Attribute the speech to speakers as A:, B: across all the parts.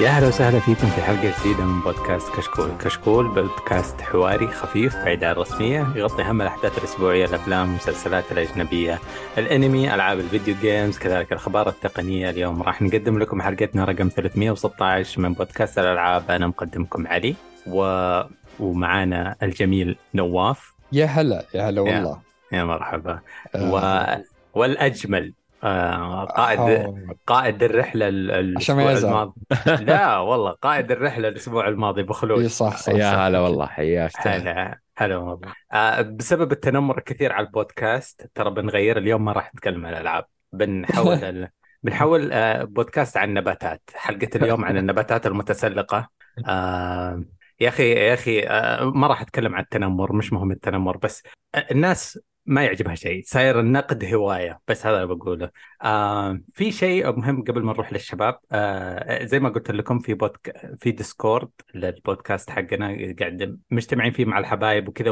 A: يا أهلا وسهلا فيكم في حلقة جديدة من بودكاست كشكول، كشكول بودكاست حواري خفيف بعيد عن الرسميه يغطي أهم الأحداث الأسبوعية، الأفلام، المسلسلات الأجنبية، الأنمي، ألعاب الفيديو جيمز، كذلك الأخبار التقنية، اليوم راح نقدم لكم حلقتنا رقم 316 من بودكاست الألعاب، أنا مقدمكم علي و... ومعانا الجميل نواف.
B: يا هلا يا هلا والله.
A: يا مرحبا. آه. و... والأجمل آه قائد قائد الرحلة الأسبوع الماضي. لا والله قائد الرحلة الأسبوع الماضي بخلود
B: إي صح صح
C: يا هلا والله حياك.
A: هلا هلا والله. آه بسبب التنمر الكثير على البودكاست ترى بنغير اليوم ما راح نتكلم عن الألعاب. بنحول ال... بنحول آه بودكاست عن النباتات. حلقة اليوم عن النباتات المتسلقة. آه يا أخي يا أخي آه ما راح أتكلم عن التنمر مش مهم التنمر بس الناس ما يعجبها شيء صاير النقد هواية بس هذا اللي بقوله. آه في شيء مهم قبل ما نروح للشباب آه زي ما قلت لكم في بودك... في Discord للبودكاست حقنا قاعد مجتمعين فيه مع الحبايب وكذا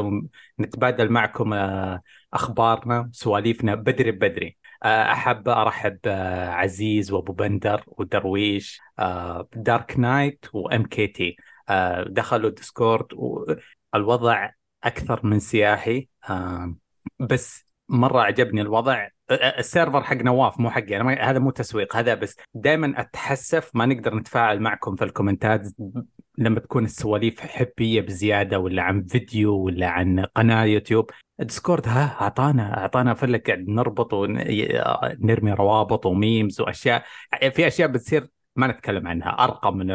A: ونتبادل معكم آه أخبارنا سواليفنا بدري بدري. آه أحب أرحب آه عزيز وأبو بندر ودرويش آه Dark Knight و MKT دخلوا Discord والوضع أكثر من سياحي. آه بس مرة عجبني الوضع. ال server حق نواف مو حقي أنا هذا مو تسويق هذا بس دائما أتحسف ما نقدر نتفاعل معكم في ال comment ات لما تكون السواليف حبية بزيادة ولا عن فيديو ولا عن قناة يوتيوب. Discord ها أعطانا أعطانا فلك قاعد نربط ونرمي روابط و memes وأشياء. في أشياء بتصير ما نتكلم عنها أرقى من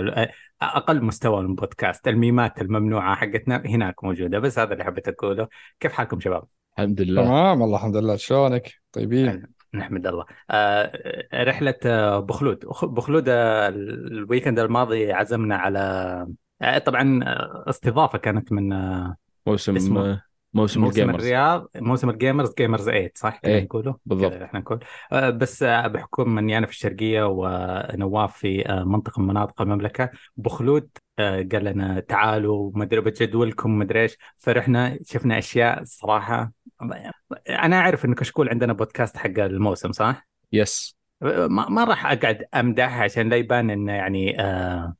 A: أقل مستوى من البودكاست الميمات الممنوعة حقتنا هناك موجودة بس هذا اللي حبيت أقوله. كيف حالكم شباب؟
C: الحمد لله.
B: تمام والله الحمد لله. شلونك؟ طيبين.
A: نحمد الله. آه رحلة بخلود. بخلود ال weekend الماضي عزمنا على آه طبعا استضافة كانت من
C: موسم اسمه موسم,
A: موسم ال gamers. الرياض موسم ال gamers Gamers 8 صح؟ كذا
C: إيه
A: نقوله؟
C: بالضبط.
A: إحنا نقول. آه بس بحكم اني أنا في الشرقية ونواف في منطقة من مناطق المملكة بخلود قال لنا تعالوا ما أدري بجدولكم ما أدري إيش. فرحنا شفنا أشياء صراحة أنا أعرف انه كشكول عندنا بودكاست حق الموسم صح؟
C: يس
A: ما, ما راح أقعد امدحها عشان لا يبان انه يعني آه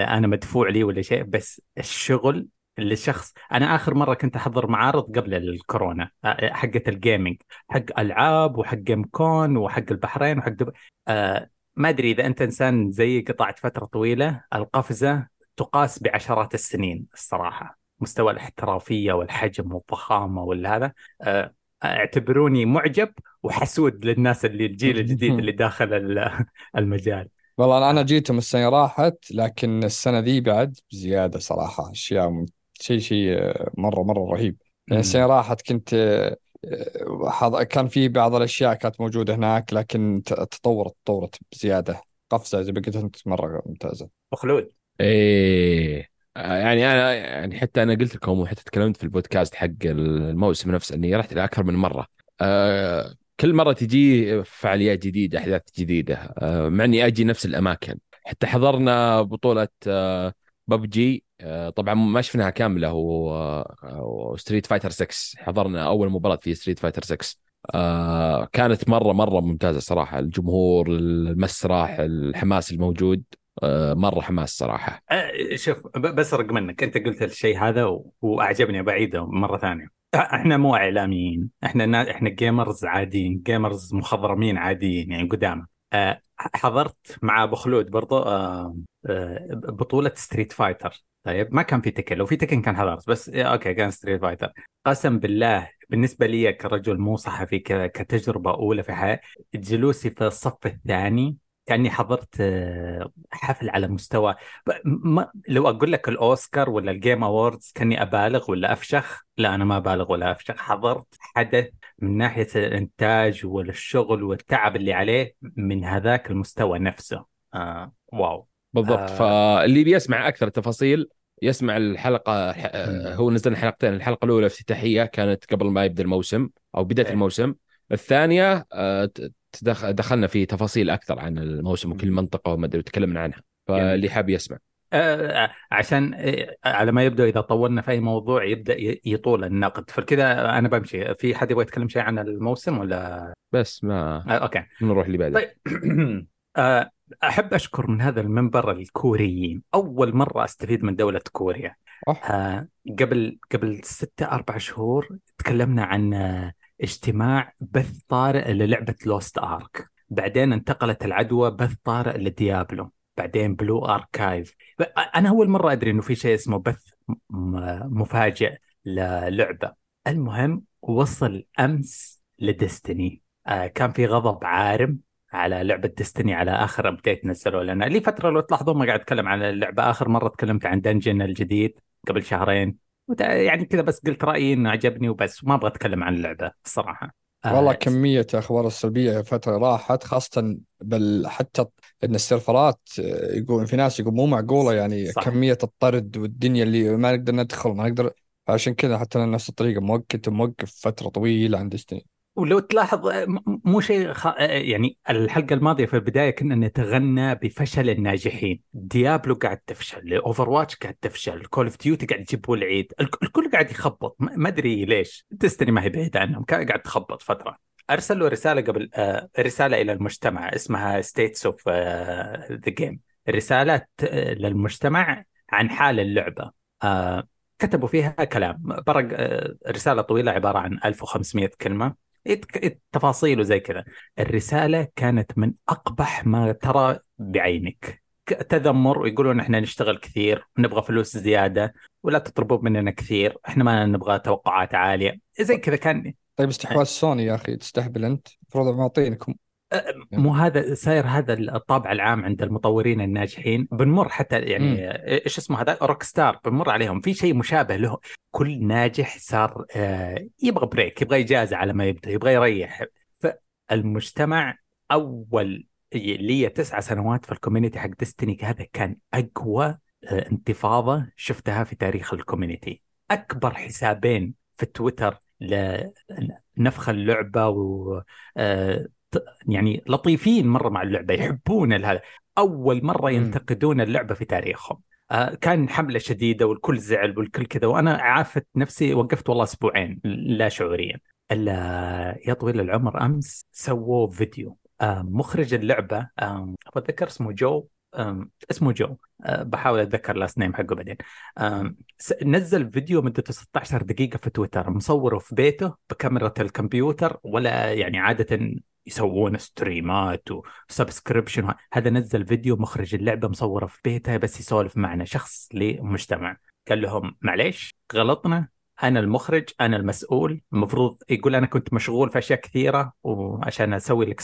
A: أنا مدفوع لي ولا شيء بس الشغل اللي الشخص أنا آخر مرة كنت أحضر معارض قبل الكورونا حقة الجيمنج حق ألعاب وحق جيم كون وحق البحرين وحق دب... آه ما أدري إذا أنت إنسان زي قطعت فترة طويلة القفزة تقاس بعشرات السنين الصراحة. مستوى الاحترافية والحجم والضخامة والهذا آه اعتبروني معجب وحسود للناس اللي الجيل الجديد اللي داخل المجال.
B: والله أنا جيتهم السنة راحت لكن السنة ذي بعد بزياده صراحة أشياء شيء شيء مرة مرة رهيب. يعني السنة راحت كنت كان في بعض الأشياء كانت موجودة هناك لكن تطورت تطورت بزيادة. قفزة زي ما قلت أنت مرة ممتازة.
A: مخلود
C: إيه. يعني أنا يعني حتى أنا قلت لكم وحتى تكلمت في البودكاست حق الموسم نفسه إني رحت أكثر من مرة. أه كل مرة تجي فعاليات جديدة أحداث جديدة أه مع اني أجي نفس الأماكن. حتى حضرنا بطولة أه ببجي أه طبعا ما شفناها كاملة و Street Fighter 6 حضرنا أول مباراة في Street Fighter 6 آه كانت مرة مرة ممتازة صراحة. الجمهور المسرح الحماس الموجود. آه مرة حماس صراحة.
A: آه شوف بسرق منك. انت قلت الشيء هذا. وأعجبني بعيده مرة ثانية. إحنا مو إعلاميين. إحنا إحنا gamers عاديين gamers مخضرمين عاديين يعني قدامى آه حضرت مع أبو خلود برضو آه آه بطولة Street Fighter طيب ما كان في Tekken. لو في Tekken كان حضرت بس أوكي كان Street Fighter قسم بالله بالنسبة لي كرجل مو صحفي كتجربة أولى في حياتي جلوسي في الصف الثاني كأني حضرت حفل على مستوى ما لو أقول لك الأوسكار ولا ال Game Awards كأني أبالغ ولا أفشخ؟ لا أنا ما أبالغ ولا أفشخ. حضرت حدث من ناحية الإنتاج والشغل والتعب اللي عليه من هذاك المستوى نفسه. آه واو.
C: بالضبط. آه. فاللي بيسمع أكثر تفاصيل يسمع الحلقة هو نزلنا حلقتين. الحلقة الأولى افتتاحية كانت قبل ما يبدأ الموسم أو بداية إيه. الموسم. الثانية دخلنا في تفاصيل أكثر عن الموسم وكل منطقة وما أدري تكلمنا عنها. فاللي حاب يسمع.
A: آه عشان على ما يبدو إذا طولنا في أي موضوع يبدأ يطول النقد. فكذا أنا بمشي. في حد يبغى يتكلم شيء عن الموسم ولا؟
C: بس ما
A: آه أوكي.
C: نروح اللي بعده.
A: طيب. أحب أشكر من هذا المنبر الكوريين. أول مرة أستفيد من دولة كوريا.
B: أوه.
A: قبل قبل ستة أربع شهور تكلمنا عن اجتماع بث طارئ للعبة Lost Ark بعدين انتقلت العدوى بث طارئ ل Diablo. بعدين Blue Archive أنا أول مرة أدري إنه في شيء اسمه بث مفاجئ للعبة. المهم وصل أمس ل Destiny. آه كان في غضب عارم على لعبة Destiny على آخر update نزلوا لنا. لي فترة لو تلاحظون ما قاعد أتكلم عن اللعبة. آخر مرة تكلمت عن dungeon الجديد قبل شهرين. يعني كذا بس قلت رأيي إنه عجبني وبس ما أبغى أتكلم عن اللعبة الصراحه آه،
B: والله كمية الأخبار السلبية فترة راحت خاصة بل حتى إن السيرفرات آه، يقول في ناس يقول مو معقولة يعني
A: صح.
B: كمية الطرد والدنيا اللي ما نقدر ندخل ما نقدر عشان كذا حتى نفس الطريقة موقت موقف فترة طويلة عن Destiny
A: ولو تلاحظ آه، مو شيء خ... آه، يعني الحلقة الماضية في البداية كنا نتغنى بفشل الناجحين. Diablo قاعد تفشل Overwatch قاعد تفشل Call of Duty قاعد يجيبوا العيد الك- الكل قاعد يخبط. ما أدري ليش. Destiny ما هي بعيدة عنهم كان قاعد تخبط فترة. أرسلوا رسالة قبل آه، رسالة إلى المجتمع اسمها status of the game رسالات آه، للمجتمع عن حال اللعبة. آه، كتبوا فيها كلام. برق آه، رسالة طويلة عبارة عن 1500 كلمة. يت- تفاصيل وزي كذا. الرسالة كانت من أقبح ما ترى بعينك. تذمر ويقولون إحنا نشتغل كثير ونبغى فلوس زيادة ولا تطلبوا مننا كثير إحنا ما نبغى توقعات عالية. زي كذا كان
B: طيب استحواذ سوني يا أخي تستهبل أنت. المفروض معطينكم
A: مو هذا صاير هذا الطابع العام عند المطورين الناجحين. بنمر حتى يعني إيش اسمه هذا؟ Rockstar بنمر عليهم. في شيء مشابه له. كل ناجح صار آه، يبغى break يبغى إجازة على ما يبدأ يبغى يريح. فالمجتمع أول لي تسعة سنوات في ال community حق Destiny هذا كان أقوى آه، انتفاضة شفتها في تاريخ ال community أكبر حسابين في تويتر لنفخ اللعبة و آه، يعني لطيفين مرة مع اللعبة يحبون هذا أول
B: مرة.
A: ينتقدون اللعبة في تاريخهم. آه، كان حملة شديدة والكل زعل والكل كذا وأنا عافت نفسي وقفت والله أسبوعين لا شعوريا. ألا يا طويل العمر أمس سووا فيديو. آه، مخرج اللعبة آه، أتذكر اسمه جو. اسمه جو. بحاول أتذكر last name حقه بعدين. نزل فيديو مدته 16 دقيقة في تويتر مصوره في بيته بكاميرا الكمبيوتر ولا يعني عادة يسوون ستريمات و subscription هذا نزل فيديو مخرج اللعبة مصورة في بيته بس يسولف معنا شخص لمجتمع. قال لهم معليش غلطنا. أنا المخرج أنا المسؤول. المفروض يقول أنا كنت مشغول في أشياء كثيرة وعشان أسوي.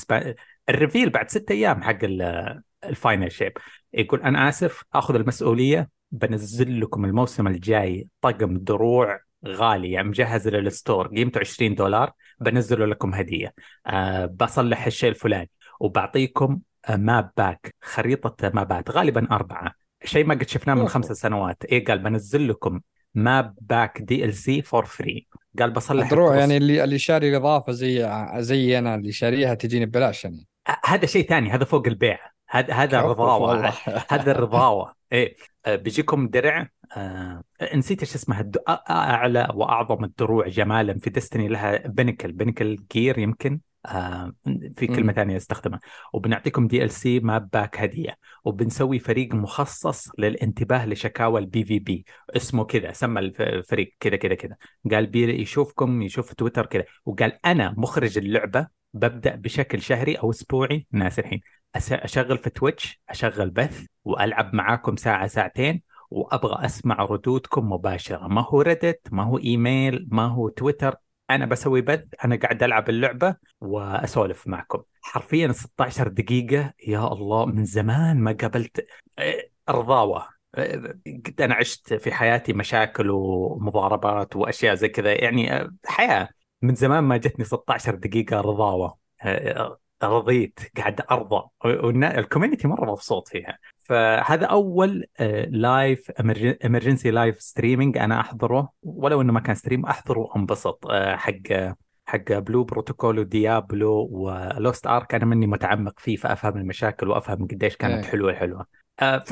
A: ال reveal بعد ستة أيام حق ال- ال Final Shape. يقول أنا آسف آخذ المسؤولية. بنزل لكم الموسم الجاي طقم دروع غالي يعني مجهز لل store قيمته 20 دولار بنزله لكم هدية. أه بصلح الشيء الفلاني وبعطيكم آه، map pack خريطة مابات غالبا أربعة. شيء ما قد شفناه من
B: أوه.
A: خمس سنوات. إيه قال بنزل لكم map pack DLC for free قال بصلح
B: ال
A: cross-
B: يعني اللي اللي شاري الإضافة زي زي أنا اللي شاريها تجيني ببلاش يعني.
A: هذا شيء ثاني هذا فوق البيع. هذا هذا
B: أوف،
A: رضاوه
B: والله.
A: هذا الرضاوة. إيه. بيجيكم درع آه نسيت إيش اسمها الد... أ- أعلى وأعظم الدروع جمالا في ديستني لها بنكل بنكل جير يمكن آه في
B: كلمة.
A: ثانية أستخدمها. وبنعطيكم دي ال سي ماب باك هدية. وبنسوي فريق مخصص للانتباه لشكاوى البي في بي اسمه كذا سمى الف- الفريق كذا كذا كذا. قال بي يشوفكم يشوف تويتر كذا. وقال أنا مخرج اللعبة ببدأ بشكل شهري أو أسبوعي ناس الحين. أشغل في Twitch أشغل بث وألعب معاكم ساعة ساعتين وأبغى أسمع ردودكم مباشرة. ما هو Reddit ما هو إيميل ما هو تويتر أنا بسوي بث أنا قاعد ألعب اللعبة وأسولف معكم. حرفيا 16 دقيقة يا الله من زمان ما قابلت إيه، رضاوة. إيه، قد أنا عشت في حياتي مشاكل ومضاربات وأشياء زي كذا. يعني آه، حياة. من زمان ما جتني 16 دقيقة رضاوة. آه، رضيت قاعد أرضى. وال community مرة مبسوط فيها. فهذا أول live emergency live streaming أنا أحضره. ولو إنه ما كان stream أحضره وانبسط. آه، حق حق Blue Protocol و Diablo و Lost Ark أنا مني متعمق فيه فأفهم المشاكل وأفهم قديش كانت
B: إيه.
A: حلوة حلوة. آه،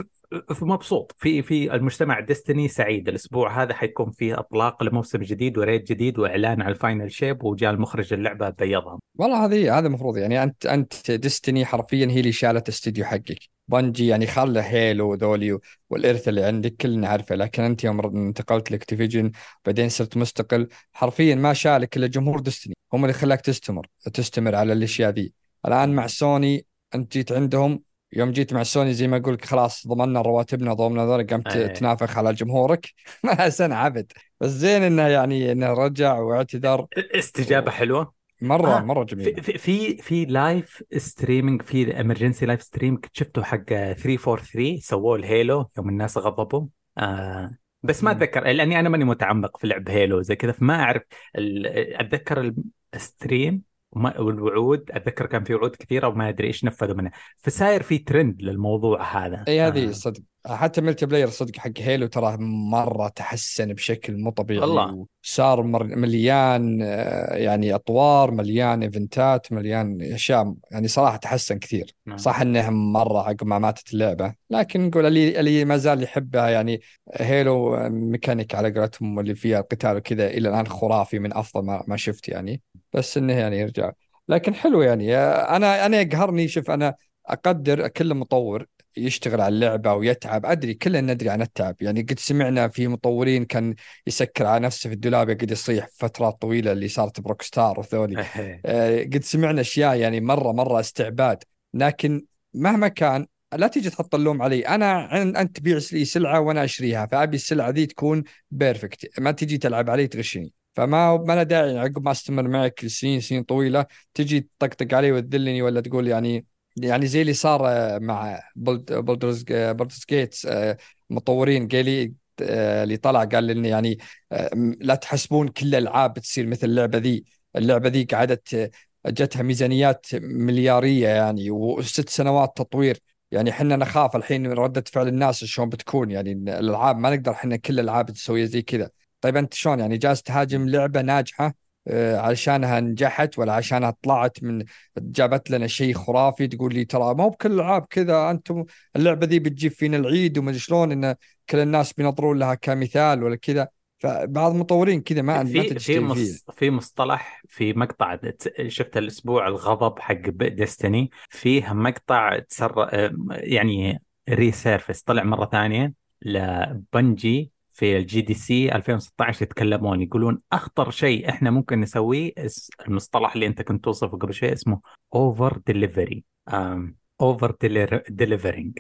A: مبسوط. في في المجتمع Destiny سعيد. الأسبوع هذا حيكون فيه أطلاق لموسم جديد و raid جديد وإعلان على ال Final Shape وجاء المخرج اللعبة بيضها
B: والله هذه هذا المفروض يعني أنت أنت Destiny حرفيا هي اللي شالت استديو حقك. بنجي يعني خله Halo وذولي والإرث اللي عندك كلنا نعرفه لكن أنت يوم انتقلت ل Activision بعدين صرت مستقل حرفيا ما شالك إلا جمهور Destiny. هم اللي خلاك تستمر تستمر على الأشياء ذي. الآن مع سوني أنت جيت عندهم يوم جيت مع سوني زي ما أقول خلاص ضمننا رواتبنا ضمننا ذلك قمت
A: أيه.
B: تنافخ على جمهورك. ما سنة عبد. بس زين إنه يعني إنه رجع واعتذر.
A: استجابة حلوة.
B: مرة
A: آه،
B: مرة جميل
A: في في في live streaming في emergency live stream كنت شفته حق 343 سووه ال Halo يوم الناس غضبوا. آه بس ما. أتذكر لأني أنا ماني متعمق في لعب Halo زي كذا فما أعرف ال- أتذكر ال stream والوعود أتذكر كان في وعود كثيرة وما أدري إيش نفذوا منها. فصاير في ترند للموضوع هذا.
B: إي هذه
A: آه.
B: صدق. حتى multiplayer صدق حق Halo ترى مرة تحسن بشكل مو طبيعي.
A: والله.
B: وصار مر- مليان آه، يعني أطوار مليان event ات مليان أشياء يعني صراحة تحسن كثير.
A: نعم.
B: صح انه مرة عقب ما ماتت اللعبة. لكن نقول اللي اللي ما زال يحبها يعني Halo mechanic على قولتهم اللي فيها القتال وكذا إلى الآن خرافي من أفضل ما, ما شفت يعني. بس إنه يعني يرجع. لكن حلو يعني. أنا أنا يقهرني شوف أنا أقدر كل مطور يشتغل على اللعبة ويتعب. أدري كلنا ندري عن التعب. يعني قد سمعنا في مطورين كان يسكر على نفسه في الدولاب يقعد يصيح فترات طويلة اللي صارت ب Rockstar وذولي.
A: إيه.
B: آه، قد سمعنا أشياء يعني مرة مرة استعباد. لكن مهما كان لا تيجي تحط اللوم علي. أنا عن- أنت تبيع لي سلعة وأنا أشتريها فأبي السلعة ذي تكون perfect ما تجي تلعب علي تغشني فما ما له داعي عقب ما استمر معك سنين سنين طويلة تجي تطقطق علي وتذلني ولا تقول يعني يعني زي اللي صار آه، مع Bald Baldur's Baldur's Gate's آه، مطورين قالي آه، اللي طلع قال لي يعني آه، لا تحسبون كل الالعاب بتصير مثل اللعبة ذي. اللعبة ذي قعدت آه، جتها ميزانيات مليارية يعني وست سنوات تطوير. يعني إحنا نخاف الحين من ردة فعل الناس شلون بتكون يعني الألعاب ما نقدر إحنا كل الالعاب تسويها زي كذا. طيب أنت شلون؟ يعني جالس تهاجم لعبة ناجحة آه، علشانها نجحت ولا عشانها طلعت من جابت لنا شيء خرافي تقول لي ترى مو بكل الألعاب كذا أنتم اللعبة ذي بتجيب فينا العيد وما شلون إن كل الناس بينظرون لها كمثال ولا كذا. فبعض المطورين كذا ما
A: في في مص... في مصطلح في مقطع شفت الأسبوع الغضب حق Destiny فيه مقطع تسر يعني resurface طلع مرة ثانية ل Bungie في ال GDC 2016 يتكلمون يقولون أخطر شيء إحنا ممكن نسويه المصطلح اللي أنت كنت توصفه قبل شوي اسمه over delivery over delivering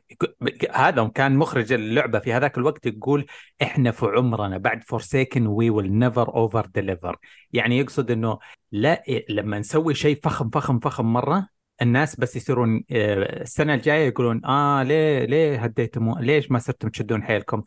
A: هذا كان مخرج اللعبة في هذاك الوقت يقول إحنا في عمرنا بعد Forsaken we will never over deliver يعني يقصد إنه لا لما نسوي شيء فخم فخم فخم مرة الناس بس يصيرون آه، السنة الجاية يقولون آه ليه ليه هديتوا مو- ليش ما صرتم تشدون حيلكم؟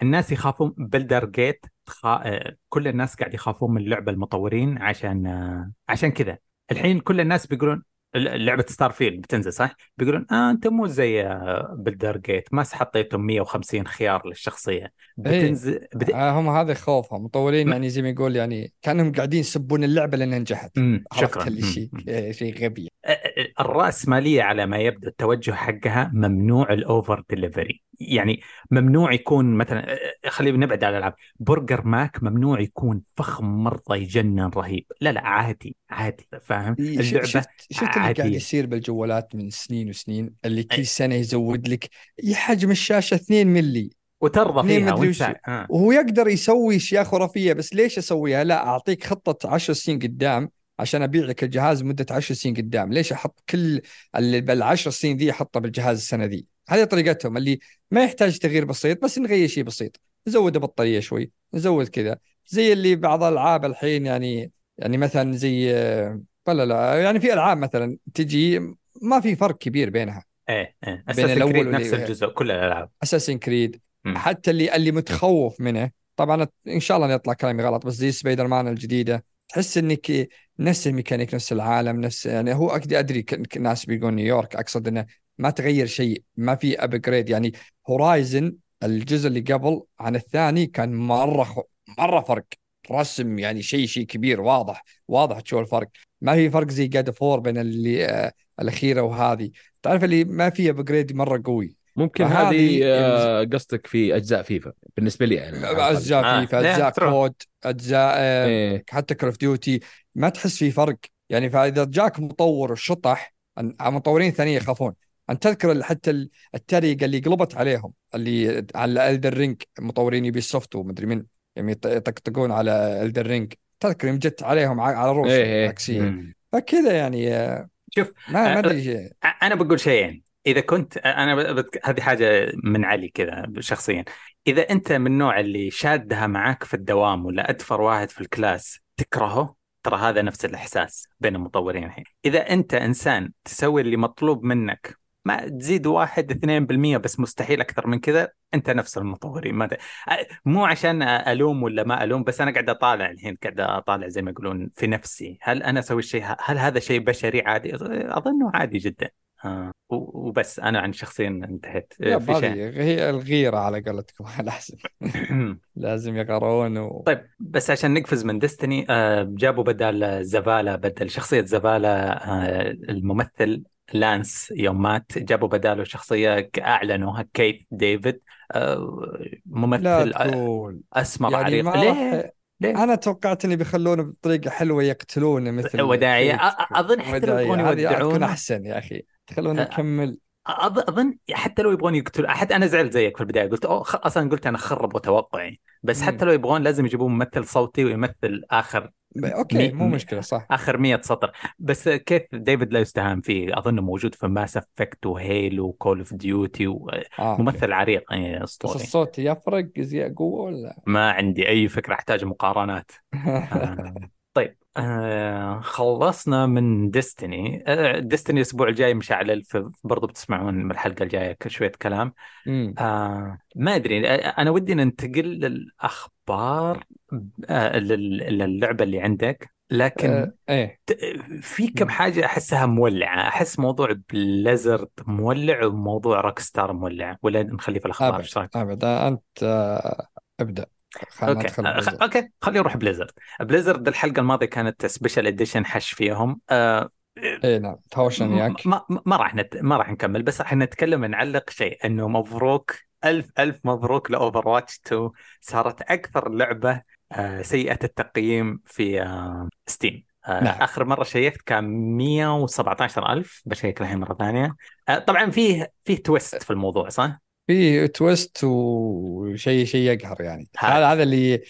A: فالناس يخافون Baldur's Gate. آه، كل الناس قاعد يخافون من اللعبه المطورين عشان آه، عشان كذا الحين كل الناس بيقولون لعبه Starfield بتنزل صح؟ بيقولون آه أنتم مو زي آه، Baldur's Gate ما حطيتم 150 خيار للشخصية. بتنزل بت...
B: آه هم هذا خوفهم. مطورين
A: م-
B: يعني زي ما يقول يعني كأنهم قاعدين يسبون اللعبة لأنها نجحت.
A: شكرا
B: اللي شيء. آه، شيء غبي.
A: الرأسمالية على ما يبدو التوجه حقها ممنوع ال over delivery يعني ممنوع يكون مثلا خلينا نبعد عن الألعاب. burger Mac ممنوع يكون فخم مرة يجنن رهيب. لا لا عادي عادي فاهم؟
B: إيه، ش-
A: اللعبة
B: شفت شفت اللي قاعد يصير بالجوالات من سنين وسنين اللي كل
A: أي.
B: سنة يزود لك حجم الشاشة 2 ملي
A: وترضى
B: اثنين
A: فيها وانت. آه.
B: وهو يقدر يسوي أشياء خرافية بس ليش أسويها؟ لا أعطيك خطة 10 سنين قدام عشان ابيع لك الجهاز مدة 10 سنين قدام، ليش أحط كل اللي بالعشر سنين ذي أحطه بالجهاز السنة ذي؟ هذه طريقتهم اللي ما يحتاج تغيير بسيط بس نغير شيء بسيط، نزود البطارية شوي، نزود كذا، زي اللي بعض الألعاب الحين يعني يعني مثلا زي ولا لا يعني في ألعاب مثلا تجي ما في فرق كبير بينها.
A: إيه إيه.
B: بين
A: Assassin's
B: Creed
A: نفس الجزء كل الألعاب.
B: Assassin's Creed
A: مم.
B: حتى اللي اللي متخوف منه طبعا إن شاء الله يطلع كلامي غلط بس زي سبايدر مان الجديدة. تحس إنك نفس الميكانيك نفس العالم نفس يعني هو أدري ناس بيقول نيويورك أقصد إنه ما تغير شيء ما في upgrade يعني Horizon الجزء اللي قبل عن الثاني كان مرة. مرة فرق. رسم يعني شيء شيء كبير واضح واضح تشوف الفرق. ما في فرق زي جاد فور بين اللي آه الأخيرة وهذه. تعرف اللي ما في upgrade مرة قوي.
C: ممكن هذه آه، قصدك في أجزاء فيفا. بالنسبة لي أنا.
B: أجزاء
A: آه،
B: فيفا
A: أجزاء.
B: COD أجزاء آه،
C: إيه.
B: حتى Call of Duty ما تحس في فرق. يعني فإذا جاك مطور شطح مطورين ثانيين يخافون. أن تذكر حتى ال- التريقه اللي قلبت عليهم اللي على الدر رينج مطورين يبي سوفت ومدري من يط- يطقطقون على الدر رينج تذكر يوم جت عليهم على روس
C: إيه، إيه.
A: عكسية.
B: فكذا يعني آه،
A: شوف
B: ما ما أدري
A: أنا بقول شيئين. إذا كنت أنا ب- بت... هذه حاجة من علي كذا شخصيا. إذا أنت من النوع اللي شادها معاك في الدوام ولا أدفر واحد في الكلاس تكرهه ترى هذا نفس الإحساس بين المطورين الحين. إذا أنت إنسان تسوي اللي مطلوب منك ما تزيد واحد اثنين بالمية بس مستحيل أكثر من كذا. أنت نفس المطورين ما. مو عشان ألوم ولا ما ألوم بس أنا قاعد أطالع الحين قاعد أطالع زي ما يقولون في نفسي. هل أنا أسوي الشيء هل هذا شيء بشري عادي؟ أظنه عادي جدا. آه. وبس أنا عن شخصيا انتهيت. في شيء؟
B: هي الغيرة على قولتكم الاحسن لازم يقرون و...
A: طيب بس عشان نقفز من Destiny آه جابوا بدل Zavala بدل شخصية Zavala آه الممثل. Lance يوم مات جابوا بداله شخصية ك- أعلنوها Keith David آه
B: لا
A: ممثل
B: تقول.
A: أسمر
B: يعني
A: عريض
B: ما
A: ليه؟ ليه؟
B: أنا توقعت إني بيخلونه بطريقة حلوة يقتلونه مثل Cayde.
A: أ- أظن حتى لو
B: تكون
A: يودعونه
B: أحسن يا
A: أخي.
B: يكمل.
A: أظ- أظن حتى لو يبغون يقتلوا حتى أنا زعلت زيك في البداية قلت أوه. أصلا قلت أنا خربوا توقعي بس. حتى لو يبغون لازم يجيبون ممثل صوتي ويمثل
B: آخر
A: okay.
B: مو. مشكلة صح
A: آخر 100 سطر بس Keith David لا يستهان فيه أظنه موجود في Mass Effect و Halo و Call
B: of Duty
A: وممثل عريق يعني
B: بس
A: اسطوري
B: الصوت يفرق زي قوة ولا
A: ما عندي أي فكرة أحتاج مقارنات آه. آه خلصنا من Destiny آه Destiny الأسبوع الجاي مشعل في برضو بتسمعون من الحلقة الجاية شوية كلام. آه ما أدري آه، أنا ودي ننتقل للأخبار آه لل- للعبة اللي عندك. لكن
B: آه
A: إيه. في كم. حاجة أحسها مولعة؟ أحس موضوع بليزرد مولع وموضوع روك ستار مولع. ولا نخليه في
B: الأخبار
A: إيش رأيك؟
B: أبد. أنت آه ابدأ. خلينا okay.
A: آه،
B: بليزرد.
A: okay خلينا نروح بليزرد بليزرد الحلقة الماضية كانت special edition حش فيهم. آه
B: إيه نعم. تهاوشن وياك
A: ما ما راح نت... ما راح نكمل بس راح نتكلم نعلق شيء إنه مبروك الف ألف مبروك ل Overwatch 2 صارت أكثر لعبة آه، سيئة التقييم في آه، Steam آه،
B: نعم.
A: آخر مرة checkت كان 117000 بشيك الحين مرة ثانية. آه، طبعا فيه فيه تويست في الموضوع صح؟
B: في تويست وشيء شيء يقهر يعني.
A: هذا.
B: هذا اللي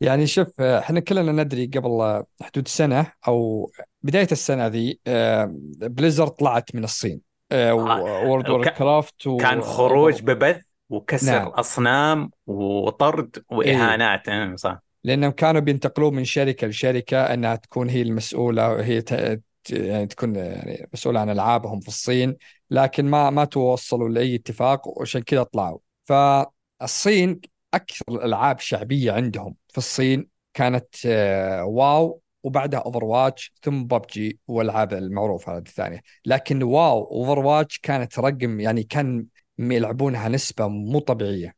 B: يعني شوف إحنا كلنا ندري قبل حدود سنة أو بداية السنة ذي آه، Blizzard طلعت من الصين.
A: World
B: of Warcraft و...
A: كان خروج ببث وكسر
B: نعم.
A: أصنام وطرد وإهانات. آه، صح.
B: لأنهم كانوا بينتقلون من شركة لشركة أنها تكون هي المسؤولة هي ت... يعني تكون يعني مسؤولة عن ألعابهم في الصين. لكن ما ما توصلوا لأي اتفاق وعشان كذا طلعوا. فالصين أكثر الألعاب شعبية عندهم. في الصين كانت آه، WoW وبعدها Overwatch ثم ببجي والألعاب المعروفة هذه الثانية. لكن WoW Overwatch كانت رقم يعني كان يلعبونها نسبة مو طبيعية.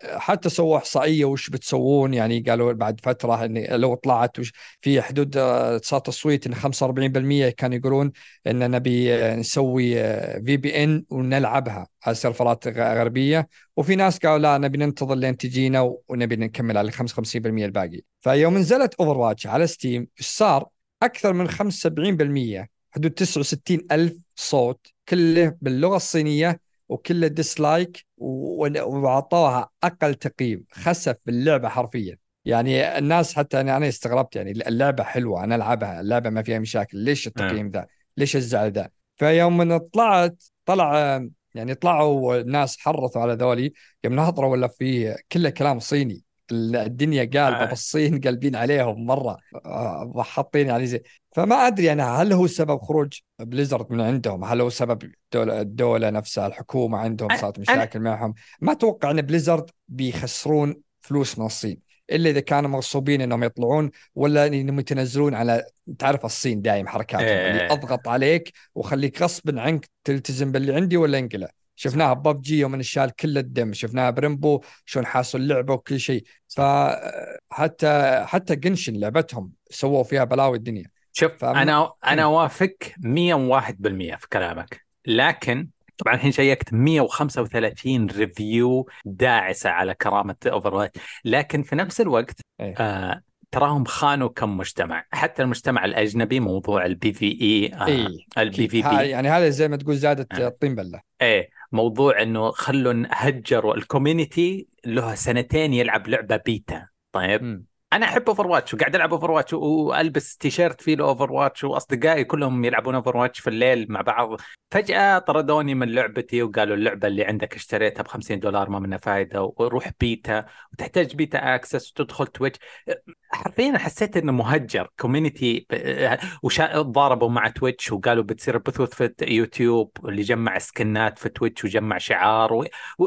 B: فحتى سووا إحصائية وش بتسوون يعني قالوا بعد فترة إن لو طلعت وش في حدود آه، صار تصويت إن 45% كانوا يقولون إن نبي آه، نسوي VPN ونلعبها على سيرفرات غربية. وفي ناس قالوا لا نبي ننتظر لين تجينا ونبي نكمل على 55% الباقي. فيوم نزلت Overwatch على Steam صار؟ أكثر من 75% حدود 69 ألف صوت كله باللغة الصينية. وكله dislike و- وأعطوها أقل تقييم خسف باللعبة حرفيا. يعني الناس حتى أنا أنا استغربت يعني اللعبة حلوة أنا ألعبها اللعبة ما فيها مشاكل ليش التقييم ذا؟ ليش الزعل ذا؟ فيوم من طلعت طلع يعني طلعوا ناس حرثوا على ذولي يوم نهضروا ولا في كله كلام صيني الدنيا قالبة
A: آه.
B: بالصين قلبين عليهم مرة آه، حاطين يعني زي فما أدري أنا هل هو سبب خروج Blizzard من عندهم؟ هل هو سبب الدولة, الدولة نفسها الحكومة عندهم صارت مشاكل معهم؟ ما أتوقع إن Blizzard بيخسرون فلوس من الصين إلا إذا كانوا مغصوبين إنهم يطلعون ولا إنهم يتنزلون على تعرف الصين دايم حركاتهم
A: إيه.
B: اللي أضغط عليك وخليك غصبا عنك تلتزم باللي عندي ولا انقلع شفناها ببجي يوم انشال كل الدم شفناها ب Rainbow شلون حاسوا اللعبة وكل شيء. فحتى حتى Genshin لعبتهم سووا فيها بلاوي الدنيا.
A: شوف أنا أنا اوافق 101% في كلامك لكن طبعا الحين checkت 135 review داعسة على كرامة Over لكن في نفس الوقت
B: إيه.
A: آه تراهم خانوا كم مجتمع حتى المجتمع الأجنبي موضوع ال PvE آه
B: إيه. ال
A: PvP
B: يعني هذا زي ما تقول زادت
A: آه.
B: الطين بلة
A: إيه موضوع إنه خلوا هجروا ال community له سنتين يلعب لعبة بيتا طيب
B: مم.
A: أنا أحب Overwatch وقاعد ألعب Overwatch وألبس تيشيرت فيه Overwatch وأصدقائي كلهم يلعبون Overwatch في الليل مع بعض. فجأة طردوني من لعبتي وقالوا اللعبة اللي عندك اشتريتها ب 50 دولار ما منها فائده وروح بيتا وتحتاج beta access وتدخل Twitch حرفيا حسيت إنه مهجر. community وضاربوا مع Twitch وقالوا بتصير بثوث في يوتيوب اللي جمع skinات في Twitch وجمع شعار و... و...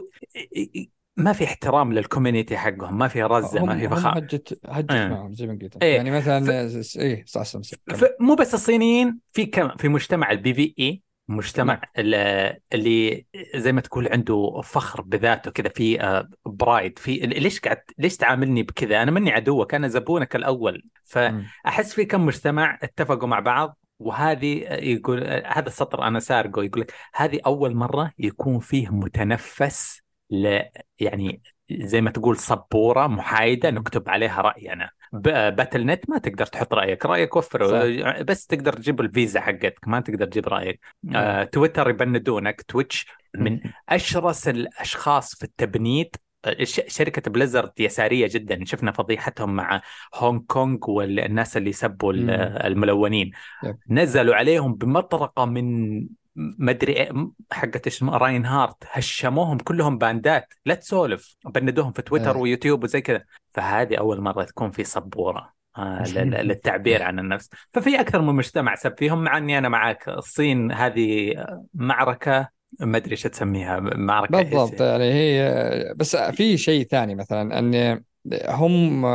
A: ما في احترام لل community حقهم ما في
B: رزة
A: ما في فخار
B: هجت هجت
A: إيه.
B: معهم زي ما قلت
A: إيه.
B: يعني مثلا إيه صح صح صح.
A: ف- مو بس الصينيين في كم في مجتمع ال PvE مجتمع ال- اللي زي ما تقول عنده فخر بذاته كذا في آه، pride في ليش قاعد ليش تعاملني بكذا أنا مني عدوك أنا زبونك
B: الأول.
A: فأحس في كم مجتمع اتفقوا مع بعض وهذه يقول هذا السطر أنا سارقه يقول لك هذه أول مرة يكون فيه متنفس ل يعني زي ما تقول سبورة محايدة نكتب عليها راينا ب- Battle.net ما تقدر تحط رأيك. رأيك وفره بس تقدر تجيب الفيزا حقتك ما تقدر تجيب رأيك. آه، تويتر يبندونك. Twitch من أشرس الأشخاص في التبنيد. ش- شركة Blizzard يسارية جدا. شفنا فضيحتهم مع هونغ كونغ والناس اللي سبوا. الملونين. نزلوا عليهم بمطرقة من مدري إيه، حقت اسمه Reinhardt هشموهم كلهم banات لا تسولف بندوهم في تويتر
B: إيه.
A: ويوتيوب وزي كذا. فهذه أول مرة تكون في سبورة آه، للتعبير عن النفس. ففي أكثر من مجتمع سب فيهم مع إني أنا معك الصين هذه معركة ما أدري إيش تسميها معركة إيش؟
B: بالضبط يعني هي بس في شيء ثاني مثلا أن هم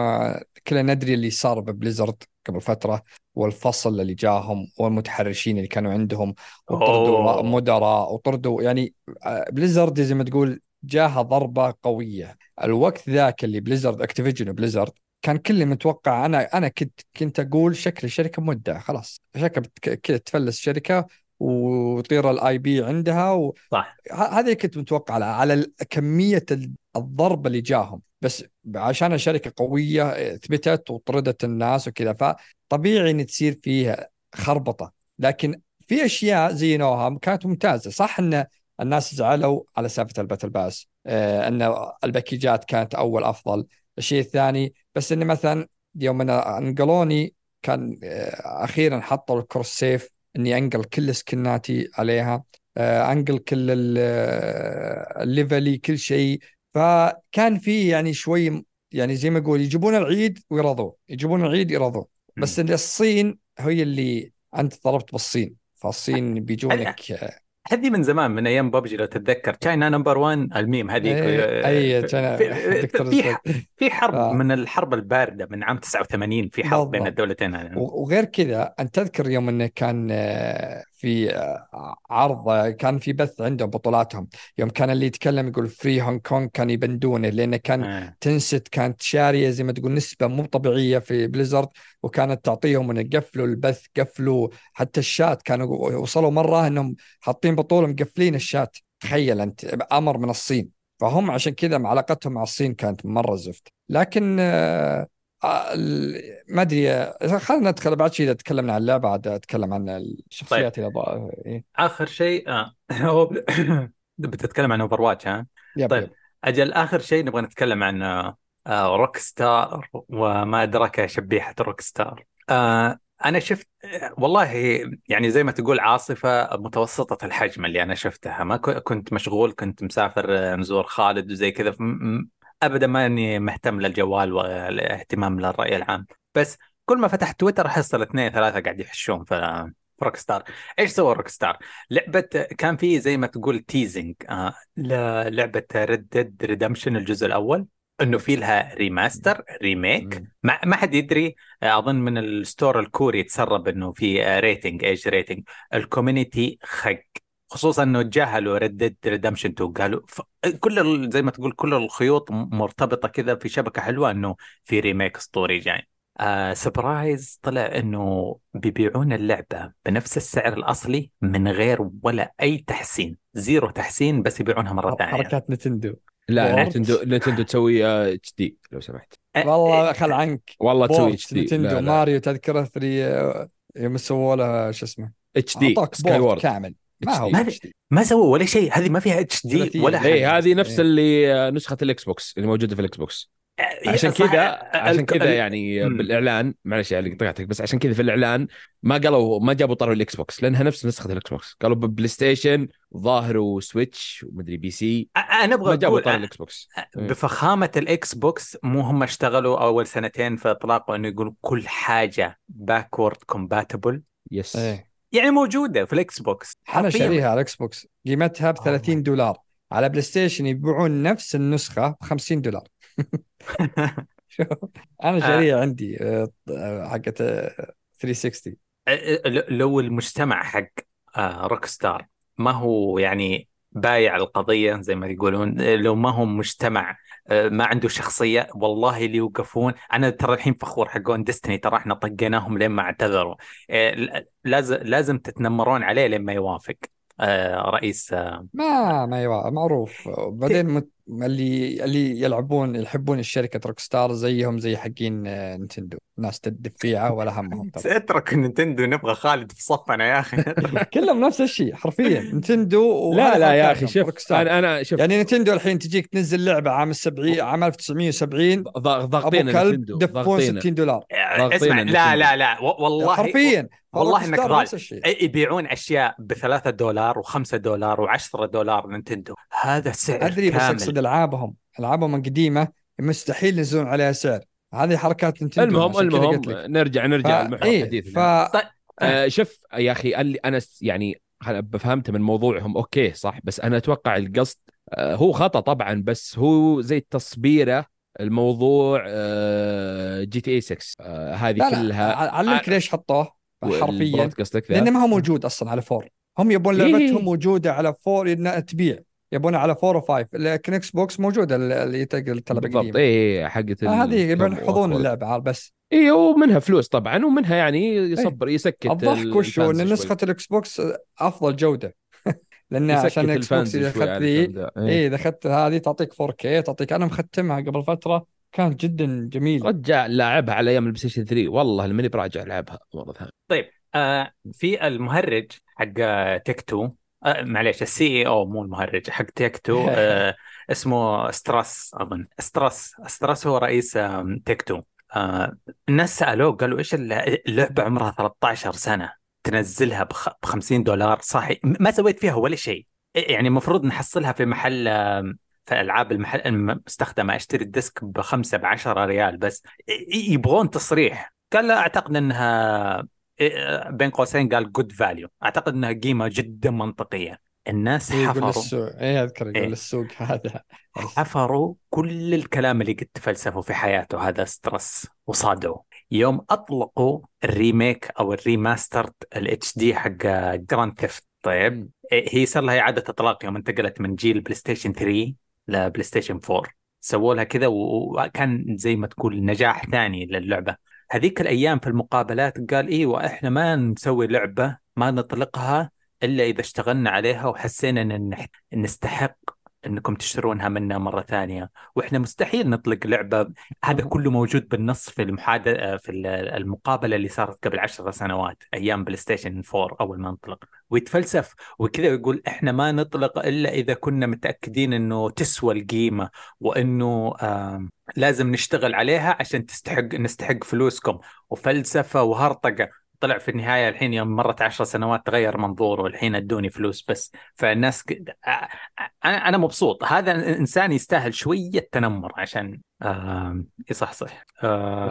B: كلنا ندري اللي صار ب Blizzard قبل فترة. والفصل اللي جاهم والمتحرشين اللي كانوا عندهم وطردوا
A: أوه.
B: مدراء وطردوا يعني Blizzard زي ما تقول جاها ضربة قوية. الوقت ذاك اللي Blizzard Activision و Blizzard كان كل متوقع. أنا أنا كنت كنت أقول شكل الشركة مودع خلاص. بت- كذا تفلس الشركة وطير ال IP عندها و...
A: صح.
B: ه- هذا اللي كنت متوقع على على كمية ال- الضرب اللي جاهم. بس عشان الشركة قوية ثبتت وطردت الناس وكذا فطبيعي إن تصير فيها خربطة. لكن في أشياء زينوها كانت ممتازة. صح إن الناس زعلوا على سالفة ال battle pass آه إن الباكيجات كانت أول أفضل. الشيء الثاني بس انه مثلا يوم أنا أنقلوني كان آه أخيرا حطوا ال cross save إني أنقل كل سكناتي عليها. آه، أنقل كل آه، ال level لي كل شيء. فكان في يعني شوي يعني زي ما أقول يجيبون العيد ويرضوه يجيبون العيد يرضوه بس اللي الصين هي اللي أنت ضربت بالصين. فالصين بيجونك آه،
A: هذه من زمان من أيام ببجي لو تتذكر. China number 1 الميم هذيك
B: إيه، أي كان
A: في- في حرب
B: آه.
A: من الحرب الباردة من عام 89 في حرب بين
B: بالضبط.
A: الدولتين هذه
B: و- وغير كذا انت تذكر يوم إنه كان آه، في آه، عرض كان في بث عندهم بطولاتهم. يوم كان اللي يتكلم يقول free Hong Kong كان يبندونه لأنه كان
A: آه.
B: Tencent كانت شارية زي ما تقول نسبة مو طبيعية في Blizzard وكانت تعطيهم إنه قفلوا البث قفلوا حتى الشات. كانوا وصلوا مرة إنهم حاطين بطولة مقفلين الشات. تخيل أنت أمر من الصين. فهم عشان كذا علاقتهم مع الصين كانت مرة زفت. لكن آه، ما أدري آه، خلينا ندخل بعد شيء إذا تكلمنا عن اللعبة عاد أتكلم عن الشخصيات ضا- إيه.
A: آخر شيء آه. هو بتتكلم عن Overwatch ها
B: yep
A: طيب.
B: yep.
A: أجل آخر شيء نبغى نتكلم عن آه، آه، Rockstar وما أدراك شبيحة Rockstar آه، أنا شفت آه، والله يعني زي ما تقول عاصفة متوسطة الحجم اللي أنا شفتها ما كنت مشغول كنت مسافر آه، نزور خالد وزي كذا ابدا ماني مهتم للجوال والاهتمام للرأي العام. بس كل ما فتحت تويتر احس الاثنين ثلاثة قاعد يحشون في Rockstar إيش سوى Rockstar؟ لعبة كان في زي ما تقول teasing آه للعبة Red Dead Redemption الجزء الأول إنه في لها remaster
B: remake.
A: ما ما حد يدري آه، أظن من ال store الكوري تسرب إنه في rating إيش rating ال community خق. خصوصا إنه تجاهلوا Red Dead Redemption 2 قالوا ف... كل ال- زي ما تقول كل الخيوط مرتبطة كذا في شبكة حلوة إنه في remake اسطوري جاي. آه surprise طلع إنه بيبيعون اللعبة بنفس السعر الأصلي من غير ولا أي تحسين. zero تحسين بس يبيعونها مرة ثانية.
B: حركات نتندو.
C: لا. نتندو نتندو تسوي اتش دي لو سمحت.
B: والله خل عنك.
C: والله تسوي HD
B: Nintendo ماريو تذكرة 3 يوم سووا له شو اسمه؟ HD
C: Skyward
B: كامل. ما هو.
A: ما سووا ولا شيء. هذه ما فيها
B: HD.
A: ولا
C: اي
A: حاجة.
C: هذه نفس
B: إيه.
C: اللي آه، نسخة ال Xbox اللي موجودة في ال Xbox.
A: آه،
C: عشان كذا عشان كذا يعني
A: مم.
C: بالإعلان معلش يعني قطعتك بس عشان كذا في الإعلان ما قالوا ما جابوا طرف ال Xbox لأنها نفس نسخة ال Xbox. قالوا PlayStation ظاهر و Switch ومدري بي سي.
A: آه، أنا
C: ما
A: أبغى
C: جابوا
A: أقول
C: طرف
A: آه،
C: ال Xbox.
A: بفخامة ال Xbox مو هم اشتغلوا أول سنتين في إطلاقه إنه يقولوا كل حاجة backward compatible
C: yes
B: إيه.
A: يعني موجودة في ال
B: Xbox
A: أنا.
B: شاريها على Xbox قيمتها ب
A: آه
B: 30 دولار. على PlayStation يبيعون نفس النسخة ب 50 دولار. شوف، أنا شاريها عندي آه، آه، حقت آه، 360
A: لو المجتمع حق Rockstar ما هو يعني بايع القضية زي ما يقولون لو ما هو مجتمع آه، ما عنده شخصية. والله اللي يوقفون. أنا ترى الحين فخور حقون Destiny ترى إحنا طقيناهم لين ما اعتذروا. آه، لازم لازم تتنمرون عليه لين ما يوافق. آه، رئيس آه،
B: ما ما يوا معروف. بعدين مت... اللي اللي يلعبون يحبون الشركة روك ستار زيهم زي حقين آه، نتندو ناس تدفيعة ولا همهم
A: اترك نينتندو نبغى خالد في صفنا يا أخي.
B: كلهم نفس الشيء حرفيا. نتندو
C: لا لا يا أخي شوف. أنا أنا شوف.
B: يعني نتندو الحين تجيك تنزل لعبة عام السبعين عام 1970
C: ض-
B: ابو
C: ضاغطين
B: كلب
C: نتندو
B: دفون
C: ضاغطين.
B: 60 دولار.
A: اسمع لا. لا لا و- والله
B: حرفيا.
A: والله.
B: نفس الشيء.
A: يبيعون أشياء بثلاثة دولار وخمسة دولار وعشرة دولار Nintendo. هذا سعر
B: أدري بس ألعابهم ألعابهم القديمة مستحيل ينزلون عليها سعر هذه حركات Nintendo
C: المهم المهم. نرجع نرجع
B: ف...
C: لمحور
B: إيه
C: حديثنا
B: ف...
C: آه شوف يا أخي اللي أنا يعني بفهمت من موضوعهم أوكي صح بس أنا أتوقع القصد آه هو خطأ طبعا بس هو زي التصبيره الموضوع آه GTA 6 آه هذه
B: لا لا
C: كلها
B: ع- علمك ليش حطوه حرفيا
C: قصدك؟
B: لأنه ما هو موجود أصلا على فور هم يبون
C: إيه.
B: لعبتهم موجودة على فور إنها تبيع يبونها على فور وفايف لكن إكس بوكس موجوده اللي تقل تلعب
C: بالضبط. اي حقت
B: آه، هذه يبون يحفظون. اللعبة بس.
C: اي ومنها فلوس طبعا ومنها يعني يصبر يسكت
B: الضحك وش
C: إن.
B: نسخة الاكس بوكس أفضل جودة.
C: لأن
B: عشان الاكس بوكس
C: إذا
B: اخذت ذي
C: ذا. إيه.
B: اي إذا اخذت هذه تعطيك 4K تعطيك أنا مختمها قبل فترة كانت جدا جميلة.
C: رجع لاعبها على أيام البلاي ستيشن 3 والله ماني براجع العبها مرة ثانية.
A: آه في المهرج حق آه، Take-Two آه معليش ال CEO مو المهرج حق Take-Two آه اسمه Strauss أظن. Strauss Strauss هو رئيس آه Take-Two آه الناس سألوه قالوا إيش الل- اللعبة عمرها 13 سنة؟ تنزلها ب 50 دولار؟ صحي ما سويت فيها ولا شيء. يعني المفروض نحصلها في محل في ألعاب المحل المستخدمة. أشتري ال disc بخمسة ب 10 ريال بس. يبغون تصريح. قال لا أعتقد إنها بين قوسين قال good value أعتقد إنها قيمة جدا منطقية. الناس
B: يقول
A: حفروا.
B: للسوق اي أذكر يقول
A: إيه.
B: للسوق هذا.
A: حفروا كل الكلام اللي قد تفلسفوا في حياته. هذا سترس وصادوا. يوم أطلقوا ال remake أو ال remastered ال HD حق Grand Theft طيب. إيه، هي صار لها إعادة إطلاق يوم انتقلت من جيل PlayStation 3 ل PlayStation 4 سووا لها كذا وكان زي ما تقول نجاح ثاني للعبة. هذيك الأيام في المقابلات قال أيوه إحنا ما نسوي لعبة ما نطلقها إلا إذا اشتغلنا عليها وحسينا إن نستحق إنكم تشترونها منا مرة ثانية. وإحنا مستحيل نطلق لعبة هذا كله موجود بالنص في المحادثه في ال- المقابلة اللي صارت قبل عشر سنوات أيام PlayStation 4 أول ما انطلق. ويتفلسف وكذا ويقول إحنا ما نطلق إلا إذا كنا متأكدين إنه تسوى القيمة وإنه آم، لازم نشتغل عليها عشان تستحق نستحق فلوسكم. وفلسفة وهرطقة. طلع في النهاية الحين يوم مرت عشر سنوات تغير منظوره والحين ادوني فلوس بس. فالناس ك... آه، أنا أنا مبسوط. هذا إنسان يستاهل شوية تنمر عشان آم، يصحصح آه،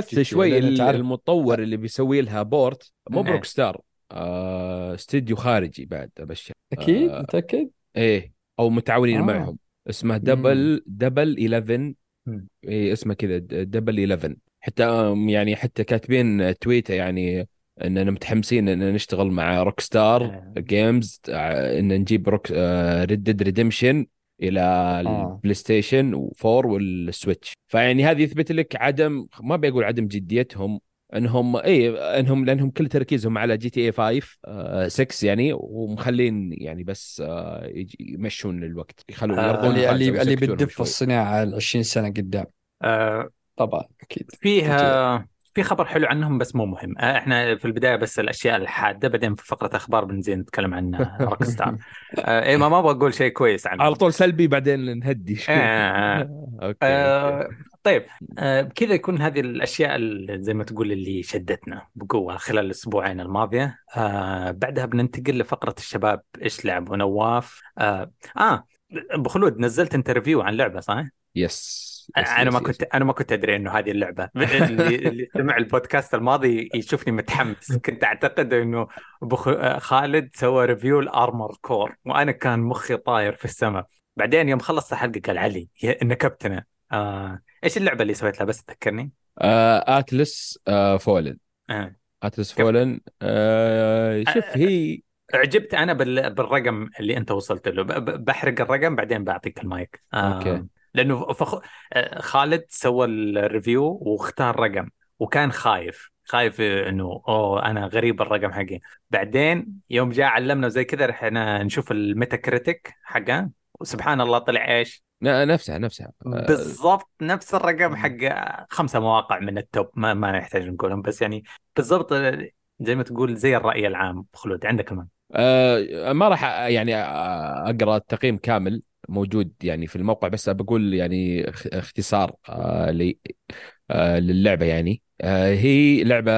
B: في-
C: شوي المطور اللي بيسوي لها port مو
A: إيه.
C: ب Rockstar آه استديو خارجي بعد أبشر.
B: أكيد
C: آه،
B: متأكد؟
C: إيه أو متعاونين
B: آه.
C: معهم. اسمه Double Double 11
A: مم.
C: إيه اسمه كذا Double 11 حتى يعني حتى كاتبين تويتة يعني إننا متحمسين ان نشتغل مع Rockstar
A: آه.
C: Games ان نجيب روك Red Dead Redemption إلى
B: آه.
C: ال PlayStation 4 وال Switch فيعني هذه يثبت لك عدم ما بيقول عدم جديتهم إنهم اي إنهم لأنهم كل تركيزهم على GTA 5 آه 6 يعني ومخلين يعني بس آه يجي- يمشون الوقت يخلون
A: آه،
C: يرضون
B: اللي اللي اللي بتدف. الصناعة ال 20 سنة قدام
A: آه
B: طبعا أكيد.
A: فيها في خبر حلو عنهم بس مو مهم. آه، إحنا في البداية بس الأشياء الحادة بعدين في فقرة أخبار بعدين نتكلم عن Rockstar. آه إيه ما ما أبغى أقول شيء كويس عنهم
C: على طول سلبي بعدين نهدي شوي.
A: آه.
C: أوكي أوكي.
A: آه طيب آه بكذا يكون هذه الأشياء اللي زي ما تقول اللي شدتنا بقوة خلال الأسبوعين الماضية. آه بعدها بننتقل لفقرة الشباب إيش لعبوا نواف آه, آه أبو خلود نزلت أنت review عن لعبة صح؟
C: yes yes،
A: أنا ما كنت أنا ما كنت أدري إنه هذه اللعبة اللي, اللي سمع البودكاست الماضي يشوفني متحمس كنت أعتقد إنه أبو خ- خالد سوى review ال Armored Core وأنا كان مخي طاير في السماء بعدين يوم خلص الحلقة قال علي نكبتنا آه إيش اللعبة اللي سويت لها بس تذكرني
C: آه اتلس آه Fallen
A: آه.
C: اتلس
A: كيف؟
C: Fallen آه شوف
A: آه.
C: هي
A: عجبت أنا بال... بالرقم اللي أنت وصلت له بحرق الرقم بعدين بعطيك المايك آه
C: أوكي.
A: لأنه فخ... آه، خالد سوى ال review واختار رقم وكان خايف خايف إنه أوه أنا غريب الرقم حقي. بعدين يوم جاء علمنا زي كذا رحنا نشوف ال Metacritic حقه وسبحان الله طلع
C: إيش؟ نفسها نفسها آه،
A: بالضبط نفس الرقم حق خمسة مواقع من ال top ما, ما نحتاج نقولهم بس يعني بالضبط زي ما تقول زي الرأي العام. خلود عندك المايك.
C: آه ما راح يعني أقرأ التقييم كامل موجود يعني في الموقع بس بقول يعني اخ- اختصار آه آه للعبة يعني. هي لعبة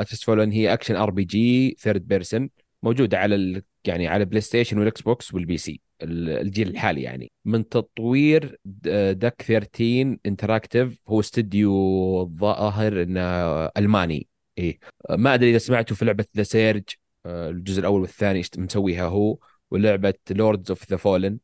C: Atlas Fallen هي action RPG third person موجودة على يعني على PlayStation وال Xbox وال PC ال- الجيل الحالي يعني. من تطوير Deck 13 Interactive هو استديو الظاهر إنه ألماني. إيه. ما أدري إذا سمعتوا في لعبة The Surge الجزء الأول والثاني مسويها هو ولعبة Lords of the Fallen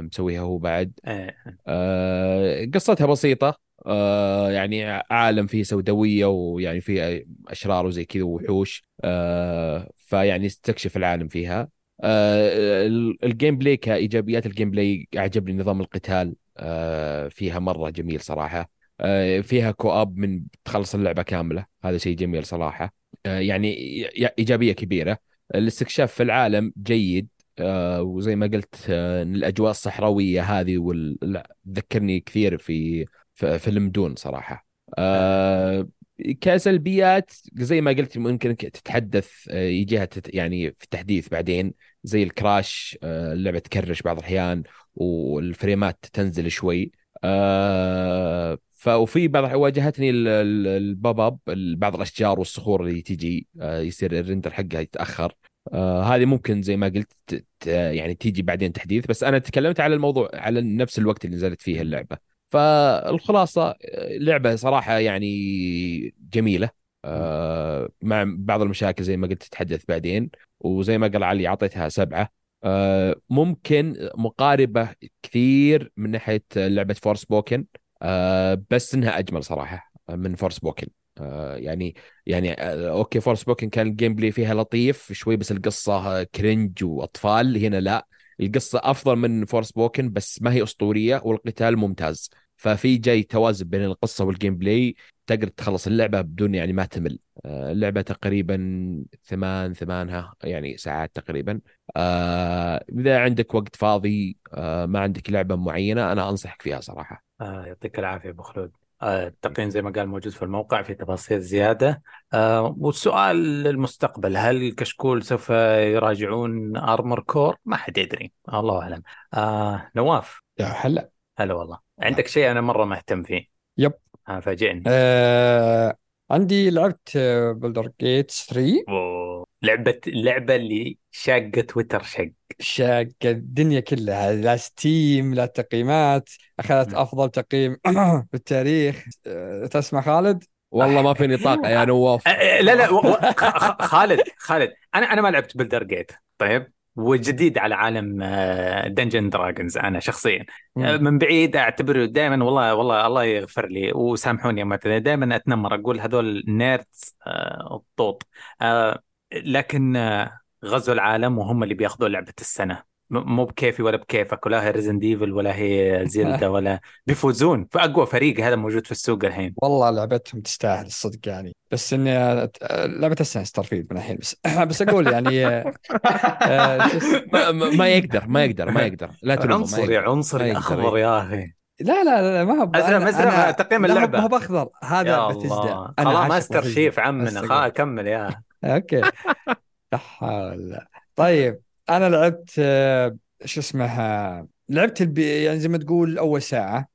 C: مسويها هو بعد.
A: آه،
C: آه، قصتها بسيطة. آه، يعني عالم فيه سوداوية ويعني فيه أشرار وزي كذا وحوش آه، فيعني استكشف العالم فيها. آه، ال- ال gameplay كإيجابيات ال gameplay أعجبني نظام القتال. آه، فيها مرة جميل صراحة. آه، فيها co-op من تخلص اللعبة كاملة. هذا شيء جميل صراحة. آه، يعني ي- إيجابية كبيرة. الاستكشاف في العالم جيد آه، وزي ما قلت آه، الأجواء الصحراوية هذه وال... تذكرني كثير في في فيلم Dune صراحة. آه، كسلبيات زي ما قلت ممكن تتحدث آه، يجيها تت... يعني في تحديث بعدين. زي الكراش آه، اللعبة تكرش بعض الأحيان والفريمات تنزل شوي. آه، ف وفي بعض واجهتني ال- ال- الباب أب بعض الأشجار والصخور اللي تيجي آه، يصير الرندر حقها يتأخر. آه هذه ممكن زي ما قلت يعني تيجي بعدين تحديث بس أنا تكلمت على الموضوع على نفس الوقت اللي نزلت فيه اللعبة. فالخلاصة آه، لعبة صراحة يعني جميلة. مع بعض المشاكل زي ما قلت تتحدث بعدين وزي ما قال علي أعطيتها سبعة. ممكن مقاربة كثير من ناحية لعبة Forspoken آه بس إنها أجمل صراحة من Forspoken آه يعني يعني آه، أوكي Forspoken كان ال gameplay فيها لطيف شوي بس القصة cringe وأطفال. هنا لا القصة أفضل من Forspoken بس ما هي أسطورية والقتال ممتاز. ففي جاي توازن بين القصة وال gameplay. تقدر تخلص اللعبة بدون يعني ما تمل. آه، اللعبة تقريبا ثمان ثمانها يعني ساعات تقريبا. آه، إذا عندك وقت فاضي آه، ما عندك لعبة معينة أنا أنصحك فيها صراحة.
A: آه يعطيك العافية أبو خلود. التقييم زي ما قال موجود في الموقع في تفاصيل زيادة. آه والسؤال للمستقبل هل كشكول سوف يراجعون أرمر كور؟ ما حد يدري. الله أعلم. آه نواف.
B: يا هلا.
A: هلا والله. عندك شيء أنا مرة مهتم فيه؟
B: yep.
A: آه فاجئني.
B: آه عندي لعبت Baldur's Gate 3
A: أوه. لعبة اللعبة اللي شاقة تويتر شق.
B: شاق الدنيا كلها. لا Steam لا تقييمات أخذت
A: م.
B: أفضل تقييم بالتاريخ آه، تسمع خالد؟
C: والله ما فيني طاقة يا نواف.
A: آه، آه، لا لا خالد خالد. أنا أنا ما لعبت Baldur's Gate طيب. وجديد على عالم Dungeons Dragons أنا شخصيا. آه،
B: مم.
A: من بعيد أعتبره دائما والله والله الله يغفر لي وسامحوني مثلا دائما أتنمر أقول هذول nerds الطوط. آه، لكن آه، غزوا العالم وهم اللي بياخذوا لعبة السنة. مو بكيفي ولا بكيفك ولا هي Resident Evil ولا هي Zelda ولا بيفوزون في أقوى فريق هذا موجود في السوق الحين.
B: والله لعبتهم تستاهل الصدق يعني. بس إني لعبة السنة ستارفيلد من الحين بس. بس أقول يعني
C: ما, ما يقدر ما يقدر ما يقدر. لا تلومه
A: عنصري عنصري أخضر يا أخي.
B: لا لا لا ما هو
A: ازرق ازرق تقييم اللعبة.
B: ما هو بأخضر. هذا بثزدا
A: خلاص ماستر شيف عمنا. خلاص كمل يا.
B: أوكي. لا حول. طيب. أنا لعبت شو اسمه لعبت البي... يعني زي ما تقول أول ساعة.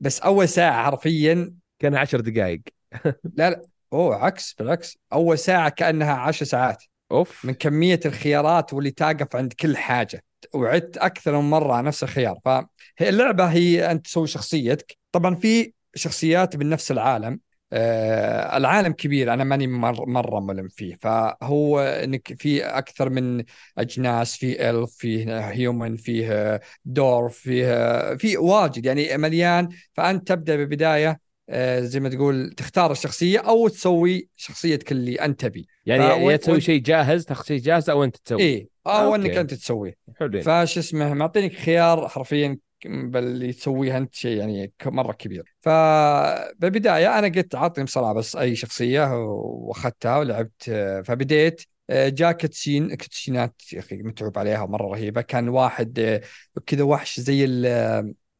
B: بس أول ساعة حرفيا
C: كان عشر دقائق
B: لا لا. أوه عكس بالعكس. أول ساعة كأنها عشر ساعات.
C: أوف.
B: من كمية الخيارات واللي تقف عند كل حاجة. وعدت أكثر من مرة على نفس الخيار. فهي اللعبة هي انت تسوي شخصيتك. طبعا في شخصيات من نفس العالم. آه العالم كبير أنا ماني مر مرة ملم فيه. فهو إنك في أكثر من أجناس في إلف فيه هيومن فيه دور فيه في واجد يعني مليان. فأنت تبدأ ببداية آه زي ما تقول تختار الشخصية أو تسوي شخصيتك اللي أنت تبي.
C: يعني يا تسوي شيء جاهز تاخذ شيء جاهز أو أنت تسوي.
B: اي أو أنك أنت تسويه فش اسمه معطينك خيار حرفيا بل تسويها أنت شيء يعني مرة كبير. فبالبدايه أنا قلت اعطني بصراحه بس أي شخصية وأخذتها ولعبت فبديت جاء كتسين كتسينات يا أخي متعوب عليها مرة رهيبة. كان واحد كذا وحش زي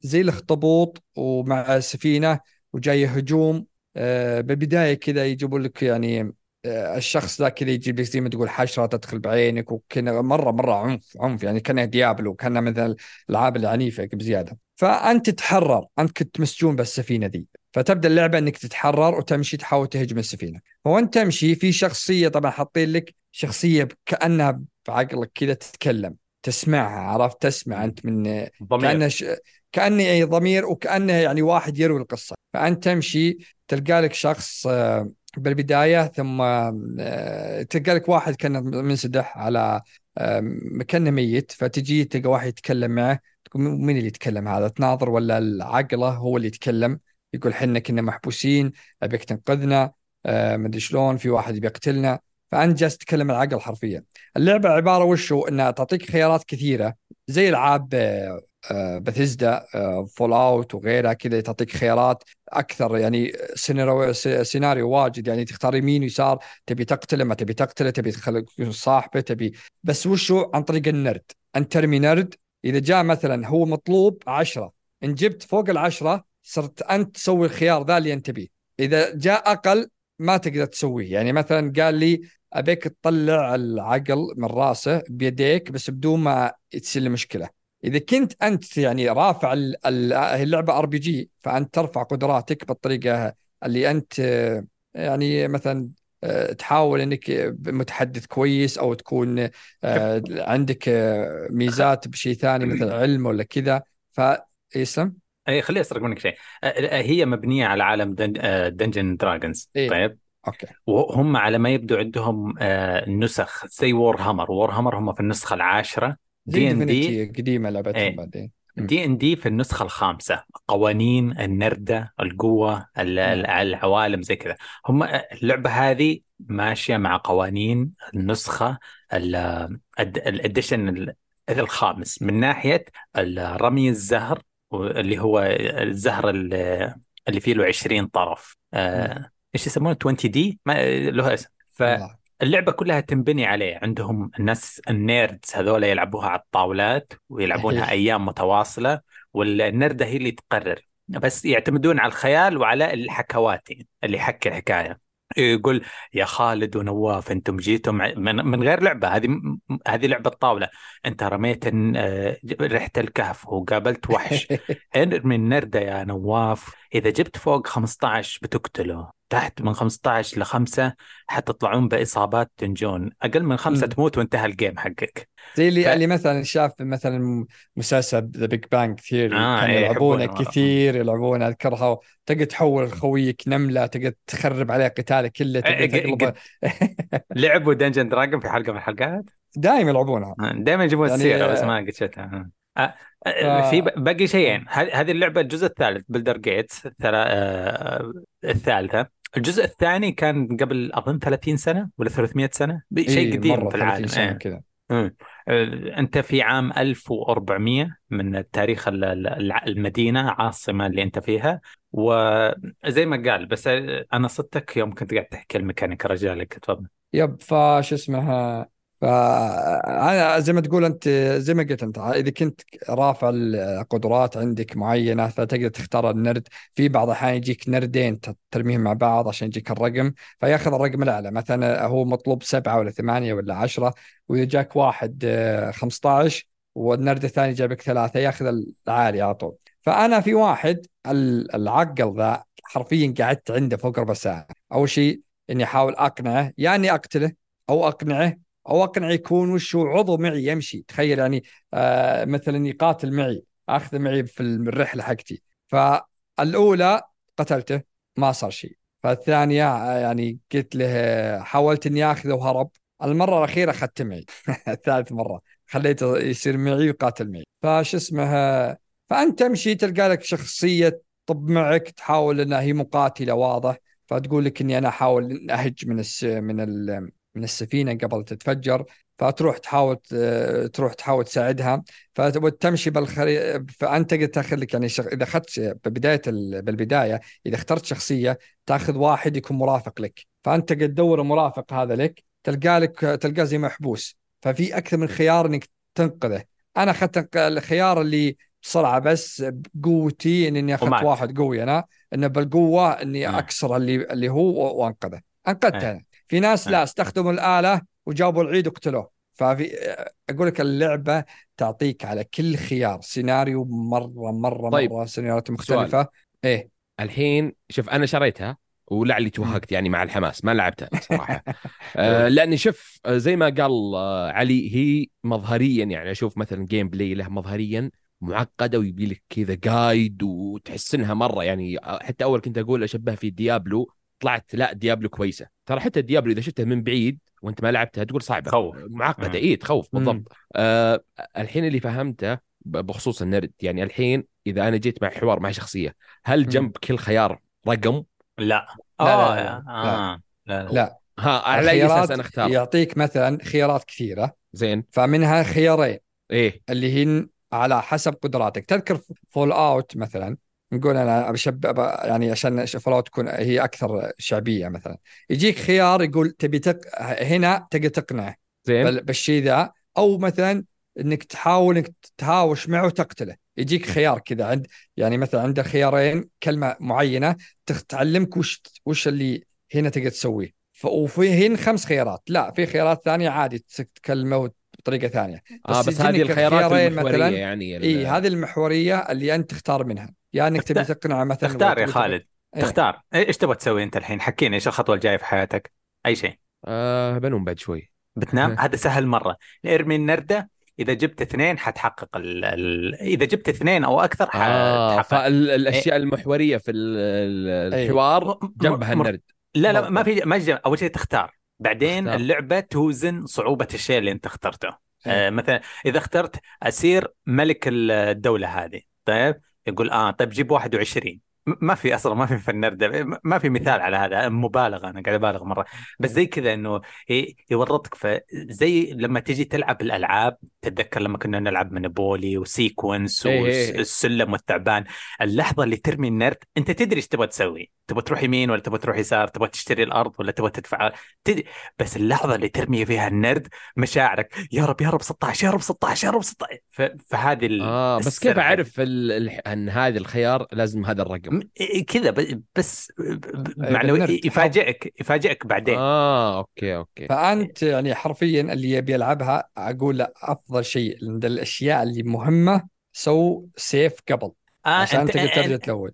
B: زي الاخطبوط ومع سفينة وجاي هجوم بالبداية كذا يجيبوا لك يعني الشخص ذا كذا يجيب لك زي ما تقول حشرة تدخل بعينك وكنا مره مرة عنف عنف يعني كأنه ديابلو كانه مثل الألعاب العنيفة بزيادة. فأنت تتحرر أنت كنت مسجون بالسفينة ذي فتبدأ اللعبة إنك تتحرر وتمشي تحاول تهجم السفينة. وانت تمشي؟ في شخصية طبعا حاطين لك شخصية كأنها بعقلك كذا تتكلم تسمعها عرفت؟ تسمع أنت من
A: ضمير.
B: كأنه ش... كأنه يعني ضمير وكأنه يعني واحد يروي القصة. فأنت تمشي تلقى لك شخص بالبداية ثم تلقى لك واحد كان منسدح على مكانه ميت فتجي تلقى واحد يتكلم معه تقول مين اللي يتكلم هذا تناظر ولا العقله هو اللي يتكلم؟ يقول حنا كنا محبوسين أبيك تنقذنا مدري شلون في واحد بيقتلنا فأنت جالس تتكلم العقل حرفيا. اللعبة عبارة وشو؟ إنها تعطيك خيارات كثيرة زي ألعاب بثزدا فول اوت وغيرها كذا تعطيك خيارات أكثر. يعني سيناريو سيناريو واجد. يعني تختار يمين ويسار تبي تقتله ما تبي تقتله تبي تخلي صاحبه تبي. بس وشو؟ عن طريق النرد. انت ترمي نرد. إذا جاء مثلا هو مطلوب عشرة إن جبت فوق العشرة صرت أنت تسوي الخيار ذا اللي أنت تبيه. إذا جاء أقل ما تقدر تسويه. يعني مثلا قال لي أبيك تطلع العقل من راسه بيديك بس بدون ما تصير له مشكلة. إذا كنت أنت يعني رافع اللعبة RPG فأنت ترفع قدراتك بالطريقة اللي أنت يعني مثلا تحاول إنك متحدث كويس أو تكون عندك ميزات بشيء ثاني مثل علم ولا كذا. فيسلم
A: اي خليني أسرق منك شيء. هي مبنية على عالم دنجن دراجونز
B: إيه؟
A: طيب.
B: أوكي.
A: وهم على ما يبدو عندهم نسخ زي وور هامر وور هامر هم في النسخة العاشرة.
B: دي ان دي قديمة لعبتهم
A: إيه.
B: بعدين.
A: دي ان دي في النسخة الخامسة. قوانين النردة القوة العوالم زي كذا. هم اللعبة هذه ماشية مع قوانين النسخة ال edition الخامس. من ناحية رمي الزهر اللي هو الزهر اللي فيه له 20 طرف. آه إيش يسمونه؟ 20 D ما له اسم فاللعبه كلها تنبني عليه. عندهم الناس ال nerds هذول يلعبوها على الطاولات ويلعبونها أيام متواصلة والنرده هي اللي تقرر. بس يعتمدون على الخيال وعلى الحكواتي اللي يحكي الحكاية. يقول يا خالد ونواف أنتم جيتم من, من غير لعبة. هذه هذه لعبة طاوله انت رميت رحت الكهف وقابلت وحش. ارمي النرده يا نواف. إذا جبت فوق 15 بتقتله تحت من 15 ل 5 حتطلعون بإصابات تنجون أقل من خمسة تموت وانتهى ال game حقك.
B: زي اللي ف... اللي مثلا شاف مثلا مسلسل ذا بيج بانج ثيوري آه كانوا يلعبونه كثير يلعبونه أذكرها. تقدر تحول خويك نملة تقدر تخرب عليه قتاله كله تقدر تقلبه.
A: لعبوا دنجن دراجون في حلقة من الحلقات؟
B: دائما يلعبونها.
A: دائما يجيبون يعني السيرة بس ما قد شفتها. أه. في باقي شيئين. هذه اللعبة الجزء الثالث بلدر جيتس أه الثالثة. الجزء الثاني كان قبل أظن 30 سنة ولا 300 سنة؟ شيء
B: إيه
A: قديم في العالم
B: سنة
A: إيه.
B: كذا.
A: آه، أنت في عام 1400 من تاريخ ال- ال- المدينة عاصمة اللي أنت فيها. وزي ما قال بس أنا صدتك يوم كنت قاعد تحكي الميكانيكا رجالك تفضل.
B: يب فش اسمها؟ فأنا زي ما تقول أنت زي ما قلت أنت إذا كنت رافع القدرات عندك معينة فتقدر تختار النرد. في بعض الأحيان يجيك نردين ترميهم مع بعض عشان يجيك الرقم فياخذ الرقم الأعلى. مثلا هو مطلوب سبعة ولا ثمانية ولا عشرة وإذا جاك واحد آه، 15 والنرد الثاني جابك ثلاثة ياخذ العالي على طول. فأنا في واحد ال- العقل ذا حرفيا قعدت عنده فوق ربع ساعة. أول شيء إني أحاول أقنعه يا إني أقتله أو أقنعه أو اقنع يكون وش هو عضو معي يمشي. تخيل يعني آه مثلا يقاتل معي اخذه معي في الرحلة حقتي. فالأولى قتلته ما صار شيء. فالثانية آه، يعني قلت له حاولت إني أخذه وهرب. المرة الأخيرة أخذته معي. الثالث مرة خليته يصير معي ويقاتل معي. فش اسمه فأنت تمشي تلقى لك شخصية طب معك تحاول انها هي مقاتلة واضح. فتقول لك إني أنا أحاول أهج من الس من ال من السفينة قبل تتفجر فتروح تحاول تروح تحاول تساعدها فتمشي بالخري فأنت تأخذ لك يعني شغ... إذا أخذت ببدايه ال... بالبداية إذا اخترت شخصية تأخذ واحد يكون مرافق لك فأنت قد تدور المرافق هذا لك تلقى لك تلقاه زي محبوس ففي أكثر من خيار إنك تنقذه أنا أخذت الخيار اللي بسرعة بس بقوتي إني
A: أخذت.
B: واحد قوي أنا إنه بالقوة
A: إني.
B: أكسر اللي اللي هو وأنقذه أنقذته
A: إيه.
B: أنا في ناس
A: إيه.
B: لا استخدموا الآلة وجابوا العيد وقتلوه. ففي أقول لك اللعبة تعطيك على كل خيار سيناريو مرة مرة
C: طيب.
B: مرة سيناريوهات مختلفة. إيه.
C: الحين شوف أنا شريتها ولعلي توهقت يعني مع الحماس ما لعبتها صراحة. آه لاني شوف آه، زي ما قال آه علي هي مظهريا يعني أشوف مثلا gameplay له مظهريا معقدة ويبي لك كذا guide وتحس إنها مرة يعني آه، حتى أول كنت أقول أشبه في ديابلو طلعت لا ديابلو كويسة. ترى حتى ديابلو إذا شفتها من بعيد وأنت ما لعبتها تقول صعبة.
A: خوف. معقدة.
C: اي تخوف. بالضبط. آه الحين اللي فهمته بخصوص النرد يعني الحين إذا أنا جيت مع حوار مع شخصية هل. جنب كل خيار رقم؟
A: لا.
B: لا،
A: آه
B: لا، لا،
A: آه لا. لا
B: لا.
C: ها على أي أساس أنا أختار؟
B: يعطيك مثلا خيارات كثيرة.
C: زين.
B: فمنها خيارين.
C: إيه.
B: اللي هن على حسب قدراتك. تذكر فول آوت مثلا. نقول أنا بشب يعني عشان فول اوت تكون هي أكثر شعبية مثلا. يجيك خيار يقول تبي تق... هنا تقدر تقنعه.
C: زين.
B: بال- بالشيء ذا. أو مثلا إنك تحاول إنك تهاوش معه وتقتله. يجيك خيار كذا. عند يعني مثلا عند خيارين كلمة معينة تخ- تعلمك وش وش اللي هنا تقدر تسويه. ف- وفي هنا خمس خيارات. لا في خيارات ثانية عادي تكلمه بطريقة ثانية.
C: آه بس هذه الخيارات المحورية
B: مثلاً.
C: يعني ال-
B: إي هذه المحورية اللي أنت تختار منها. يا إنك تبي
A: اختار-
B: تقنع مثلا
A: تختار يا خالد.
B: إيه.
A: تختار إيش تبغى تسوي أنت الحين؟ حكينا إيش الخطوة الجاية في حياتك؟ أي شيء.
C: آه بنوم بعد شوي.
A: بتنام؟
C: إيه.
A: هذا سهل مرة. ارمي النرده إذا جبت اثنين حتحقق ال... ال... إذا جبت اثنين أو أكثر
C: آه
A: حتحقق.
C: فالأشياء المحورية في ال- ال-
B: إيه.
C: الحوار جنبها النرد.
A: لا لا. ما في ما في أول شيء تختار. بعدين
C: أختار.
A: اللعبة توزن صعوبة الشيء اللي أنت اخترته
B: إيه.
A: آه مثلا إذا اخترت أسير ملك الدولة هذه طيب يقول آه طيب جيب 21 م- ما في أصلا ما في النرد ما في مثال على هذا مبالغة أنا قاعد أبالغ مرة. بس زي كذا إنه يورطك في زي لما تيجي تلعب الألعاب تتذكر لما كنا نلعب منبولي وسيكونس. والسلم والتعبان اللحظة اللي ترمي النرد أنت تدري إيش تبغى تسوي. تبغى تروح يمين ولا تبغى تروح يسار؟ تبغى تشتري الأرض ولا تبغى تدفع؟ تدري. بس اللحظة اللي ترمي فيها النرد مشاعرك يا رب يا رب 16 يا رب 16 يا رب 16 ف- فهذه
C: آه بس كيف أعرف ال... إن هذا الخيار لازم هذا الرقم؟
A: كذا ب- بس
B: أي
A: معنوي. يفاجئك يفاجئك بعدين
C: آه أوكي أوكي
B: فأنت يعني حرفيا اللي يبي يلعبها أقول له أفضل شيء عند الأشياء اللي مهمة سو save قبل
A: آه
B: عشان
A: أنت-
B: تقدر ترجع تلون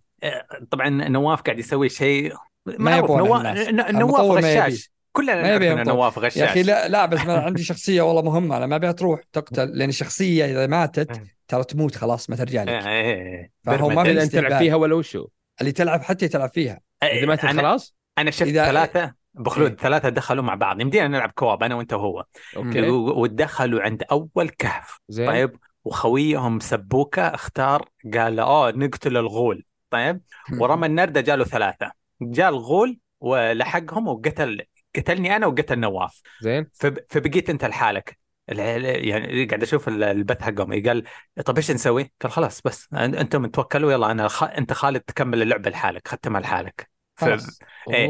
A: طبعا نواف قاعد يسوي شيء
B: ما.
A: ن- نواف
B: ما يبي.
A: غشاش كلنا
B: ما
A: نعرف
B: يبي
A: ان
B: المطور.
A: نواف غشاش
B: يا أخي لا لا بس ما عندي شخصية والله مهمة. أنا ما ابيها تروح تقتل لأن الشخصية إذا ماتت ترى تموت خلاص ما ترجع لك.
A: إيه، إيه.
B: فهو ما. في
C: تلعب. فيها ولا وشو؟
B: اللي تلعب حتى تلعب فيها.
C: إذا ما
A: أنا
C: خلاص؟
A: أنا شفت
B: إذا-
A: ثلاثة بخلود
B: إيه.
A: ثلاثة دخلوا مع بعض. يمدينا نلعب كواب أنا وأنت وهو. أوكي. ودخلوا عند أول كهف.
C: زين.
A: طيب وخويهم سبوكة اختار قال أوه نقتل الغول. طيب ورمى النرده جاله ثلاثة. جاء الغول ولحقهم وقتل قتلني أنا وقتل نواف.
C: زين.
A: فب... فبقيت أنت لحالك. يعني قاعد أشوف البث حقهم. قال طيب إيش نسوي؟ قال خلاص بس أنتم توكلوا يلا أنا خ... أنت خالد تكمل اللعبة لحالك ختمها لحالك. ف...
B: إيه.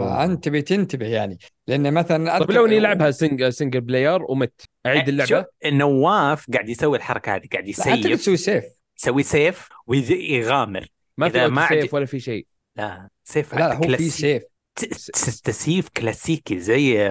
B: فأنت تبي تنتبه يعني. لأن مثلا
C: طيب لو إني لعبها سنجل, سنجل بلاير ومت. أعيد اللعبة.
A: نواف قاعد يسوي الحركة هذه قاعد يسيف.
B: تسوي save.
A: يسوي save ويغامر
C: ما في ما save ولا في شيء.
A: لا save
B: لا هو في save.
A: تسيف كلاسيكي زي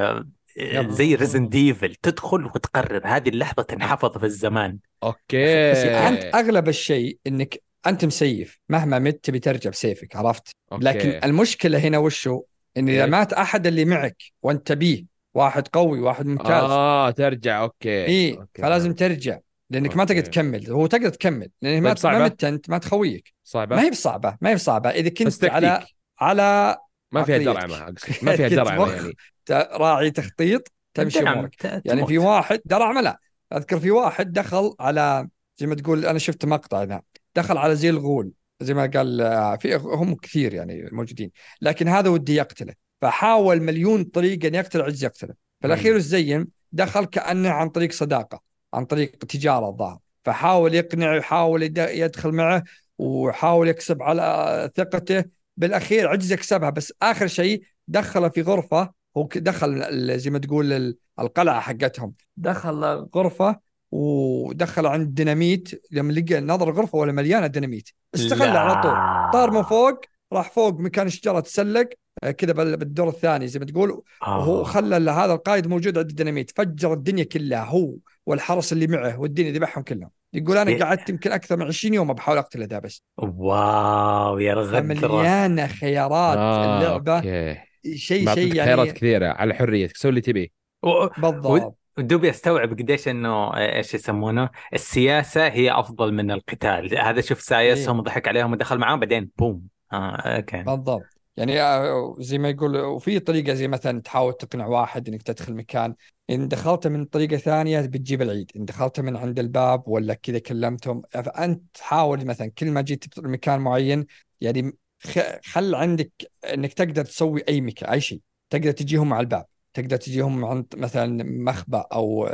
A: زي ريزدنت ايفل تدخل وتقرر. هذه اللحظة تنحفظ في الزمان.
C: أوكي.
B: أنت أغلب الشيء إنك أنت مسيف. مهما مت تبي ترجع ب save ك عرفت؟ أوكي. لكن المشكلة هنا وشو؟ إن إذا مات أحد اللي معك وأنت تبيه واحد قوي واحد ممتاز.
C: آه ترجع. أوكي.
B: اي. فلازم ترجع. لأنك أوكي. ما تقدر تكمل. هو تقدر تكمل. لأن ما طيب ما مت أنت ما تخويك.
C: صعبة؟
B: ما هي بصعبة ما هي بصعبة. إذا كنت على على
C: ما فيها درعه ما فيها درعه يعني.
B: راعي تخطيط تمشي أمورك. يعني في واحد درعمة لا. أذكر في واحد دخل على زي ما تقول أنا شفت مقطع ذا دخل على زي الغول زي ما قال آه، في هم كثير يعني موجودين. لكن هذا ودي يقتله. فحاول مليون طريقة ان يقتل عجز يقتله. في الأخير الزين دخل كأنه عن طريق صداقة عن طريق تجارة الظاهر. فحاول يقنع يحاول يدخل معه وحاول يكسب على ثقته. بالأخير عجز يكسبها بس آخر شيء دخله في غرفة هو دخل زي ما تقول القلعة حقتهم. دخل غرفة ودخل عند ديناميت. لما لقى نظر الغرفة ولا مليانة ديناميت. استغل على طول. طار من فوق راح فوق مكان الشجرة تسلق آه، كذا بالدور الثاني زي ما تقول. آه. وهو خلى هذا القائد موجود عند الديناميت فجر الدنيا كلها هو والحرس اللي معه والدنيا ذبحهم كلهم. يقول أنا قعدت يمكن أكثر من 20 يوم بحاول اقتله ذا بس.
A: واو يا رغد
B: مليانه خيارات آه. اللعبة.
C: okay.
B: شيء شيء يعني
C: خيارات كثيرة على حريتك سوي اللي تبيه
B: و... بالضبط.
A: دوبي استوعب قديش إنه إيش يسمونه؟ السياسة هي أفضل من القتال. هذا شوف سايسهم إيه. وضحك عليهم ودخل معاهم بعدين بوم. آه okay.
B: بالضبط. يعني آه، زي ما يقول وفي طريقة زي مثلا تحاول تقنع واحد إنك تدخل مكان. إن دخلت من طريقة ثانية بتجيب العيد. إن دخلت من عند الباب ولا كذا كلمتهم. فانت تحاول مثلا كل ما جيت مكان معين يعني خل عندك إنك تقدر تسوي أي مكان أي شيء. تقدر تجيهم على الباب. تقدر تجيهم عند مثلا مخبأ أو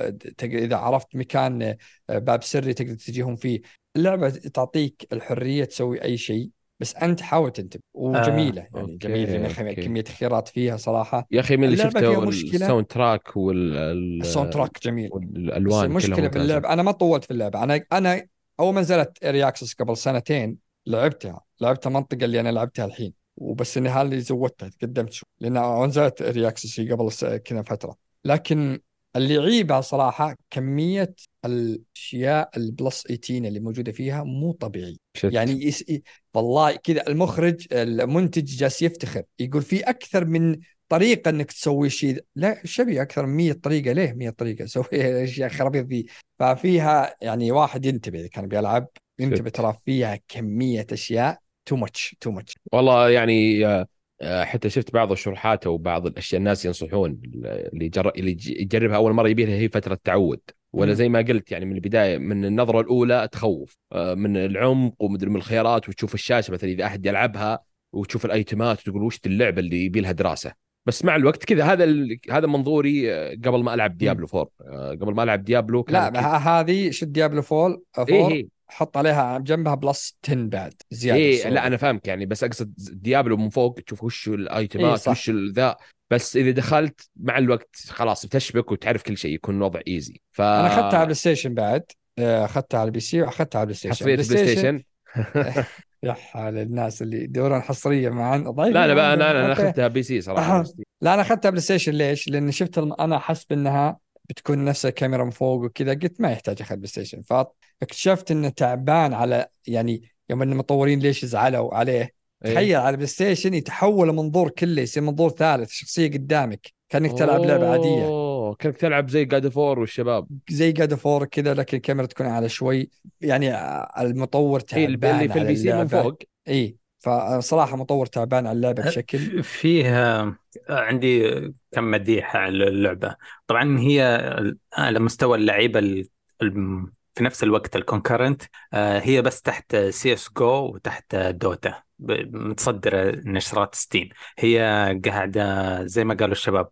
B: إذا عرفت مكان آه، باب سري تقدر تجيهم فيه. اللعبة تعطيك الحرية تسوي أي شيء. بس أنت حاول تنتبه وجميلة آه. يعني جميلة يعني كمية خيارات فيها صراحة.
C: يا أخي من اللي شفته الساوند track وال
B: ال soundtrack جميل.
C: والألوان
B: المشكلة باللعبه أنا ما طولت في اللعبة. أنا أنا أول ما نزلت early access قبل سنتين لعبتها لعبتها منطقه اللي أنا لعبتها الحين. وبس إني اللي زودتها تقدمت شوي لأن نزلت early access قبل كذا فترة. لكن اللي يعيبها صراحة كمية الأشياء ال plus 18 اللي موجودة فيها مو طبيعي. shit. يعني يس... والله كذا المخرج المنتج جالس يفتخر يقول في أكثر من طريقة إنك تسوي شيء لا تبي أكثر من 100 طريقة. ليه 100 طريقة؟ سوي أشياء خرابيط ذي ففيها يعني واحد ينتبه إذا كان بيلعب ينتبه ترى فيها كمية أشياء too much too much
C: والله يعني آه، آه، حتى شفت بعض الشروحات أو بعض الأشياء الناس ينصحون اللي جر... اللي يجربها أول مرة يبيها هي فترة تعود. ولا زي ما قلت يعني من البداية من النظرة الأولى تخوف. آه، من العمق ومدري من الخيارات وتشوف الشاشة مثلا إذا أحد يلعبها وتشوف ال items وتقول وش اللعبة اللي يبي لها دراسة. بس مع الوقت كذا هذا ال... هذا منظوري قبل ما ألعب ديابلو 4 قبل ما ألعب ديابلو
B: كان لا هذه شد ديابلو 4 إيه, إيه. حط عليها جنبها plus 10 بعد زيادة
C: إيه لا أنا فاهمك يعني بس أقصد ديابلو من فوق تشوف وش ال items إيه وش ذا بس إذا دخلت مع الوقت خلاص بتشبك وتعرف كل شيء يكون الوضع easy
B: ف أنا أخذتها على البلاي ستيشن بعد. آه، أخذتها على ال PC وأخذتها على البلاي ستيشن
C: حصرية البلاي ستيشن
B: يا حال الناس اللي يدورون حصرية مع
C: ضعيف لا لا بقى أنا أنا أخذتها PC صراحة.
B: لا أنا أخذتها بلاي ستيشن ليش؟ لأن شفت أنا حسب إنها بتكون نفس الكاميرا من فوق وكذا قلت ما يحتاج أخذ بلاي ستيشن فاكتشفت إنه تعبان على يعني يوم إن المطورين ليش زعلوا عليه؟ تخيل على بلاي ستيشن يتحول منظور كله يصير منظور ثالث شخصية قدامك كأنك تلعب لعبة
C: عادية. كأنك تلعب زي God of War والشباب.
B: زي God of War كذا لكن الكاميرا تكون على شوي. يعني المطور تعبان
C: اللي في ال PC من فوق.
B: اي فصراحة مطور تعبان على اللعبة بشكل.
A: فيها عندي كم مديحة على اللعبة. طبعا هي على مستوى اللعيبة في نفس الوقت ال concurrent آه، هي بس تحت سي اس جو وتحت Dota متصدرة نشرات Steam. هي قاعدة زي ما قالوا الشباب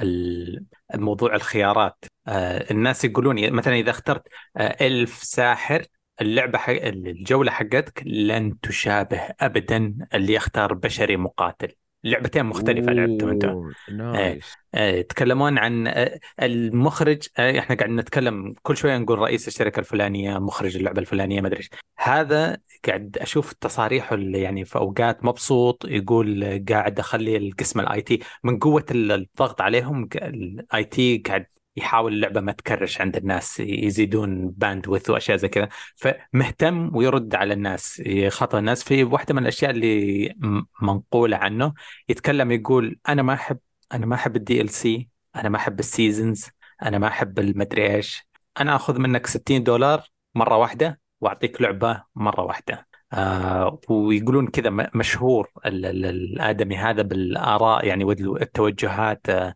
A: ال- الموضوع الخيارات. آه، الناس يقولون مثلا إذا اخترت آه، ألف ساحر اللعبة حق الجولة حقتك لن تشابه أبدا اللي يختار بشري مقاتل. لعبتين مختلفة لعبتهم
C: أوه، nice
A: آه، يتكلمون عن آه، المخرج آه، إحنا قاعد نتكلم كل شوية نقول رئيس الشركة الفلانية مخرج اللعبة الفلانية ما أدري إيش. هذا قاعد أشوف تصاريحه اللي يعني في أوقات مبسوط يقول آه، قاعد أخلي القسم ال IT من قوة ال- الضغط عليهم ال IT قاعد يحاول اللعبة ما ت crash عند الناس يزيدون bandwidth وأشياء زي كذا. فمهتم ويرد على الناس يخاطب الناس. في واحدة من الأشياء اللي منقولة عنه يتكلم يقول أنا ما أحب أنا ما أحب ال DLC أنا ما أحب ال seasons أنا ما أحب المدري إيش. أنا آخذ منك 60 دولار مرة واحدة وأعطيك لعبة مرة واحدة. آه ويقولون كذا مشهور ال- ال- الآدمي هذا بالآراء يعني والتوجهات آه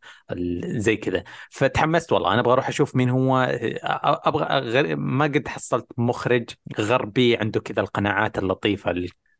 A: زي كذا. فتحمست والله. أنا أبغى أروح أشوف مين هو. آه، أبغى غير ما قد حصلت مخرج غربي عنده كذا القناعات اللطيفة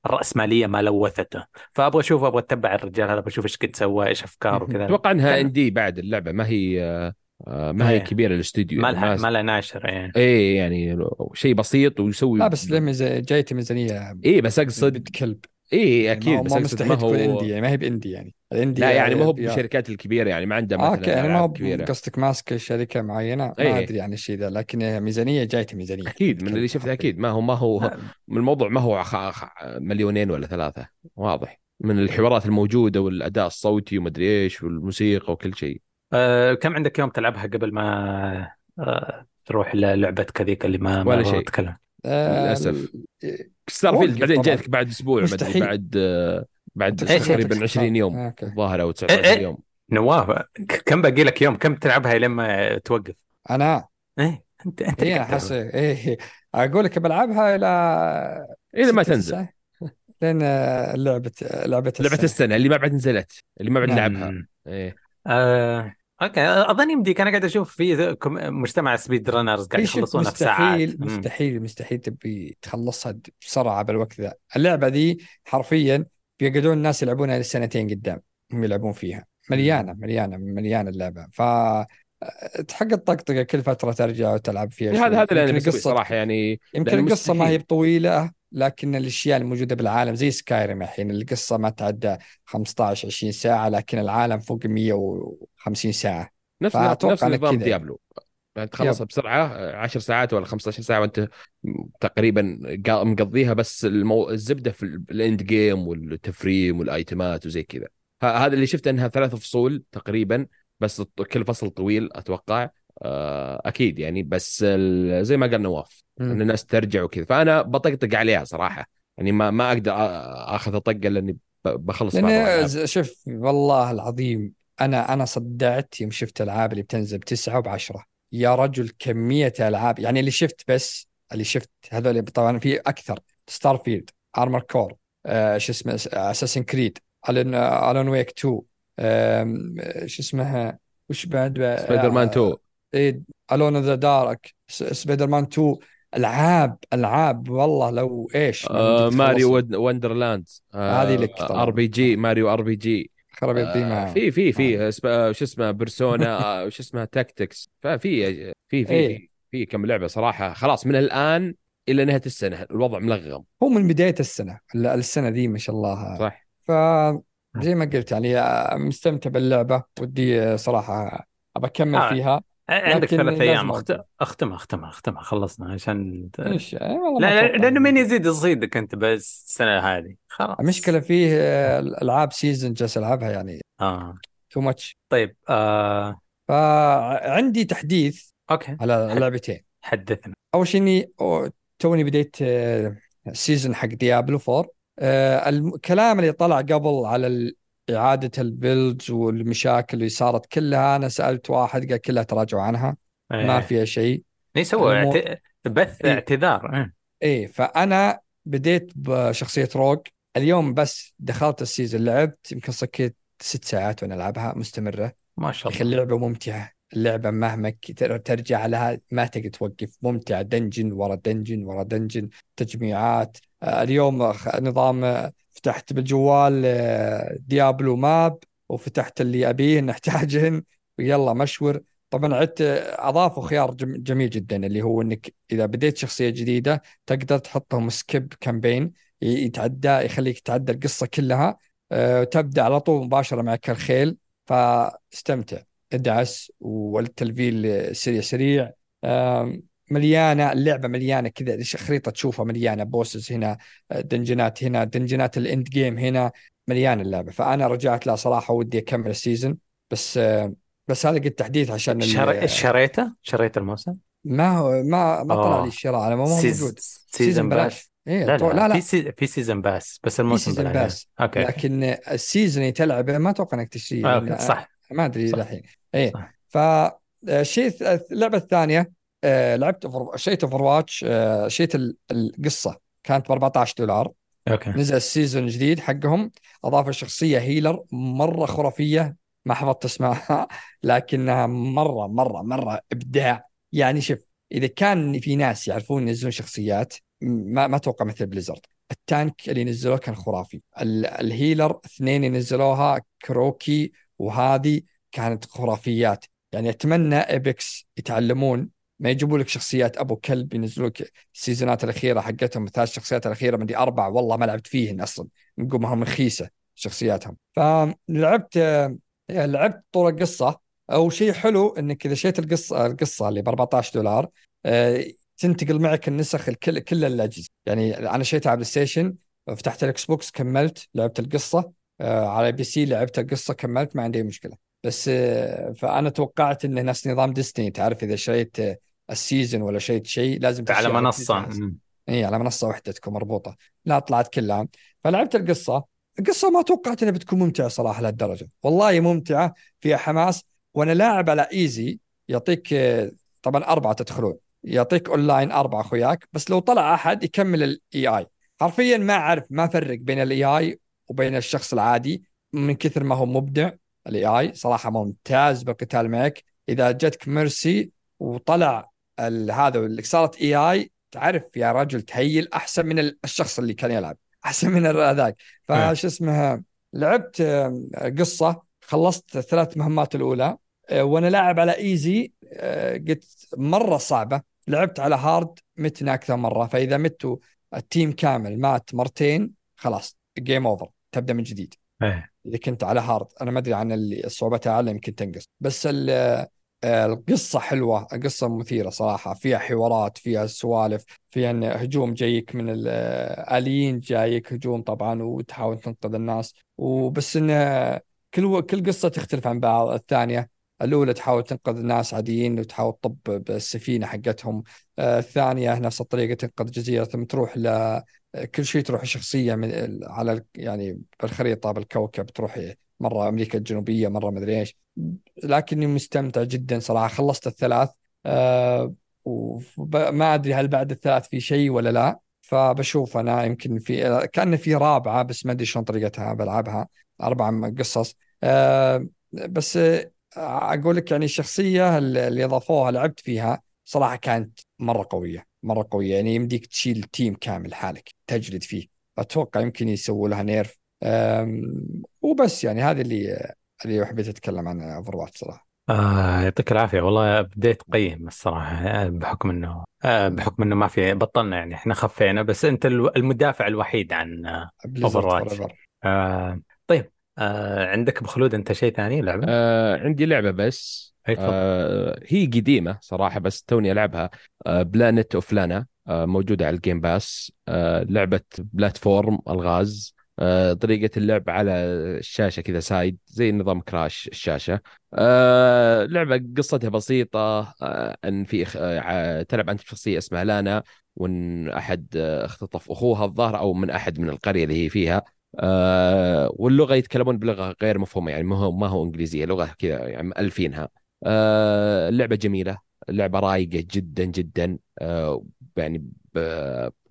A: الرأسمالية ما لوثته. فأبغى أشوف أبغى أتبع الرجال هذا بشوف إيش قد سوى إيش أفكاره وكذا.
C: أتوقع
A: إنها
C: ان دي بعد اللعبة ما هي ما هي
A: إيه.
C: كبيرة الاستوديو
A: ما
C: يعني
A: لها ما لها ناشر يعني.
C: إيه يعني شيء بسيط ويسوي
B: لا بس جايته ميزانيه
C: إيه بس أقصد
B: بنت كلب.
C: إيه
B: يعني
C: أكيد
B: ما,
C: بس
B: ما
C: أقصد
B: مستحيل
C: ما
B: تكون
C: هو
B: إندي يعني ما هي بإندي يعني. الإندي
C: لا يعني ما هو بالشركات الكبيرة يعني ما عنده
B: آه
C: مثلا
B: أوكي يعني ما هو قصدك ماسك شركة معينة؟ ما
C: إيه.
B: أدري عن الشيء ذا لكن ميزانيه جايته ميزانيه أكيد
C: من اللي شفته. أكيد. ما هو ما هو
A: آه،
C: من الموضوع ما هو. مليونين ولا ثلاثة واضح. من الحوارات الموجودة والأداء الصوتي ومدري إيش والموسيقى وكل شيء.
A: آه كم عندك يوم تلعبها قبل ما آه تروح للعبتك هذيك اللي ما ما
C: ولا شيء.
A: أتكلم
B: آه،
C: للأسف.
B: ال-
C: Star
B: وقف
C: field بعدين. جاتك بعد أسبوع
B: مستحيل.
C: بعد آه، بعد
A: إيش-
C: تقريبا
B: إيش-
C: 20 يوم
B: آه،
C: الظاهر أو
A: إيه
C: 19 يوم
A: نواف كم باقي لك يوم كم تلعبها لما توقف أنا إيه أنت
B: أنت
A: إيه
B: احس. إيه أقول لك بلعبها إلى
C: إلى ما تنزل.
B: لين آه، لعبة لعبة
C: لعبة
B: السنة.
C: السنة اللي ما بعد نزلت اللي ما بعد
B: نعم.
C: نلعبها
A: مم.
C: إيه
A: آه، okay. اظن يمديك. أنا قاعد أشوف في كم- مجتمع speedrunners قاعد يخلصونها في ساعات.
B: مستحيل. مستحيل مستحيل تبي تخلصها بسرعة بالوقت ذا. اللعبة ذي حرفيا بيقعدون الناس يلعبونها لسنتين قدام هم يلعبون فيها. مليانة مليانة مليانة اللعبة. ف تحق الطقطقة كل فترة ترجع وتلعب فيها.
C: هذا هذا اللي صراحة يعني
B: يمكن القصة ما هي. بطويلة. لكن الأشياء الموجودة بالعالم زي Skyrim الحين القصة ما تعدى 15 20 ساعة لكن العالم فوق 150 ساعة.
C: نفس نفس نظام. Diablo. يعني تخلصها بسرعة 10 ساعات ولا 15 ساعة وأنت تقريبا مقضيها بس المو... الزبدة في ال- ال end game والتفريم والآيتمات وزي كذا. هذا اللي شفت إنها ثلاث فصول تقريبا بس كل فصل طويل أتوقع. أكيد يعني بس زي ما قال نواف إن الناس ترجع وكذا. فأنا بطقطق عليها صراحة. يعني ما ما أقدر أخذ الطقه لأني بخلص الألعاب.
B: ز- شوف والله العظيم أنا أنا صدعت يوم شفت الالعاب اللي بتنزل بتسعة وبعشرة. يا رجل كمية ألعاب. يعني اللي شفت بس اللي شفت هذول طبعا في أكثر. Starfield Armored Core آه شو اسمه Assassin's Creed Alan Alan Wake 2 آم، شو اسمها وش بعد
C: سبايدر مان 2
B: إيه Alone the Dark. Spider-Man 2 ألعاب ألعاب والله لو إيش
C: آه Mario Wonderland.
B: هذه لك.
C: RPG Mario RPG.
B: خرب يدي
C: آه، في في في اسم- آه، شو اسمه Persona آه، شو اسمه Tactics. ففي في في
B: إيه.
C: في كم لعبة صراحة. خلاص من الآن إلى نهاية السنة. الوضع ملغم.
B: هو من بداية السنة. ال- السنة ذي ما شاء الله.
C: صح.
B: ف زي ما قلت يعني مستمتع باللعبة. ودي صراحة أبى أكمل
A: آه.
B: فيها.
A: عندك ثلاث أيام أختمها أختمها أختمها خلصنا عشان
B: إيش؟ يعني والله
A: لا. لأنه من يزيد يصيدك أنت بس السنة هذه. خلاص.
B: المشكلة فيه آه، الألعاب سيزون جالس ألعبها يعني.
A: آه.
B: too much
A: طيب آه.
B: فعندي تحديث
A: okay.
B: على لعبتين.
A: حدثنا.
B: أول شيء أو- توني بديت آه، ال season حق Diablo 4 آه، الكلام اللي طلع قبل على إعادة ال builds والمشاكل اللي صارت كلها. أنا سألت واحد قال كلها تراجعوا عنها ما
A: إيه.
B: فيها شيء.
A: إيه سوى
B: المو-
A: اعت... بث
B: إيه.
A: اعتذار إيه.
B: إيه فأنا بديت بشخصية rogue اليوم بس دخلت ال season لعبت يمكن صكيت ست ساعات وأنا ألعبها مستمرة.
A: ما شاء الله.
B: اللعبة ممتعة. اللعبة مهما ترجع لها ما تقدر توقف. ممتع dungeon ورا dungeon ورا dungeon تجميعات. اليوم نظام فتحت بالجوال Diablo map وفتحت اللي أبيه نحتاجهن ويلا مشور. طبعا عدت أضافوا خيار جميل جدا اللي هو إنك إذا بديت شخصية جديدة تقدر تحطهم skip campaign يتعدى يخليك تعدى القصة كلها وتبدأ على طول مباشرة معك الخيل. فاستمتع. ادعس والتلفيل سريع سريع. مليانة اللعبة مليانة كذا خريطة تشوفها مليانة bosses هنا دنجنات هنا دنجنات ال end game هنا مليانة اللعبة. فأنا رجعت لها صراحة ودي أكمل ال season بس بس هذا قد تحديث عشان
A: شر... شريته؟ شريت الموسم؟
B: ما هو ما ما طلع لي الشراء أنا ما هو seas... موجود
A: season بلاش.
B: إيه
A: لا, لا, لا, لا. في sea... في season pass بس الموسم
B: season pass okay. لكن ال season اللي تلعبه ما أتوقع إنك تشتريه
A: آه صح.
B: ما أدري الحين اي فالشيء اللعبة الثانية. آه لعبت شريت Overwatch آه شريت القصة. كانت ب 14 دولار.
A: okay.
B: نزل ال season الجديد حقهم. أضافوا شخصية healer مرة خرافية. ما حفظت اسمها لكنها مرة مرة مرة إبداع. يعني شوف إذا كان في ناس يعرفون ينزلون شخصيات ما ما أتوقع مثل Blizzard. ال tank اللي نزلوه كان خرافي. ال healer اثنين ينزلوها Kiriko وهذه كانت خرافيات. يعني أتمنى Apex يتعلمون ما يجيبوا لك شخصيات أبو كلب ينزلوك السيزونات الأخيرة حقتهم الثلاث شخصيات الأخيرة من دي أربع والله ما لعبت فيهن أصلا. نقومهم رخيصة شخصياتهم. فلعبت لعبت طول القصة. أو شيء حلو إنك إذا شريت القصة القصة اللي ب 14 دولار آه، تنتقل معك النسخ الكل كل الأجهزة. يعني أنا شريتها على PlayStation فتحت ال Xbox كملت لعبت القصة. آه، على PC لعبت القصة كملت ما عندي مشكلة. بس آه، فأنا توقعت انه نفس نظام Destiny تعرف إذا شريت ال season ولا شريت شيء لازم
A: على منصة.
B: اي على منصة وحده تكون مربوطة. لا طلعت كلها فلعبت القصة. القصة ما توقعت إنها بتكون ممتعة صراحة لهالدرجة. والله ممتعة فيها حماس. وأنا لاعب على easy يعطيك طبعا أربعة تدخلون. يعطيك أونلاين أربعة أخوياك. بس لو طلع أحد يكمل ال AI حرفيا ما أعرف ما أفرق بين ال AI وبين الشخص العادي. من كثر ما هو مبدع ال AI صراحة ممتاز بالقتال معك. إذا جتك Mercy وطلع هذا اللي صارت AI تعرف يا رجل تهيل أحسن من الشخص اللي كان يلعب أحسن من هذاك. فش اسمها لعبت قصة خلصت الثلاث مهمات الأولى آه، وأنا لاعب على easy آه، قلت مرة صعبة. لعبت على hard متنا أكثر مره فإذا متوا ال team كامل مات مرتين خلاص game over تبدأ من جديد.
A: أيه.
B: إذا كنت على hard أنا ما أدري عن اللي صعوبتها اعلى يمكن تنقص. بس القصة حلوة القصة مثيرة صراحة فيها حوارات فيها سوالف فيها هجوم جايك من الآليين جايك هجوم طبعا وتحاول تنقذ الناس. وبس إن كل كل قصة تختلف عن بعض. الثانية الأولى تحاول تنقذ الناس عاديين وتحاول تطب بالسفينة حقتهم. الثانية نفس الطريقة تنقذ جزيرة ثم تروح ل كل شيء تروح شخصية من على يعني بالخريطة بالكوكب تروح مرة أمريكا الجنوبية مرة مدري إيش. لكني مستمتع جدا صراحة. خلصت الثلاث أه وما أدري هل بعد الثلاث في شيء ولا لا. فبشوف أنا يمكن في كأن في رابعة بس ما أدري شلون طريقتها بلعبها. أربع قصص. أه بس أقول لك يعني الشخصية اللي اضافوها لعبت فيها صراحة كانت مرة قوية مرة قوية. يعني يمديك تشيل تيم كامل حالك تجلد فيه. أتوقع يمكن يسووا لها nerf. وبس يعني هذا اللي اللي حبيت أتكلم عن Overwatch صراحة
A: آه يعطيك العافية. والله بديت game الصراحة آه، بحكم إنه آه بحكم إنه ما في بطلنا يعني إحنا خفينا بس أنت المدافع الوحيد عن Overwatch آه طيب آه عندك بخلود أنت شيء ثاني لعبة؟
C: آه عندي لعبة بس. آه هي قديمة صراحة بس توني ألعبها. آه Planet of Lana آه موجودة على ال Game Pass آه لعبة platform الغاز. آه، طريقة اللعب على الشاشة كذا side زي نظام Crash الشاشة. آه، لعبة قصتها بسيطة. آه، أن في تلعب أنت شخصية اسمها لانا وأن أحد اختطف أخوها الظاهر أو من أحد من القرية اللي هي فيها. واللغة يتكلمون بلغة غير مفهومة يعني ما هو ما هو إنجليزية لغة كذا يعني مألفينها. اللعبة جميلة اللعبة رايقة جدا جدا. يعني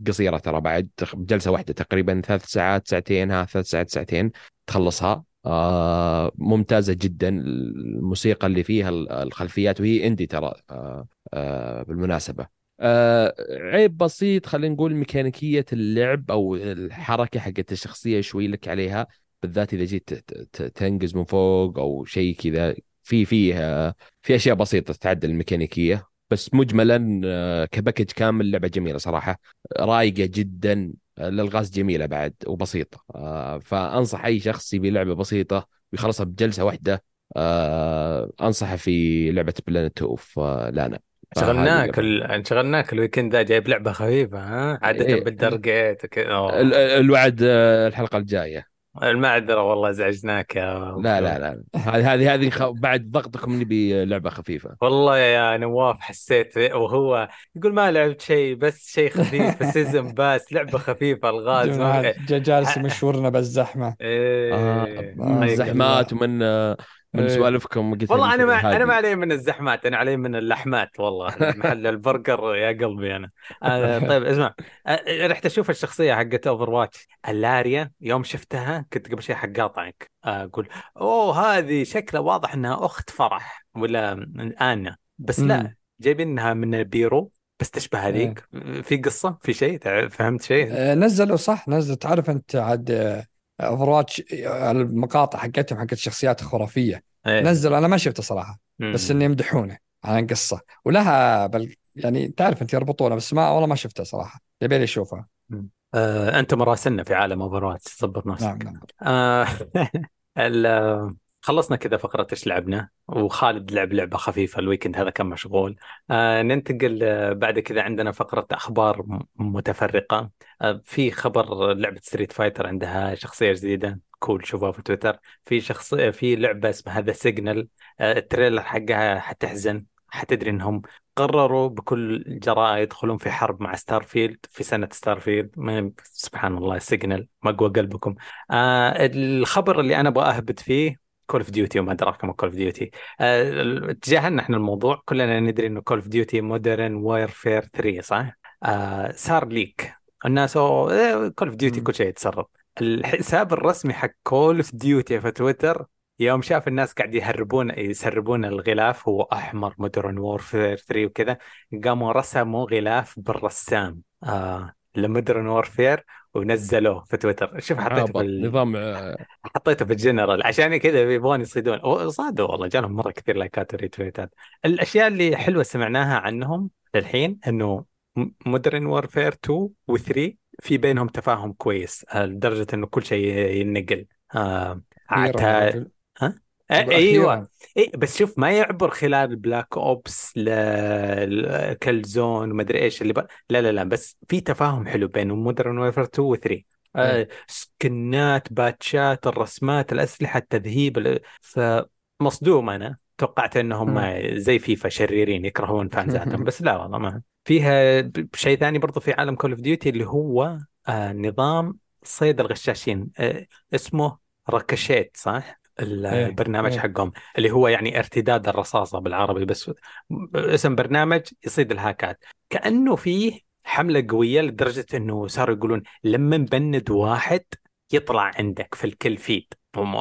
C: قصيره ترى بعد جلسة واحدة تقريبا ثلاث ساعات ساعتين ها ثلاث ساعات ساعتين تخلصها. آه ممتازة جدا الموسيقى اللي فيها الخلفيات وهي اندي ترى آه آه بالمناسبة. آه عيب بسيط خلينا نقول ميكانيكية اللعب أو الحركة حقت الشخصية شوي لك عليها. بالذات إذا جيت تنقز من فوق أو شيء كذا في فيه في أشياء بسيطة تتعدل الميكانيكية. بس مجملا آه، ك package كامل لعبة جميلة صراحة. رايقة جدا الالغاز جميلة بعد وبسيطة. آه، فأنصح أي شخص يبي لعبة بسيطة ويخلصها بجلسة واحدة. آه، أنصحه في لعبة Planet of Lana
A: شغلناك ال... شغلناك ال weekend ذا جايب لعبة خفيفة ها؟ عادة إيه. بالدرجات
C: الوعد الحلقة الجاية.
A: المعذرة والله ازعجناك يا
C: لا لا لا. هذه هذه هذه خ... بعد ضغطكم نبي لعبة خفيفة.
A: والله يا نواف حسيت وهو يقول ما لعبت شيء بس شيء خفيف season pass لعبة خفيفة الغاز
B: جالس مشورنا بالزحمة.
A: إيه
C: آه. الزحمات ومن من إيه. سوالفكم
A: قلت والله أنا ما أنا ما علي من الزحمات أنا علي من اللحمات والله محل البرجر يا قلبي أنا. آه طيب اسمع آه رحت أشوف الشخصية حقت Overwatch اللاريا يوم شفتها كنت قبل شيء حق قاطعك أقول أوه هذه شكلها واضح إنها أخت فرح ولا أنا بس لا جايبينها من بيرو بس تشبه هذيك إيه. في قصة في شيء فهمت شيء؟
B: آه، نزلوا صح نزل تعرف أنت عاد Overwatch المقاطع حقتهم حقت الشخصيات الخرافية إيه. نزل أنا ما شفته صراحة مم. بس اني يمدحونه عن قصة ولها بل يعني تعرف أنت يربطونها بس ما والله ما شفتها صراحة يبي لي أشوفها
A: آه، انت مراسلنا في عالم Overwatch ظبط نفسك نعم نعم. آه خلصنا كذا فقرة إيش لعبنا؟ وخالد لعب لعبة خفيفة ال weekend هذا كان مشغول. آه ننتقل آه بعد كذا عندنا فقرة أخبار متفرقة. آه في خبر لعبة Street Fighter عندها شخصية جديدة cool شوفوها في تويتر. في شخص في لعبة اسمها The Signal آه ال trailer حقها حتحزن حتدري إنهم قرروا بكل جراءة يدخلون في حرب مع Starfield في سنة Starfield سبحان الله Signal مقوى قلبكم. آه الخبر اللي أنا أبغى أهبط فيه Call of Duty وما أدراك ما Call of Duty تجاهلنا إحنا الموضوع. كلنا ندري إنه Call of Duty Modern Warfare 3 صح؟ آه صار ليك الناس Call of Duty كل شيء يتسرب. الحساب الرسمي حق Call of Duty في تويتر يوم شاف الناس قاعد يهربون يسربون الغلاف هو أحمر Modern Warfare 3 وكذا. قاموا رسموا غلاف بالرسام. آه ل Modern Warfare ونزلوه في تويتر. شوف حطيته في ال...
C: نظام
A: آه، حطيته في الجنرال. عشان كذا يبغون يصيدون. صادوا والله جالهم مرة كثير لايكات وريتويتات. الأشياء اللي حلوة سمعناها عنهم للحين إنه Modern Warfare 2 و3 في بينهم تفاهم كويس آه، لدرجة إنه كل شيء ينقل. آه عتا... ها؟ أيوه. اي بس شوف ما يعبر خلال Black Ops ل Warzone وما أدري إيش اللي ب... لا لا لا بس في تفاهم حلو بين Modern Warfare 2 و 3 آه سكنات باتشات الرسمات الأسلحة التذهيب فمصدوم أنا. توقعت إنهم زي فيفا شريرين يكرهون فانزاتهم بس لا والله ما فيها شيء ثاني برضو في عالم Call of Duty اللي هو آه نظام صيد الغشاشين آه اسمه Ricochet صح؟ إيه، البرنامج إيه. حقهم اللي هو يعني ارتداد الرصاصة بالعربي بس اسم برنامج يصيد الهاكات. كأنه فيه حملة قوية لدرجة إنه صاروا يقولون لما نبند واحد يطلع عندك في ال kill feed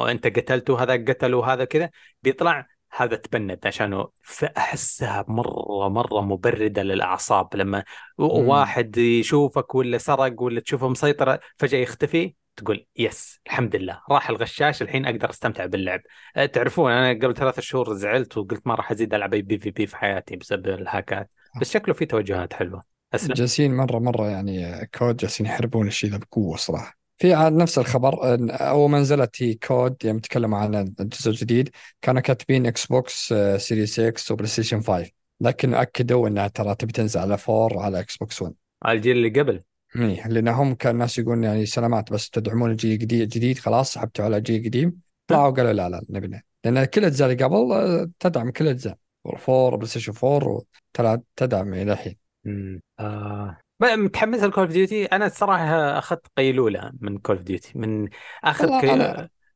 A: أنت قتلته هذا قتل وهذا كذا بيطلع هذا تبند عشانه فاحسها مرة مرة مبردة للأعصاب. لما واحد يشوفك ولا سرق ولا تشوفه مسيطر فجأة يختفي. تقول yes الحمد لله. راح الغشاش الحين أقدر أستمتع باللعب. أه، تعرفون أنا قبل ثلاثة شهور زعلت وقلت ما راح أزيد ألعب أي PvP في حياتي بسبب الهاكات. بس شكله في توجهات حلوة.
B: أسلم. جالسين مرة مرة يعني COD جالسين يحاربون الشيء ذا بقوة صراحة. في عاد نفس الخبر أول ما نزلت هي COD يوم تكلموا عن الجزء الجديد كانوا كاتبين Xbox Series X و PlayStation 5 لكن أكدوا إنها ترى تبي تنزل على 4 وعلى Xbox 1
A: على الجيل اللي قبل.
B: إيه. لأنهم كان الناس يقولون يعني سلامات بس تدعمون الجيل الجديد جديد خلاص سحبتوا على جيل قديم. طلعوا قالوا لا لا نبي لأن كل الاجزاء اللي قبل آه، تدعم كل الاجزاء 4 PlayStation 4 تدعم إلى الحين
A: آه. متحمس ل Call of Duty؟ أنا الصراحة أخذت قيلوله من Call of Duty. من آخر.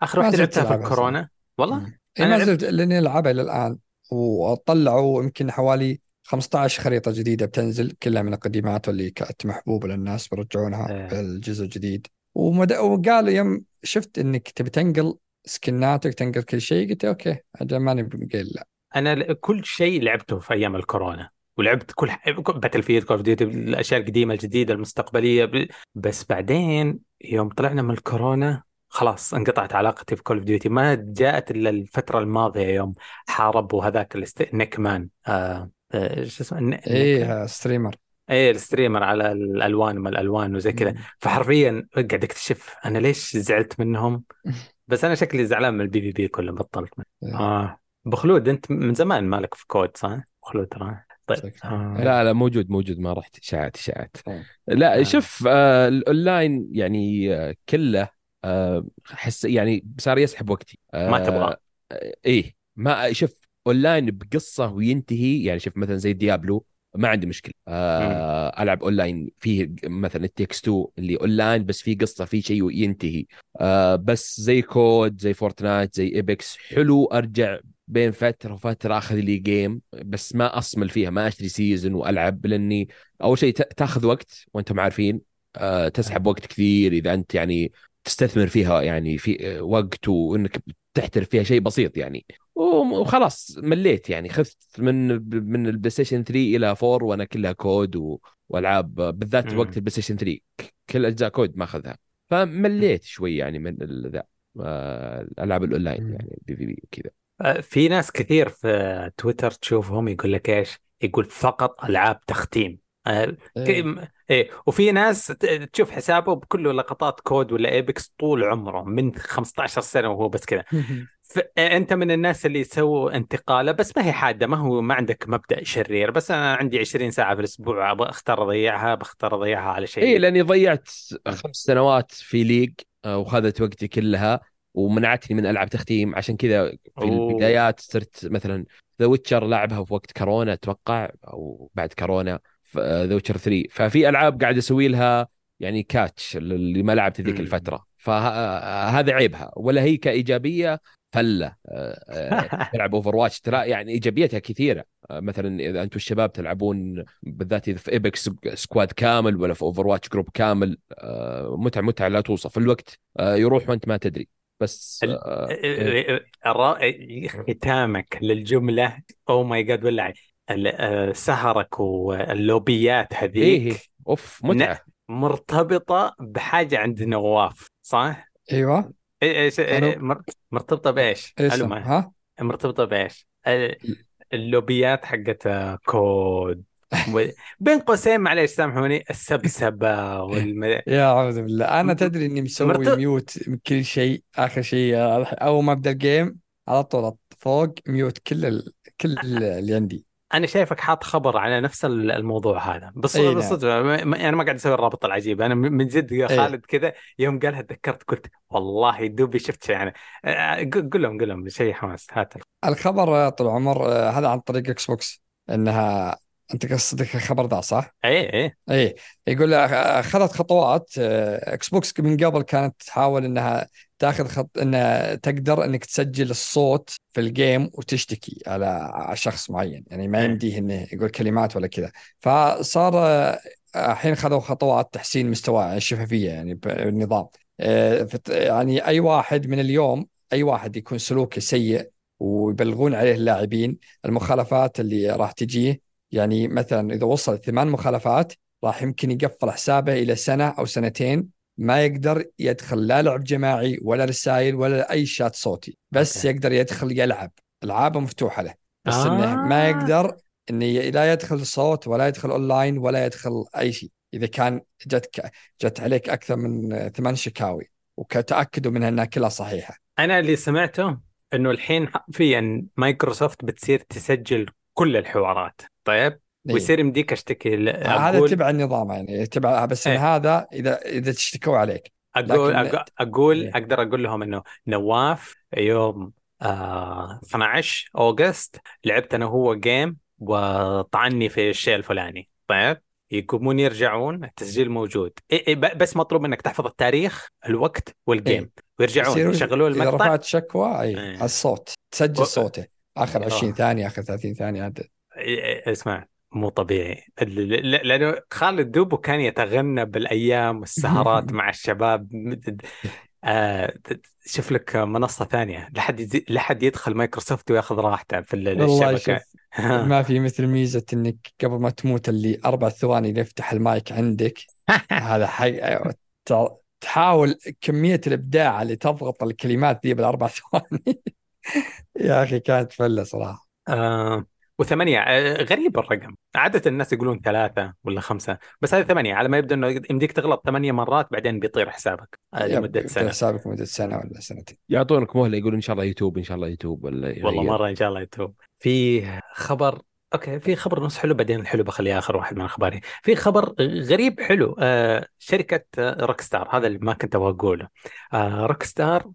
A: آخر واحدة لعبتها في الكورونا. والله؟
B: أنا ما زلت لأني ألعبها إلى الآن. وطلعوا يمكن حوالي 15 خريطة جديدة بتنزل كلها من القديمات واللي كانت محبوبة للناس بيرجعونها إيه. في الجزء الجديد. ومد... وقالوا يوم شفت إنك تبي تنقل سكناتك تنقل كل شيء قلت okay أجل ماني بقيل لا.
A: أنا كل شيء لعبته في أيام الكورونا ولعبت كل Battlefield Call of Duty الأشياء القديمة الجديدة المستقبلية ب- بس بعدين يوم طلعنا من الكورونا خلاص انقطعت علاقتي في Call of Duty ما جاءت إلا الفترة الماضية يوم حاربوا هذاك الاست... آه... آه... شو اسمه إيه
B: streamer إيه
A: ال streamer على الألوان ما الألوان وزي كذا فحرفيا قاعد أكتشف أنا ليش زعلت منهم بس أنا شكلي زعلان من ال PvP كله بطلت
B: إيه.
A: آه بخلود أنت من زمان مالك في COD صح؟ بخلود ترى طيب. آه.
C: لا لا موجود موجود ما رحت اشاعات اشاعات
B: إيه.
C: لا
A: آه.
C: شوف آه الأونلاين يعني آه كله آه حس يعني صار يسحب وقتي آه
A: ما تبغى.
C: آه إيه ما شوف أونلاين بقصة وينتهي يعني شوف مثلا زي Diablo ما عندي مشكلة. آه ألعب أونلاين فيه مثلا التكس 2 اللي أونلاين بس فيه قصة فيه شيء وينتهي. آه بس زي COD زي Fortnite زي Apex حلو. أرجع بين فترة وفترة أخذ لي game بس ما أصمل فيها ما أشتري season وألعب لأني أول شيء تا- تأخذ وقت وأنتم عارفين آه تسحب وقت كثير. إذا أنت يعني تستثمر فيها يعني في وقت وإنك تحترف فيها شيء بسيط يعني. وخلاص مليت يعني. خذت من من ال PlayStation 3 إلى 4 وأنا كلها COD و... وألعاب بالذات. وقت ال PlayStation 3 ك- كل أجزاء COD ما اخذها فمليت شوي يعني من ذا آه، الألعاب الاونلاين. يعني PvP وكذا
A: آه، في ناس كثير في تويتر تشوفهم يقول لك إيش؟ يقول فقط ألعاب تختيم. آه،
B: إيه.
A: ك- إيه. وفي ناس تشوف حسابه بكله لقطات COD ولا Apex طول عمره من 15 سنة وهو بس كذا. فانت من الناس اللي يسووا انتقاله بس ما هي حادة ما هو ما عندك مبدأ شرير بس أنا عندي 20 ساعة في الأسبوع أختار أضيعها بختار أضيعها على شيء.
C: اي لأني ضيعت خمس سنوات في League آه، وخذت وقتي كلها ومنعتني من العاب تختيم. عشان كذا في
A: أوه.
C: البدايات صرت مثلا The Witcher لعبها في وقت كورونا أتوقع أو بعد كورونا. The Witcher 3 ففي ألعاب قاعد أسوي لها يعني catch اللي ما لعبت ذيك. الفترة. فهذا عيبها. ولا هي كإيجابية فلة. آه، آه، تلعب Overwatch ترى يعني إيجابيتها كثيرة. آه، مثلا إذا أنتم الشباب تلعبون بالذات إذا في Apex squad كامل ولا في Overwatch group كامل متعة متعة لا توصف. الوقت يروح وأنت ما تدري. بس إيه.
A: ختامك للجملة. oh my god ولا ال- آه، سهرك واللوبيات
C: إيه
A: هذيك
C: إيه. أوف متعة
A: مرتبطة بحاجة عند نواف صح؟
B: أيوه
A: إيه- إيش إيه-
B: ألو.
A: مر- مرتبطة بإيش؟
B: إيش
A: ألو معي.
B: ها
A: مرتبطة بإيش؟ ال- اللوبيات حقت آه، COD و- بين قوسين معليش سامحوني السبسبة والم...
B: يا أعوذ بالله أنا
A: م-
B: تدري إني مسوي
A: مرتب-
B: mute من كل شيء آخر شيء أول ما أبدأ ال game على طول فوق mute كل ال... كل اللي عندي
A: أنا شايفك حاط خبر على نفس ال- الموضوع هذا بس
B: نعم.
A: بالصدفة ما- ما- أنا ما قاعد أسوي الرابط العجيب أنا من جد يا. خالد كذا يوم قالها تذكرت قلت والله دوبي شفت شيء يعني آه، قول لهم قول لهم شيء حماس هات
B: الخبر آه، طول العمر آه، هذا عن طريق Xbox إنها أنت قصدك الخبر ذا صح؟
A: إيه إيه
B: إيه يقول اخذت خطوات آه، Xbox من قبل كانت تحاول إنها تاخذ خط انها تقدر إنك تسجل الصوت في ال game وتشتكي على على شخص معين. يعني ما. يمديه انه يقول كلمات ولا كذا. فصار آه، الحين خذوا خطوات تحسين مستوى الشفافية يعني بالنظام آه، يعني أي واحد من اليوم أي واحد يكون سلوكه سيء ويبلغون عليه اللاعبين المخالفات اللي راح تجيه يعني مثلا إذا وصل ثمان مخالفات راح يمكن يقفل حسابه إلى سنة أو سنتين ما يقدر يدخل لا لعب جماعي ولا رسائل ولا أي شات صوتي بس
A: okay.
B: يقدر يدخل يلعب. ألعابه مفتوحة له بس
A: آه.
B: إنه ما يقدر إنه لا يدخل صوت ولا يدخل أونلاين ولا يدخل أي شيء. إذا كان جتك جت عليك أكثر من ثمان شكاوي وكتأكدوا منها إنها كلها صحيحة.
A: أنا اللي سمعته إنه الحين حرفيا مايكروسوفت بتصير تسجل كل الحوارات. طيب؟
B: إيه.
A: ويصير يمديك أشتكي ل-
B: هذا
A: أقول
B: تبع النظام يعني تبع بس
A: إيه.
B: هذا إذا إذا تشتكوا عليك
A: أقول
B: لكن-
A: أقول
B: إيه.
A: أقدر أقول لهم إنه نواف يوم آه 12 August لعبت أنا وهو game وطعني في الشيء الفلاني طيب يقومون يرجعون التسجيل موجود إيه إيه بس مطلوب منك تحفظ التاريخ الوقت وال game
B: إيه.
A: ويرجعون يشغلوا
B: اذا
A: المقطع
B: رفعت شكوى اي
A: إيه.
B: على الصوت تسجل
A: و-
B: صوته آخر
A: آه.
B: 20 ثانية آخر 30 ثانية
A: إيه، إيه، اسمع مو طبيعي. لأنه خالد دوبو كان يتغنى بالأيام والسهرات مع الشباب. آه شوف لك منصة ثانية. لحد. لحد يدخل مايكروسوفت وياخذ راحته في الشبكه
B: ما في مثل ميزة إنك قبل ما تموت اللي أربع ثواني يفتح المايك عندك هذا حي... تحاول كمية الإبداع اللي تضغط الكلمات دي بالأربع ثواني. يا أخي كانت فلة صراحة.
A: آه وثمانية آه غريب الرقم. عادة الناس يقولون ثلاثة ولا خمسة بس هذه ثمانية. على ما يبدو إنه يمديك تغلط ثمانية مرات بعدين بيطير حسابك آه لمدة سنة.
B: حسابك مدة سنة ولا سنتين.
C: يعطونك مهلة يقولون إن شاء الله يتوب إن شاء الله يتوب ولا
A: والله
C: يغير.
A: مرة إن شاء الله يتوب. في خبر okay في خبر نص حلو بعدين الحلو بخليه آخر واحد من أخباري. في خبر غريب حلو آه شركة Rockstar هذا اللي ما كنت أبغى أقوله. آه Rockstar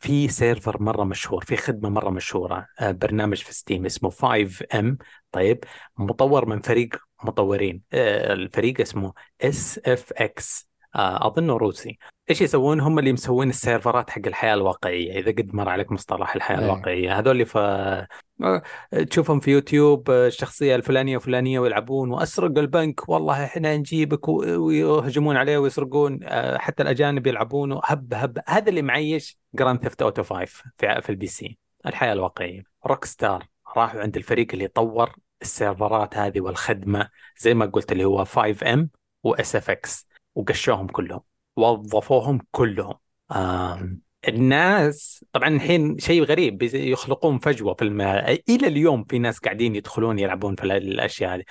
A: في server مرة مشهور في خدمة مرة مشهورة آه برنامج في Steam اسمه 5M طيب مطور من فريق مطورين آه الفريق اسمه SFX أظنه روسي. إيش يسوون؟ هم اللي مسوين السيرفرات حق الحياة الواقعية. إذا قد مر عليك مصطلح الحياة
B: إيه.
A: الواقعية هذول اللي تشوفهم في يوتيوب آه، الشخصية الفلانية وفلانية ويلعبون واسرق البنك. والله إحنا نجيبك ويهجمون عليه ويسرقون آه، حتى الأجانب يلعبون. هب هب هذا اللي معيش Grand Theft Auto 5 في ال PC. الحياة الواقعية. Rockstar راحوا عند الفريق اللي طور السيرفرات هذه والخدمة زي ما قلت اللي هو FiveM و CFX وقشوهم كلهم وظفوهم كلهم. الناس طبعا الحين شيء غريب يخلقون فجوة في الماء. إلى اليوم في ناس قاعدين يدخلون يلعبون في ال- الأشياء هذه.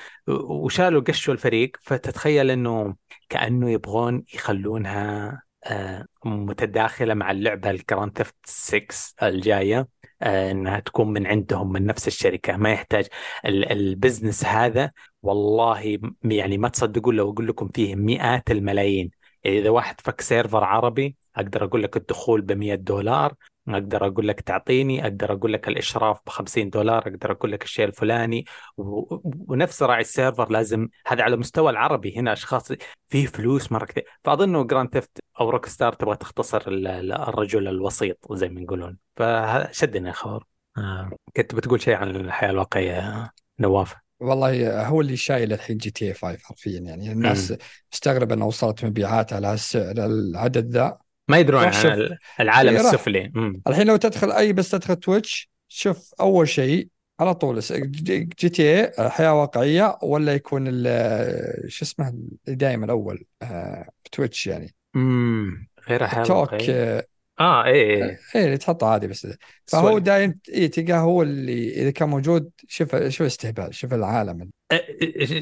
A: وشالوا قشوا الفريق فتتخيل إنه كأنه يبغون يخلونها آه، متداخلة مع اللعبة ال Grand Theft 6 الجاية آه، إنها تكون من عندهم من نفس الشركة. ما يحتاج ال- ال business هذا والله يعني ما تصدقون لو أقول لكم فيه مئات الملايين. إذا واحد فك server عربي أقدر أقول لك الدخول ب 100 دولار أقدر أقول لك تعطيني أقدر أقول لك الإشراف ب 50 دولار أقدر أقول لك الشيء الفلاني. و... ونفس راعي ال server لازم هذا على مستوى العربي هنا أشخاص في فلوس مرة كثير. فاظنه Grand Theft أو Rockstar تبغى تختصر ال- ال- الرجل الوسيط زي ما يقولون. فشدني الخبر آه. كنت بتقول شيء عن الحياة الواقعية نواف؟
B: والله هو اللي شايل الحين GTA 5 حرفيا. يعني الناس مستغربة انه وصلت مبيعات على السعر العدد ذا.
A: ما يدرون عن العالم
B: إيه،.
A: السفلي.
B: الحين لو تدخل أي بس تدخل Twitch شوف أول شيء على طول GTA حياة واقعية ولا يكون ال- شو اسمه دائما الأول آه، في Twitch يعني
A: امم غير حياة
B: توك
A: واقعية
B: آه،
A: آه إيه إيه
B: إيه اللي تحطه عادي بس فهو. دايم إيه تلقاه هو اللي إذا كان موجود شوف شوف استهبال شوف العالم
A: أه،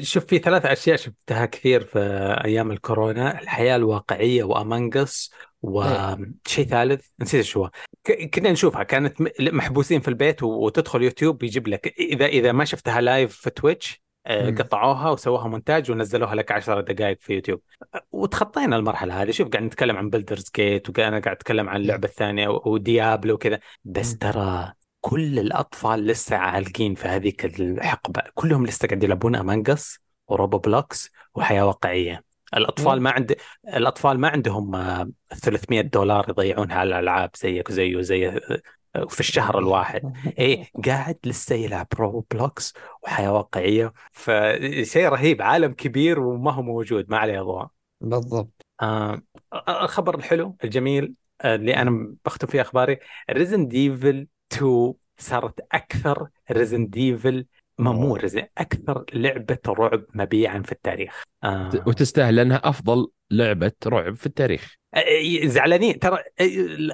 A: شوف في ثلاث أشياء شفتها كثير في أيام الكورونا الحياة الواقعية و Among Us وشيء ثالث نسيت شو كنا نشوفها كانت محبوسين في البيت وتدخل يوتيوب يجيب لك إذا إذا ما شفتها live في
B: Twitch.
A: قطعوها وسووها مونتاج ونزلوها لك 10 دقائق في يوتيوب. أه، وتخطينا المرحلة هذه. شوف قاعد نتكلم عن Baldur's Gate وأنا قاعد أتكلم عن اللعبة الثانية و- و Diablo وكذا. بس. ترى كل الأطفال لسه عالقين في هذيك الحقبة. كلهم لسه قاعد يلعبون Among Us و Roblox وحياة واقعية.
B: الأطفال.
A: ما عند الأطفال ما عندهم آه، 300 دولار يضيعونها على الألعاب زيك وزيه وزي آه، في الشهر الواحد. إيه قاعد لسه يلعب Roblox وحياة واقعية. فشيء رهيب عالم كبير وما هو موجود ما عليه ضوء.
B: بالضبط.
A: آه الخبر الحلو الجميل اللي أنا بختم فيه أخباري. Resident Evil 2 صارت أكثر Resident Evil ما مو أكثر لعبة رعب مبيعا في التاريخ. آه
C: وتستاهل لأنها أفضل لعبة رعب في التاريخ.
A: زعلانين. ترى آه،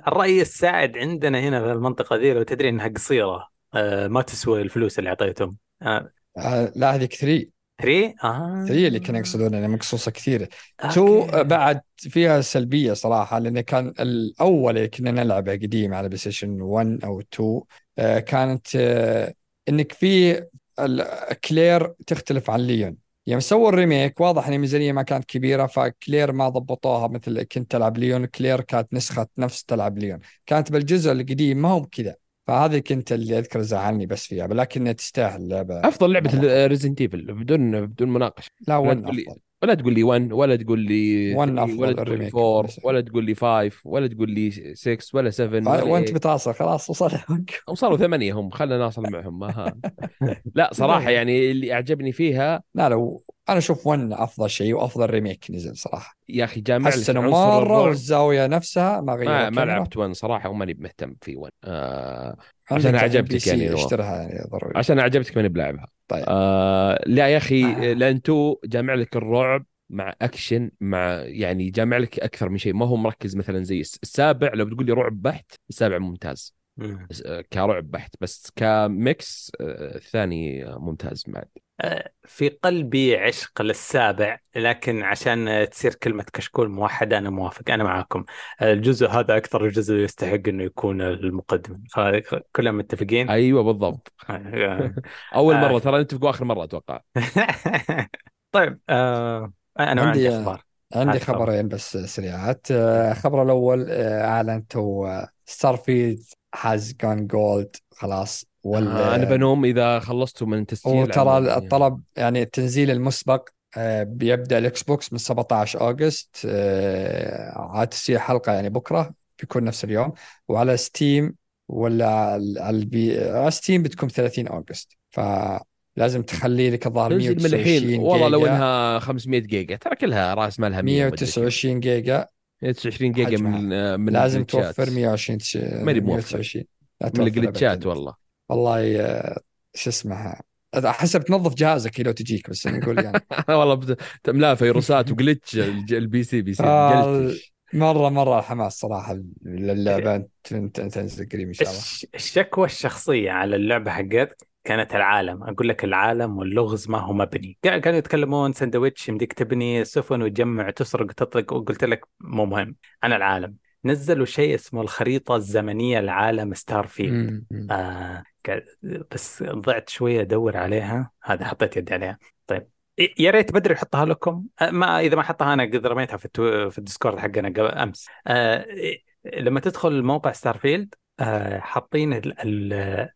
A: الرأي السائد عندنا هنا في المنطقة ذي لو تدري إنها قصيرة. آه ما تسوي الفلوس اللي أعطيتهم. آه.
B: آه، لا هذيك 3
A: 3 آه.
B: 3 اللي كانوا يقصدون انها مقصوصة كثير
A: okay.
B: 2 بعد فيها سلبية صراحة لأن كان الأول اللي كنا نلعبه قديم على PlayStation 1 أو 2 آه، كانت إنك في كلير تختلف عن ليون يوم سووا ال remake واضح إن الميزانيه ما كانت كبيرة فكلير ما ضبطوها مثل كنت تلعب ليون كلير كانت نسخة نفس تلعب ليون. كانت بالجزء القديم ما هو بكذا. فهذه كنت اللي أذكر زعلني بس فيها لكنها تستاهل
C: اللعبة. أفضل
B: لعبة.
C: Resident Evil بدون بدون مناقشة.
B: لا
C: ولا
B: 1
C: تقول لي
B: أفضل؟
C: ولا تقول لي 1 ولا تقول لي
B: 1
C: 3
B: أفضل
C: ولا تقول لي
B: ال remake.
C: 4 ولا تقول لي 5 ولا تقول لي 6 ولا 7 ولا
B: وانت
C: إيه.
B: بتعصر خلاص وصل
C: وصلوا ثمانية هم خلنا ناصل معهم ما ها. لا صراحة يعني اللي أعجبني فيها
B: لا لو أنا أشوف 1 أفضل شيء وأفضل remake نزل صراحة
C: يا أخي جامع
B: حسنوا
C: مرة.
B: والزاوية نفسها ما غيروا
C: ما, ما
B: الكاميرا.
C: لعبت 1 صراحة وماني مهتم في 1 آه
B: عندك
C: عشان عجبتك يعني.
B: اشترها يعني ضروري
C: عشان عجبتك ماني بلعبها
B: طيب.
C: آه لا يا أخي
B: آه.
C: لأن 2 جامع لك الرعب مع أكشن مع يعني جامع لك أكثر من شيء ما هو مركز مثلا زي الس- السابع لو بتقول لي رعب بحت السابع ممتاز كرعب بحت. بس كميكس آه، الثاني آه، ممتاز بعد.
A: آه، في قلبي عشق للسابع لكن عشان آه، تصير كلمة كشكول موحدة أنا موافق. أنا معاكم. آه، الجزء هذا أكثر جزء يستحق أنه يكون المقدم. كلنا متفقين؟
C: أيوه بالضبط.
A: آه،
C: أول
A: آه.
C: مره ترى نتفقوا آخر مرة أتوقع.
A: طيب آه، أنا
B: عندي-
A: عندي أخبار.
B: عندي. خبرين بس سريعات. آه، الخبر الأول آه، اعلنتوا ستار هاز جون جولد خلاص وال
C: آه أنا بنوم إذا خلصتوا من تسجيل
B: وترى الطلب يعني التنزيل المسبق آه، بيبدأ ال Xbox من 17 August آه، عاد تصير حلقة يعني بكرة بيكون نفس اليوم. وعلى Steam ولا على ال P على Steam بتكون 30 August فلازم تخلي لك الظاهر
C: تنزل من الحين
B: 129
C: والله لو
B: جيجا.
C: إنها 500 جيجا ترى كلها راس مالها 100 ومدري كم.
B: 129 جيجا.
C: 129 جيجا
B: حجمها.
C: من آه، من
B: لازم
C: ال glitch ات.
B: توفر 120 ش-
C: ماني موفر.
B: 129 لا
C: من
B: ال
C: glitch
B: ات.
C: والله
B: والله آه، شو اسمها حسب تنظف جهازك لو تجيك بس نقول يعني
C: والله بت- تملاه فيروسات وجلتش البي سي بيصير
B: آه، مرة مرة حماس صراحة للعبه تن- تنزل قريب إن شاء الله
A: الش- الشكوى الشخصية على اللعبة حقت كانت العالم. أقول لك العالم واللغز ما هو مبني. كا- كانوا يتكلمون سندويتش يمديك تبني سفن وتجمع تسرق وتطلق وقلت لك مو مهم. أنا العالم. نزلوا شيء اسمه الخريطة الزمنية لعالم ستار فيلد. آه ك- بس ضعت شوية أدور عليها. هذا حطيت يدي عليها. طيب. يا ريت بدري يحطها لكم. آه، ما إذا ما حطها أنا قد رميتها في التو... في ال Discord حقنا قبل أمس. آه لما تدخل موقع Starfield آه حاطين ال... ال...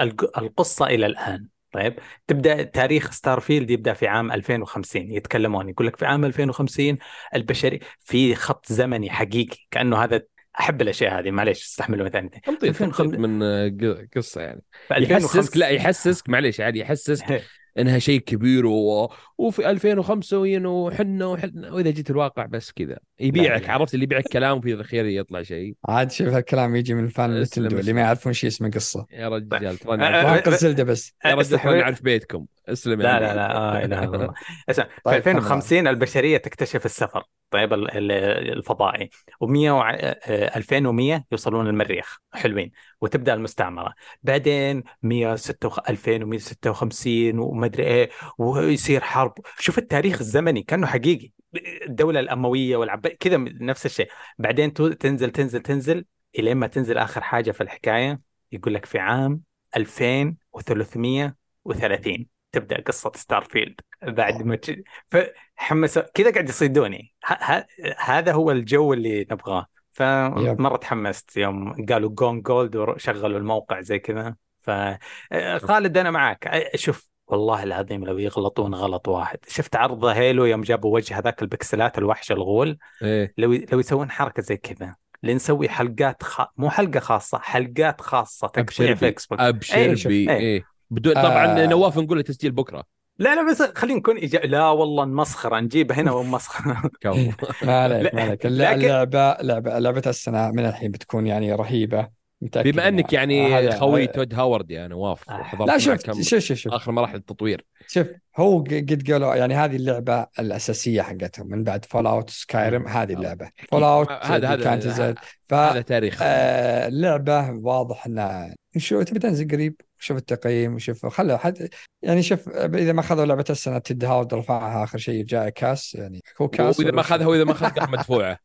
A: الق- القصة إلى الآن. طيب تبدأ تاريخ Starfield يبدأ في عام 2050 يتكلمون يقول لك في عام 2050 البشري في خط زمني حقيقي كأنه هذا أحب الأشياء هذه معليش استحملوا ثاني. 2005
C: تمطيط من آه، قصة يعني. يحسسك لا
A: 2005
C: يحسسك معليش عادي يحسسك إنها شيء كبير و... وفي 2005 وحنا وحنا وإذا جيت الواقع بس كذا. يبيعك
A: لا.
C: عرفت اللي يبيعك كلام وفي الأخير يطلع شيء.
B: عاد شوف هالكلام يجي من فان
C: أسلم،
B: نتندو اللي. ما يعرفون شيء اسمه قصة.
C: يا رجال تراني
A: أه،
C: أعرف-
A: أه،
B: وانقذ زلدة بس.
C: يا رجال تراني أعرف بيتكم. أسلم يا
A: لا. لا لا آه إله إلا الله. اسمع في
B: طيب،
A: 2050 البشرية تكتشف السفر طيب ال- ال- الفضائي. و100 2100 يوصلون المريخ حلوين. وتبدأ المستعمرة. بعدين 156 2156 وما أدري إيه ويصير حرب. شوف التاريخ الزمني كأنه حقيقي. الدولة الأموية والعب كذا نفس الشيء. بعدين تنزل تنزل تنزل الين ما تنزل آخر حاجة في الحكاية يقول لك في عام 2330 تبدأ قصة Starfield بعد ما تج... فحمس كذا قاعد يصيدوني. ه... ه... هذا هو الجو اللي نبغاه. فمره تحمست. يوم قالوا gone gold وشغلوا الموقع زي كذا. فخالد أنا معك شوف والله العظيم لو يغلطون غلط واحد شفت عرض Halo يوم جابوا وجه هذاك البكسلات الوحش الغول
C: إيه
A: لو لو يسوون حركة زي كذا لنسوي حلقات خ... مو حلقة خاصة حلقات خاصة تقطيع في. Xbox
C: أبشر
A: إيه،
C: بي
A: إيه.
C: إيه بدون طبعا
B: آه.
C: نواف نقول له تسجيل بكرة
A: لا لا بس خلينا نكون إيجا... لا والله نمسخره نجيبه هنا ونمسخره.
B: ما عليك
A: لا،
B: ما عليك
A: لكن-
B: اللعبه لعبه لعبة السنة من الحين بتكون يعني رهيبة متأكد
C: بما
B: أنك
C: يعني.
B: هذا-
C: خوي Todd Howard يا نواف
A: آه.
B: لا شوف شوف شوف
C: آخر مراحل التطوير.
B: شوف هو قد قالوا يعني هذه اللعبة الأساسية حقتهم من بعد Fallout Skyrim هذه اللعبة. Fallout
C: هذا هذا
B: تنزل
C: هذا تاريخ.
B: فاللعبه واضح انها شو تبي تنزل قريب شوف التقييم وشوف خلوا حد يعني شوف إذا ما اخذوا لعبة السنة Todd Howard رفعها آخر شيء جاء كاس يعني هو كاس وإذا
C: ما اخذها وإذا ما اخذ قطعه مدفوعه؟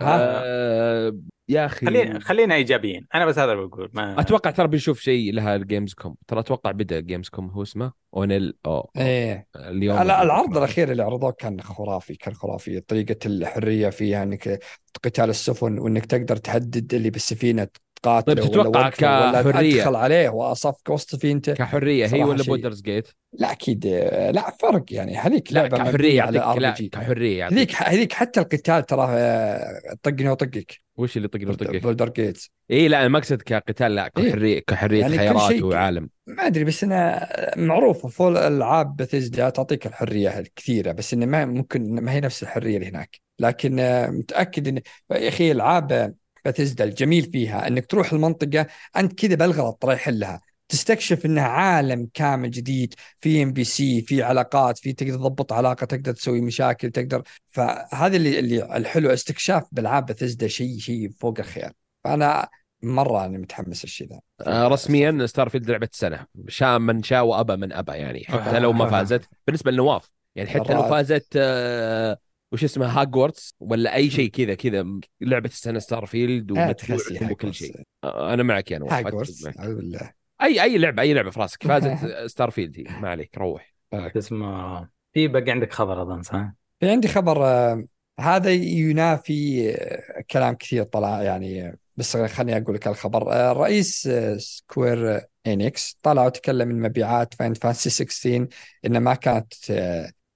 C: آه، يا أخي.
A: خلينا خلينا إيجابيين. أنا بس هذا اللي بقول ما
C: أتوقع ترى بنشوف شيء لها ال Gamescom ترى أتوقع بدأ Gamescom هو اسمه ONL أو
B: إيه.
C: اليوم.
B: لا العرض الأخير اللي عرضوه كان خرافي كان خرافي. طريقة الحرية فيها إنك قتال السفن وإنك تقدر تحدد اللي بالسفينة تقاتله
C: طيب تتوقع
B: ولا وقفه ولا
C: كحرية؟
B: أدخل عليه واصفك وسط سفينته؟
C: كحرية هي ولا. Baldur's Gate؟
B: لا أكيد. لا فرق يعني. هذيك
C: لا
B: لعبة
C: كحرية
B: مبنية على
C: لا. كحرية
B: هذيك هذيك حتى القتال ترى آه، طقني وطقك.
C: وش اللي يطق يطقك؟
B: Baldur's Gate.
C: اي لا أنا ما اقصد كقتال لا
B: إيه.
C: كحريه كحرية
B: يعني
C: خيارات وعالم
B: ما أدري بس أنا معروفة. فول العاب بثيزدا تعطيك الحرية الكثيرة بس إنه ما ممكن ما هي نفس الحرية اللي هناك. لكن متأكد ان يا أخي ألعاب بثيزدا الجميل فيها إنك تروح المنطقة أنت كذا بالغلط رايح لها. تستكشف انها عالم كامل جديد في NPC في علاقات في تقدر تضبط علاقة تقدر تسوي مشاكل تقدر. فهذا اللي اللي الحلو استكشاف بالعاب بثيزدا شيء شيء فوق الخيال. فأنا مرة أنا متحمس الشيء ذا
C: آه رسميا Starfield لعبة السنة. شاء من شاء وأبى من أبى يعني حتى لو ما فازت. بالنسبة لنواف يعني حتى لو. فازت آه وش اسمها هاجورتس ولا أي شيء كذا كذا لعبة السنة
B: Starfield
C: ومدفوع وكل. شيء. آه أنا معك يا نواف
B: هاجورتس
C: معك.
B: أعوذ بالله.
C: اي أي لعبه أي لعبة في راسك. فازت Starfield هي ما عليك روح.
A: اسمه في باقي عندك خبر أظن صح؟
B: في عندي خبر آه، هذا ينافي آه، كلام كثير طلع يعني بس خليني أقول لك الخبر. آه، رئيس Square Enix طلع وتكلم من مبيعات Final Fantasy 16 انها ما كانت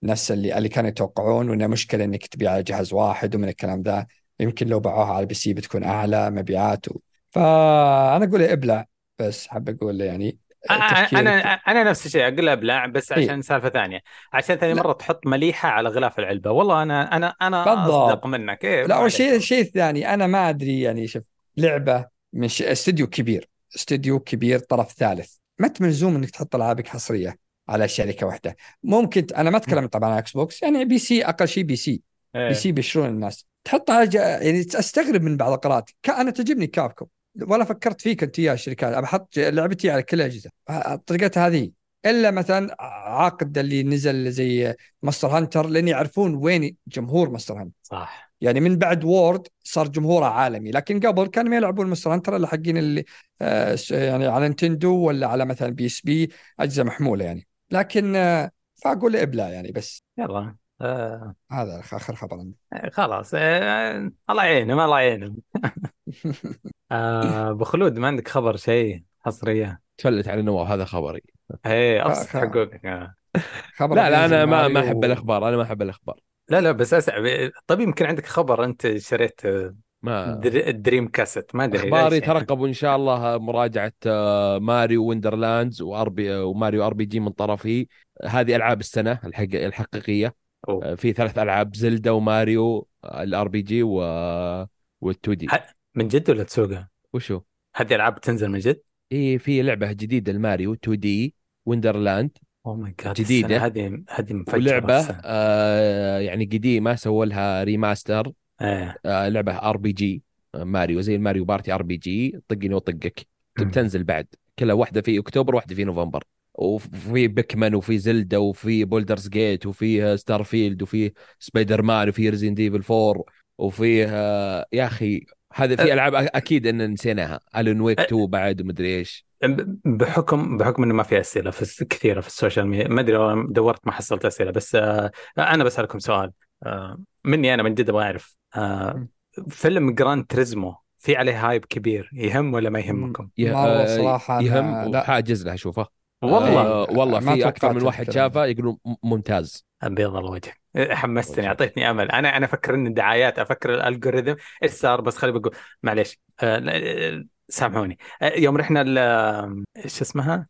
B: نفس اللي اللي كانوا يتوقعون وانها مشكلة إنك تبيع على جهاز واحد ومن الكلام ذا. يمكن لو باعوها على ال PC بتكون أعلى مبيعات و... فأنا أقول إبلع. بس حاب أقول يعني
A: أنا أنا نفس الشيء أقول ابلع بس
B: إيه.
A: عشان سالفة ثانية. عشان ثاني. مرة تحط مليحة على غلاف العلبة. والله أنا أنا أنا
B: بالضبط.
A: أصدق منك. إيه
B: لا والشيء
A: عليك.
B: الشيء الثاني أنا ما أدري يعني شوف لعبة من ش- استوديو كبير. استوديو كبير طرف ثالث. ما انت ملزوم إنك تحط ألعابك حصرية على شركة واحدة. ممكن أنا ما أتكلم طبعا عن Xbox يعني PC أقل شيء PC.
A: إيه.
B: PC بيشترون الناس. تحطها يعني استغرب من بعض القرارات أنا تعجبني Capcom ولا فكرت فيك انت يا الشركات ج- لعبتي على كل الاجهزه طريقتها هذه. إلا مثلا عاقد اللي نزل زي Monster Hunter لأن يعرفون وين جمهور Monster Hunter.
A: صح.
B: يعني من بعد World صار جمهوره عالمي. لكن قبل كانوا ما يلعبون Monster Hunter إلا حقين اللي آه يعني على Nintendo ولا على مثلا PSP أجهزة محمولة يعني. لكن آه فأقول ابلع يعني بس.
A: يلا. آه.
B: هذا آخر خبر. عندي
A: خلاص. آه الله يعينهم الله يعينهم أبو خلود ما عندك خبر شيء حصرية؟
C: تفلت على نواف هذا خبري.
A: إيه ابسط
B: خ-
A: حقوقك. آه.
B: خبر
C: لا لا أنا ما ما أحب الأخبار أنا ما أحب الأخبار.
A: لا لا بس أسأل طيب يمكن عندك خبر أنت شريت آه،
C: ما
A: در- ال Dreamcast ما
C: أدري
A: أخباري يعني.
C: ترقبوا إن شاء الله مراجعة آه، Mario Wonderlands و RP و Mario RPG من طرفي. هذه ألعاب السنة الحق الحقيقية.
A: أوه.
C: آه، في ثلاث ألعاب Zelda و Mario ال RPG و وال 2D.
A: ح- من جد ولا تسوقها؟
C: وشو؟
A: هذه ألعاب تنزل من جد؟
C: اي في لعبة جديدة ال Mario 2D Wonderland
A: oh my god
C: جديدة.
A: هذه هذه
C: مفجرة
A: ولعبة.
C: آه يعني قديمة سووا لها remaster
A: إيه
C: آه لعبة RPG Mario زي ال Mario Party RPG طقني وطقك بتنزل بعد كلها واحدة في أكتوبر واحدة في نوفمبر وفي Pikmin وفي Zelda وفي Baldur's Gate وفي Starfield وفي سبايدر مان وفي Resident Evil 4 وفي آه يا أخي هذا في ألعاب أكيد إن نسيناها. Alan Wake 2 بعد ومدري إيش.
A: بحكم بحكم إنه ما في أسئلة في كثيرة في ال social media. ما أدري والله دورت ما حصلت أسئلة بس آه أنا بسألكم سؤال. آه مني أنا من جد أبغى أعرف فيلم Gran Turismo في عليه hype كبير يهم ولا ما يهمكم؟
B: صراحة أنا-
C: يهم
B: لا.
C: وحاجز له أشوفه.
A: والله؟
C: آه والله في أكثر من واحد شافه يقولون ممتاز.
A: أبيض الله وجهك. حمستني. أعطيتني أمل. أنا أنا أفكر ان الدعايات أفكر ال algorithm إيش صار؟ بس خليني بقول معليش. آه، لا- سامحوني. آه، يوم رحنا ل إيش اسمها؟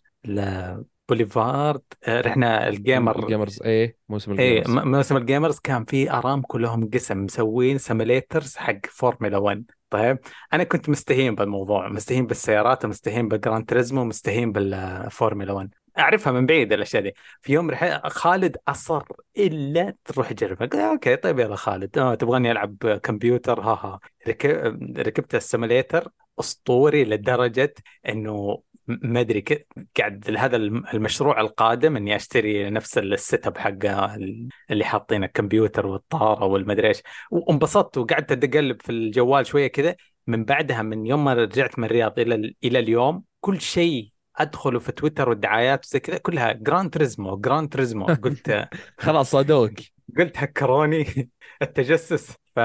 A: بوليفارد. رحنا الجيمر.
C: الجيمرز إيه موسم
A: إيه
C: الجيمرز.
A: م- موسم الجيمرز كان في ارامكو لهم قسم مسوين simulators حق فورمولا 1 طيب أنا كنت مستهين بالموضوع. مستهين بالسيارات ومستهين بال Gran Turismo ومستهين بالفورمولا 1 أعرفها من بعيد الأشياء دي. في يوم رح... خالد أصر إلا تروح تجربها قلت okay طيب يلا خالد. آه تبغاني ألعب كمبيوتر. ها ها. رك... ركبت ال simulator أسطوري لدرجة إنه ما أدري ك- قاعد هذا الم- المشروع القادم إني أشتري نفس ال setup حق اللي حاطين الكمبيوتر والطارة والمدري إيش. وانبسطت وقعدت اقلب في الجوال شوية كذا. من بعدها من يوم ما رجعت من الرياض إلى إلى اليوم كل شيء أدخله في تويتر والدعايات وزي كذا كلها Gran Turismo Gran Turismo قلت
C: خلاص صادوك.
A: قلت هكروني التجسس. ف...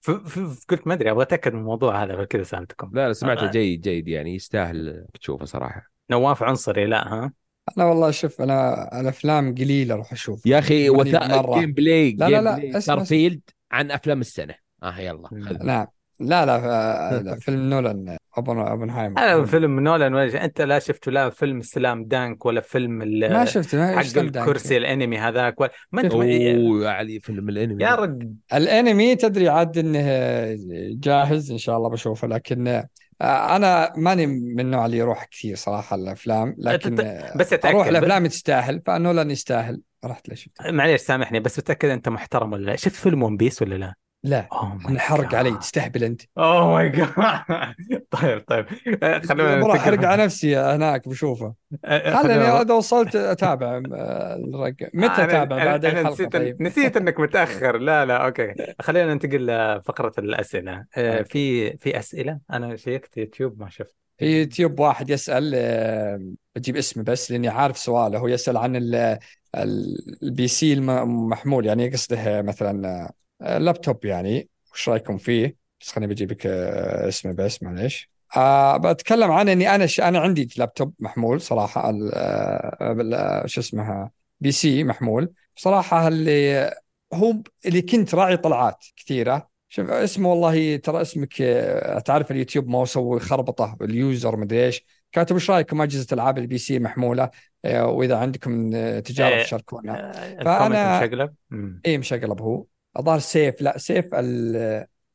A: ف... ف... قلت ما أدري أبغى أتأكد من الموضوع هذا فكذا سألتكم.
C: لا لا سمعته
A: آه.
C: جيد جيد يعني يستاهل تشوفه صراحة.
A: نواف عنصري لا ها؟
B: أنا والله شوف أنا الأفلام قليلة أروح أشوف
C: يا
B: أخي
C: وثائق. جيم بلاي
B: لا، لا، لا،
C: بلاي
B: اسمع،
C: ستار فيلد عن أفلام السنة. آه يلا
A: مم.
B: لا لا آه، لا، فيلم نولان أوبن أوبنهايمر.
A: أنا فيلم نولان ولا شيء. أنت لا شفت لا فيلم سلام دانك ولا فيلم ال-
B: ما شفت ما
A: حق؟ الكرسي الأنمي هذاك؟ ولا ما انت
C: أوه يا علي فيلم الأنمي.
A: يا رجل.
B: الأنمي تدري عاد إنه جاهز إن شاء الله بشوفه لكن آه، أنا ماني من النوع اللي يروح كثير صراحة الأفلام لكن آه،
A: بس أتأكد
B: أروح الأفلام تستاهل فنولان يستاهل. رحت له شفت
A: معليش سامحني بس متاكد أنت محترم ولا لا. شفت فيلم One Piece ولا لا؟
B: لا
A: اوه
B: أنا حرق علي تستهبل أنت.
A: oh my God طيب طيب. خلونا
B: بروح احرق على نفسي هناك بشوفه.
A: آه،
B: خليني
A: خلونا-
B: إذا وصلت أتابع الرقم. متى
A: أتابع؟
B: بعد
A: أنا نسيت
B: طيب.
A: نسيت إنك متأخر. لا لا okay. خلينا ننتقل لفقرة الأسئلة.
B: okay.
A: في في أسئلة؟ أنا شيكت يوتيوب ما شفت.
B: في يوتيوب واحد يسأل بجيب اسمه بس لأني عارف سؤاله. هو يسأل عن ال- ال- ال PC المحمول يعني قصده مثلا لابتوب يعني وش رأيكم فيه؟ بس خليني بجيب لك آه، اسمه بس معليش آه بتكلم عن إني أنا ش... أنا عندي لابتوب محمول صراحة. آه آه، شو اسمها بي سي محمول صراحة اللي هو اللي كنت راعي طلعات كثيرة شوف اسمه والله ترى اسمك آه، تعرف اليوتيوب ما هو سوي خربطة اليوزر مدري إيش كاتب إيش رأيكم أجهزة ألعاب البي سي محمولة آه، وإذا عندكم آه، تجارب
A: إيه.
B: تشاركونا
A: آه، مشقلب مم.
B: اي مشقلب هو الظاهر سيف لا سيف ال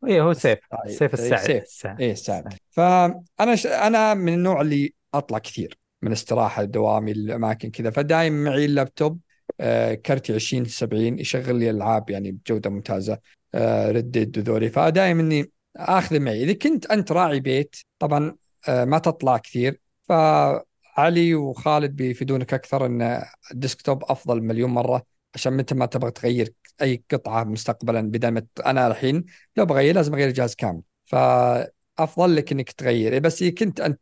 A: إيه هو سيف سيف
B: إيه،
A: السعي
B: سيف.
A: السعي.
B: إيه سعد فانا ش... أنا من النوع اللي أطلع كثير من استراحة دوامي الأماكن كذا فدايم معي اللابتوب آه كرتي 20 70 يشغل لي ألعاب يعني بجودة ممتازة آه Red Dead وذولي. فدايم إني آخذه معي. إذا كنت أنت راعي بيت طبعا آه ما تطلع كثير. فعلي وخالد بيفيدونك أكثر إن ال desktop أفضل مليون مرة عشان متى ما تبغى تغير أي قطعة مستقبلا بدل ما أنا الحين لو بغير لازم أغير الجهاز كامل. فأفضل لك إنك تغير بس إذا كنت أنت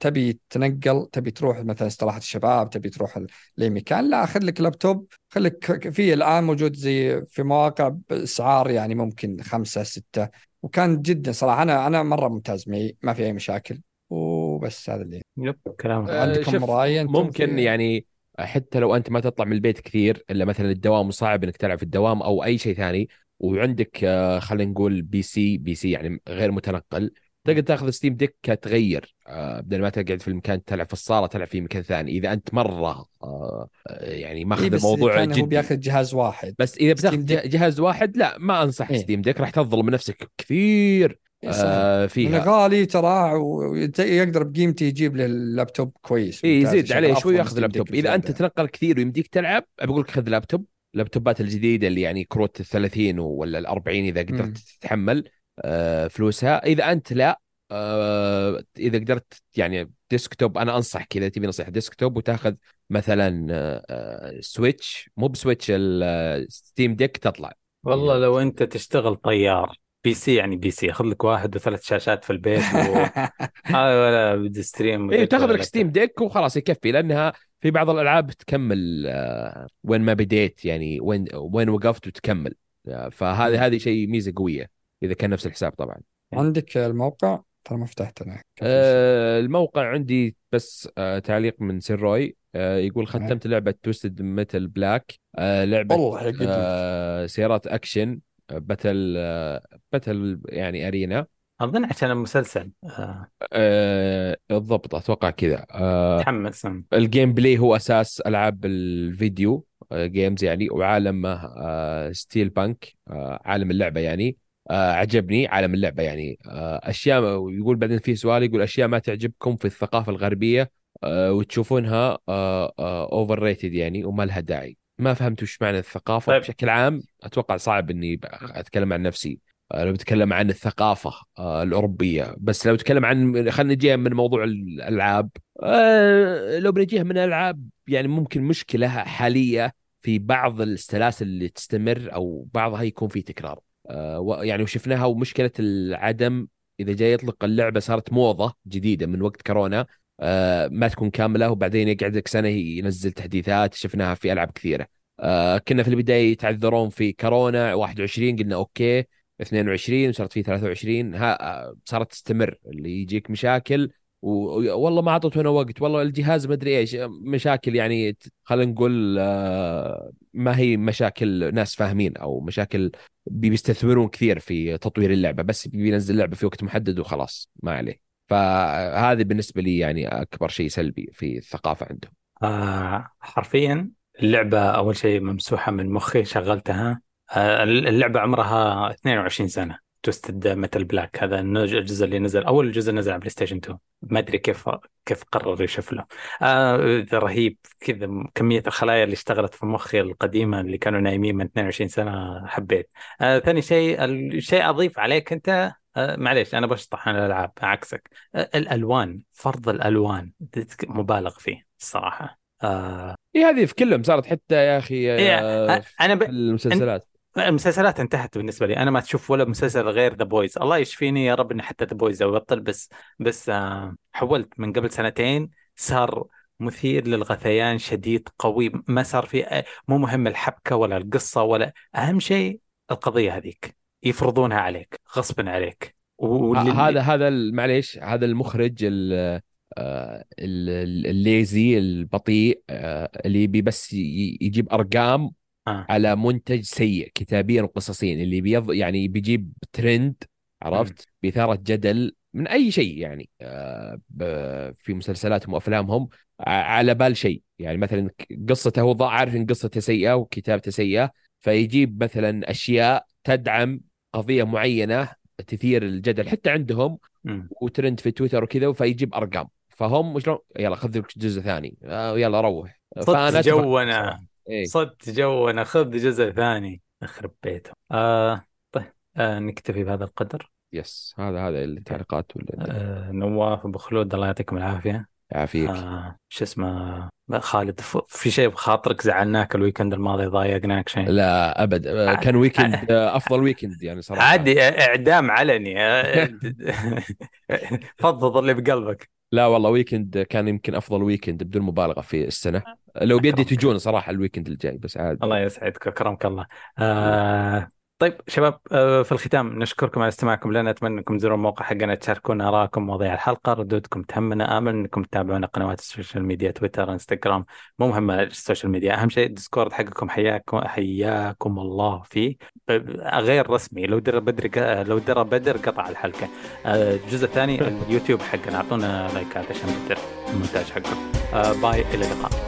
B: تبي تنقل تبي تروح مثلا استراحه الشباب تبي تروح لاي مكان لا خذ لك لابتوب. خليك في الآن موجود زي في مواقع بأسعار يعني ممكن خمسة ستة. وكان جدا صراحة. أنا أنا مرة ممتاز. معي ما في أي مشاكل. وبس هذا اللي.
A: yep كلام
C: آه،
B: عندكم رأي؟ أنتم
C: ممكن
B: في-
C: يعني حتى لو أنت ما تطلع من البيت كثير إلا مثلا الدوام صعب إنك تلعب في الدوام أو أي شيء ثاني وعندك آه، خلينا نقول PC PC يعني غير متنقل تقدر تاخذ Steam Deck تغير آه، بدل ما تقعد في المكان تلعب في الصالة تلعب في مكان ثاني إذا أنت مرة آه، يعني
B: إيه
C: ماخذ
B: بس
C: الموضوع
B: هو
C: جدي
B: بياخذ جهاز واحد
C: بس
B: إذا
C: بتاخذ. جهاز واحد لا ما أنصح
B: إيه.
C: Steam Deck راح تظلم نفسك كثير
B: إيه.
C: آه،
B: من
C: فيها
B: غالي ترى ويقدر بقيمته يجيب له اللابتوب كويس.
C: اي يزيد عليه شوي ياخذ لابتوب إذا
B: أنت.
C: تنقل كثير ويمديك تلعب بقول لك خذ لابتوب اللابتوبات الجديدة اللي يعني كروت ال 30 ولا ال 40 اذا قدرت
B: مم.
C: تتحمل آه، فلوسها. إذا أنت لا آه، إذا قدرت يعني desktop أنا أنصح كذا تبي نصيحة desktop وتاخذ مثلا آه، Switch مو ب Switch ال Steam Deck تطلع.
A: والله لو أنت تشتغل طيار PC يعني PC خذ لك واحد وثلاث شاشات في البيت و... هذا ولا بدي stream
C: اي تاخذ لك Steam Deck وخلاص يكفي لأنها في بعض الألعاب تكمل آه، وين ما بديت يعني وين وين وقفت وتكمل. آه، فهذه هذه شيء ميزة قوية إذا كان نفس الحساب طبعا.
B: عندك الموقع؟ ترى ما فتحت أنا
C: آه، الموقع عندي بس آه، تعليق من سيروي آه، يقول ختمت لعبة Twisted Metal Black آه،
B: لعبة
C: آه، سيارات أكشن. آه، battle آه، battle يعني arena.
A: أظن عشان المسلسل. آه،
C: آه، بالضبط أتوقع كذا. آه،
A: تحمس أم.
C: ال gameplay هو أساس ألعاب الفيديو آه، games يعني وعالم آه، steampunk آه، عالم اللعبة يعني. آه، عجبني عالم اللعبة يعني. آه، أشياء يقول بعدين في سؤال يقول أشياء ما تعجبكم في الثقافة الغربية آه، وتشوفونها overrated يعني وما لها داعي. ما فهمت وش معنى الثقافة.
A: طيب.
C: بشكل عام أتوقع صعب إني أتكلم عن نفسي آه، لو بتكلم عن الثقافة آه، الأوروبية. بس لو بتكلم عن خلينا نجيها من موضوع الألعاب آه، لو بنجيها من الالعاب يعني ممكن مشكلة حالية في بعض السلاسل اللي تستمر أو بعضها يكون في تكرار. يعني وشفناها ومشكلة العدم إذا جاي يطلق اللعبة صارت موضة جديدة من وقت كورونا ما تكون كاملة وبعدين يقعد لك سنة ينزل تحديثات شفناها في ألعاب كثيرة. آه، كنا في البداية يتعذرون في كورونا 21 قلنا أوكي 22 وصارت في 23 ها آه، صارت تستمر اللي يجيك مشاكل والله ما اعطيتونا وقت والله الجهاز ما أدري إيش مشاكل يعني خلينا نقول آه، ما هي مشاكل ناس فاهمين أو مشاكل بيستثمرون كثير في تطوير اللعبة بس بينزل اللعبه في وقت محدد وخلاص ما عليه. فهذه بالنسبة لي يعني أكبر شيء سلبي في الثقافة عندهم.
A: آه حرفيا اللعبة أول شيء ممسوحة من مخي شغلتها. آه اللعبة عمرها 22 سنة. Twisted Metal Black هذا الجزء اللي نزل أول جزء نزل على PlayStation 2 ما أدري كيف كيف قرر يشفله آه رهيب كذا كمية الخلايا اللي اشتغلت في مخي القديمة اللي كانوا نايمين من 22 سنة حبيت. آه ثاني شيء الشيء أضيف عليك أنت آه معليش أنا بشطح عن الألعاب عكسك. آه الألوان فرض الألوان مبالغ فيه الصراحة.
C: آه... إيه هذه في كلهم صارت حتى يا أخي
A: إيه أنا ب...
C: المسلسلات.
A: المسلسلات انتهت بالنسبة لي. أنا ما تشوف ولا مسلسل غير The Boys الله يشفيني يا رب إني حتى The Boys أبطل بس بس آه حولت من قبل سنتين صار مثير للغثيان شديد قوي. ما صار في مو مهم الحبكة ولا القصة ولا أهم شيء القضية هذيك. يفرضونها عليك غصبا عليك.
C: واللي... هذا هذا معليش هذا المخرج آه، الليزي البطيء آه، اللي يبي بس يجيب أرقام آه. على منتج سيء كتابيا وقصصيا اللي بيض يعني بيجيب ترند عرفت؟ بإثارة جدل من أي شيء يعني في مسلسلاتهم وأفلامهم على بال شيء. يعني مثلا قصته هو عارف إن قصته سيئة وكتابته سيئة فيجيب مثلا أشياء تدعم قضية معينة تثير الجدل حتى عندهم وترند في تويتر وكذا فيجيب أرقام. فهم شلون يلا خذ لك جزء ثاني. آه، يلا روح.
A: فأنا جونا. إيه؟ صدت جونا خذ جزء ثاني. أخرب بيته آه طيب. آه نكتفي بهذا القدر.
C: yes هذا هذا التعليقات
A: ولا آه نواف أبو خلود الله يعطيكم العافية.
C: يعافيك.
A: آه شو اسمه؟ خالد في شيء بخاطرك؟ زعلناك ال weekend الماضي؟ ضايقناك شيء؟
C: لا أبد. آه، كان weekend آه، أفضل weekend يعني صراحة.
A: عادي إعدام علني. فضفض اللي بقلبك.
C: لا والله weekend كان يمكن أفضل weekend بدون مبالغة في السنة. لو بيدي تجون صراحة ال weekend الجاي بس عاد.
A: الله يسعدك أكرمك الله. آه. طيب شباب آه، في الختام نشكركم على استماعكم لنا أتمنى أنكم تزورون الموقع حقنا تشاركونا آرائكم مواضيع الحلقة ردودكم تهمنا آمل أنكم تتابعونا قنوات ال social media Twitter Instagram مو مهمه ال social media أهم شيء ال Discord حقكم حياكم حياكم الله فيه غير رسمي لو در بدر لو در بدر قطع الحلقة. آه، الجزء الثاني اليوتيوب حقنا أعطونا لايكات عشان بدر المونتاج حقكم. آه، bye إلى اللقاء.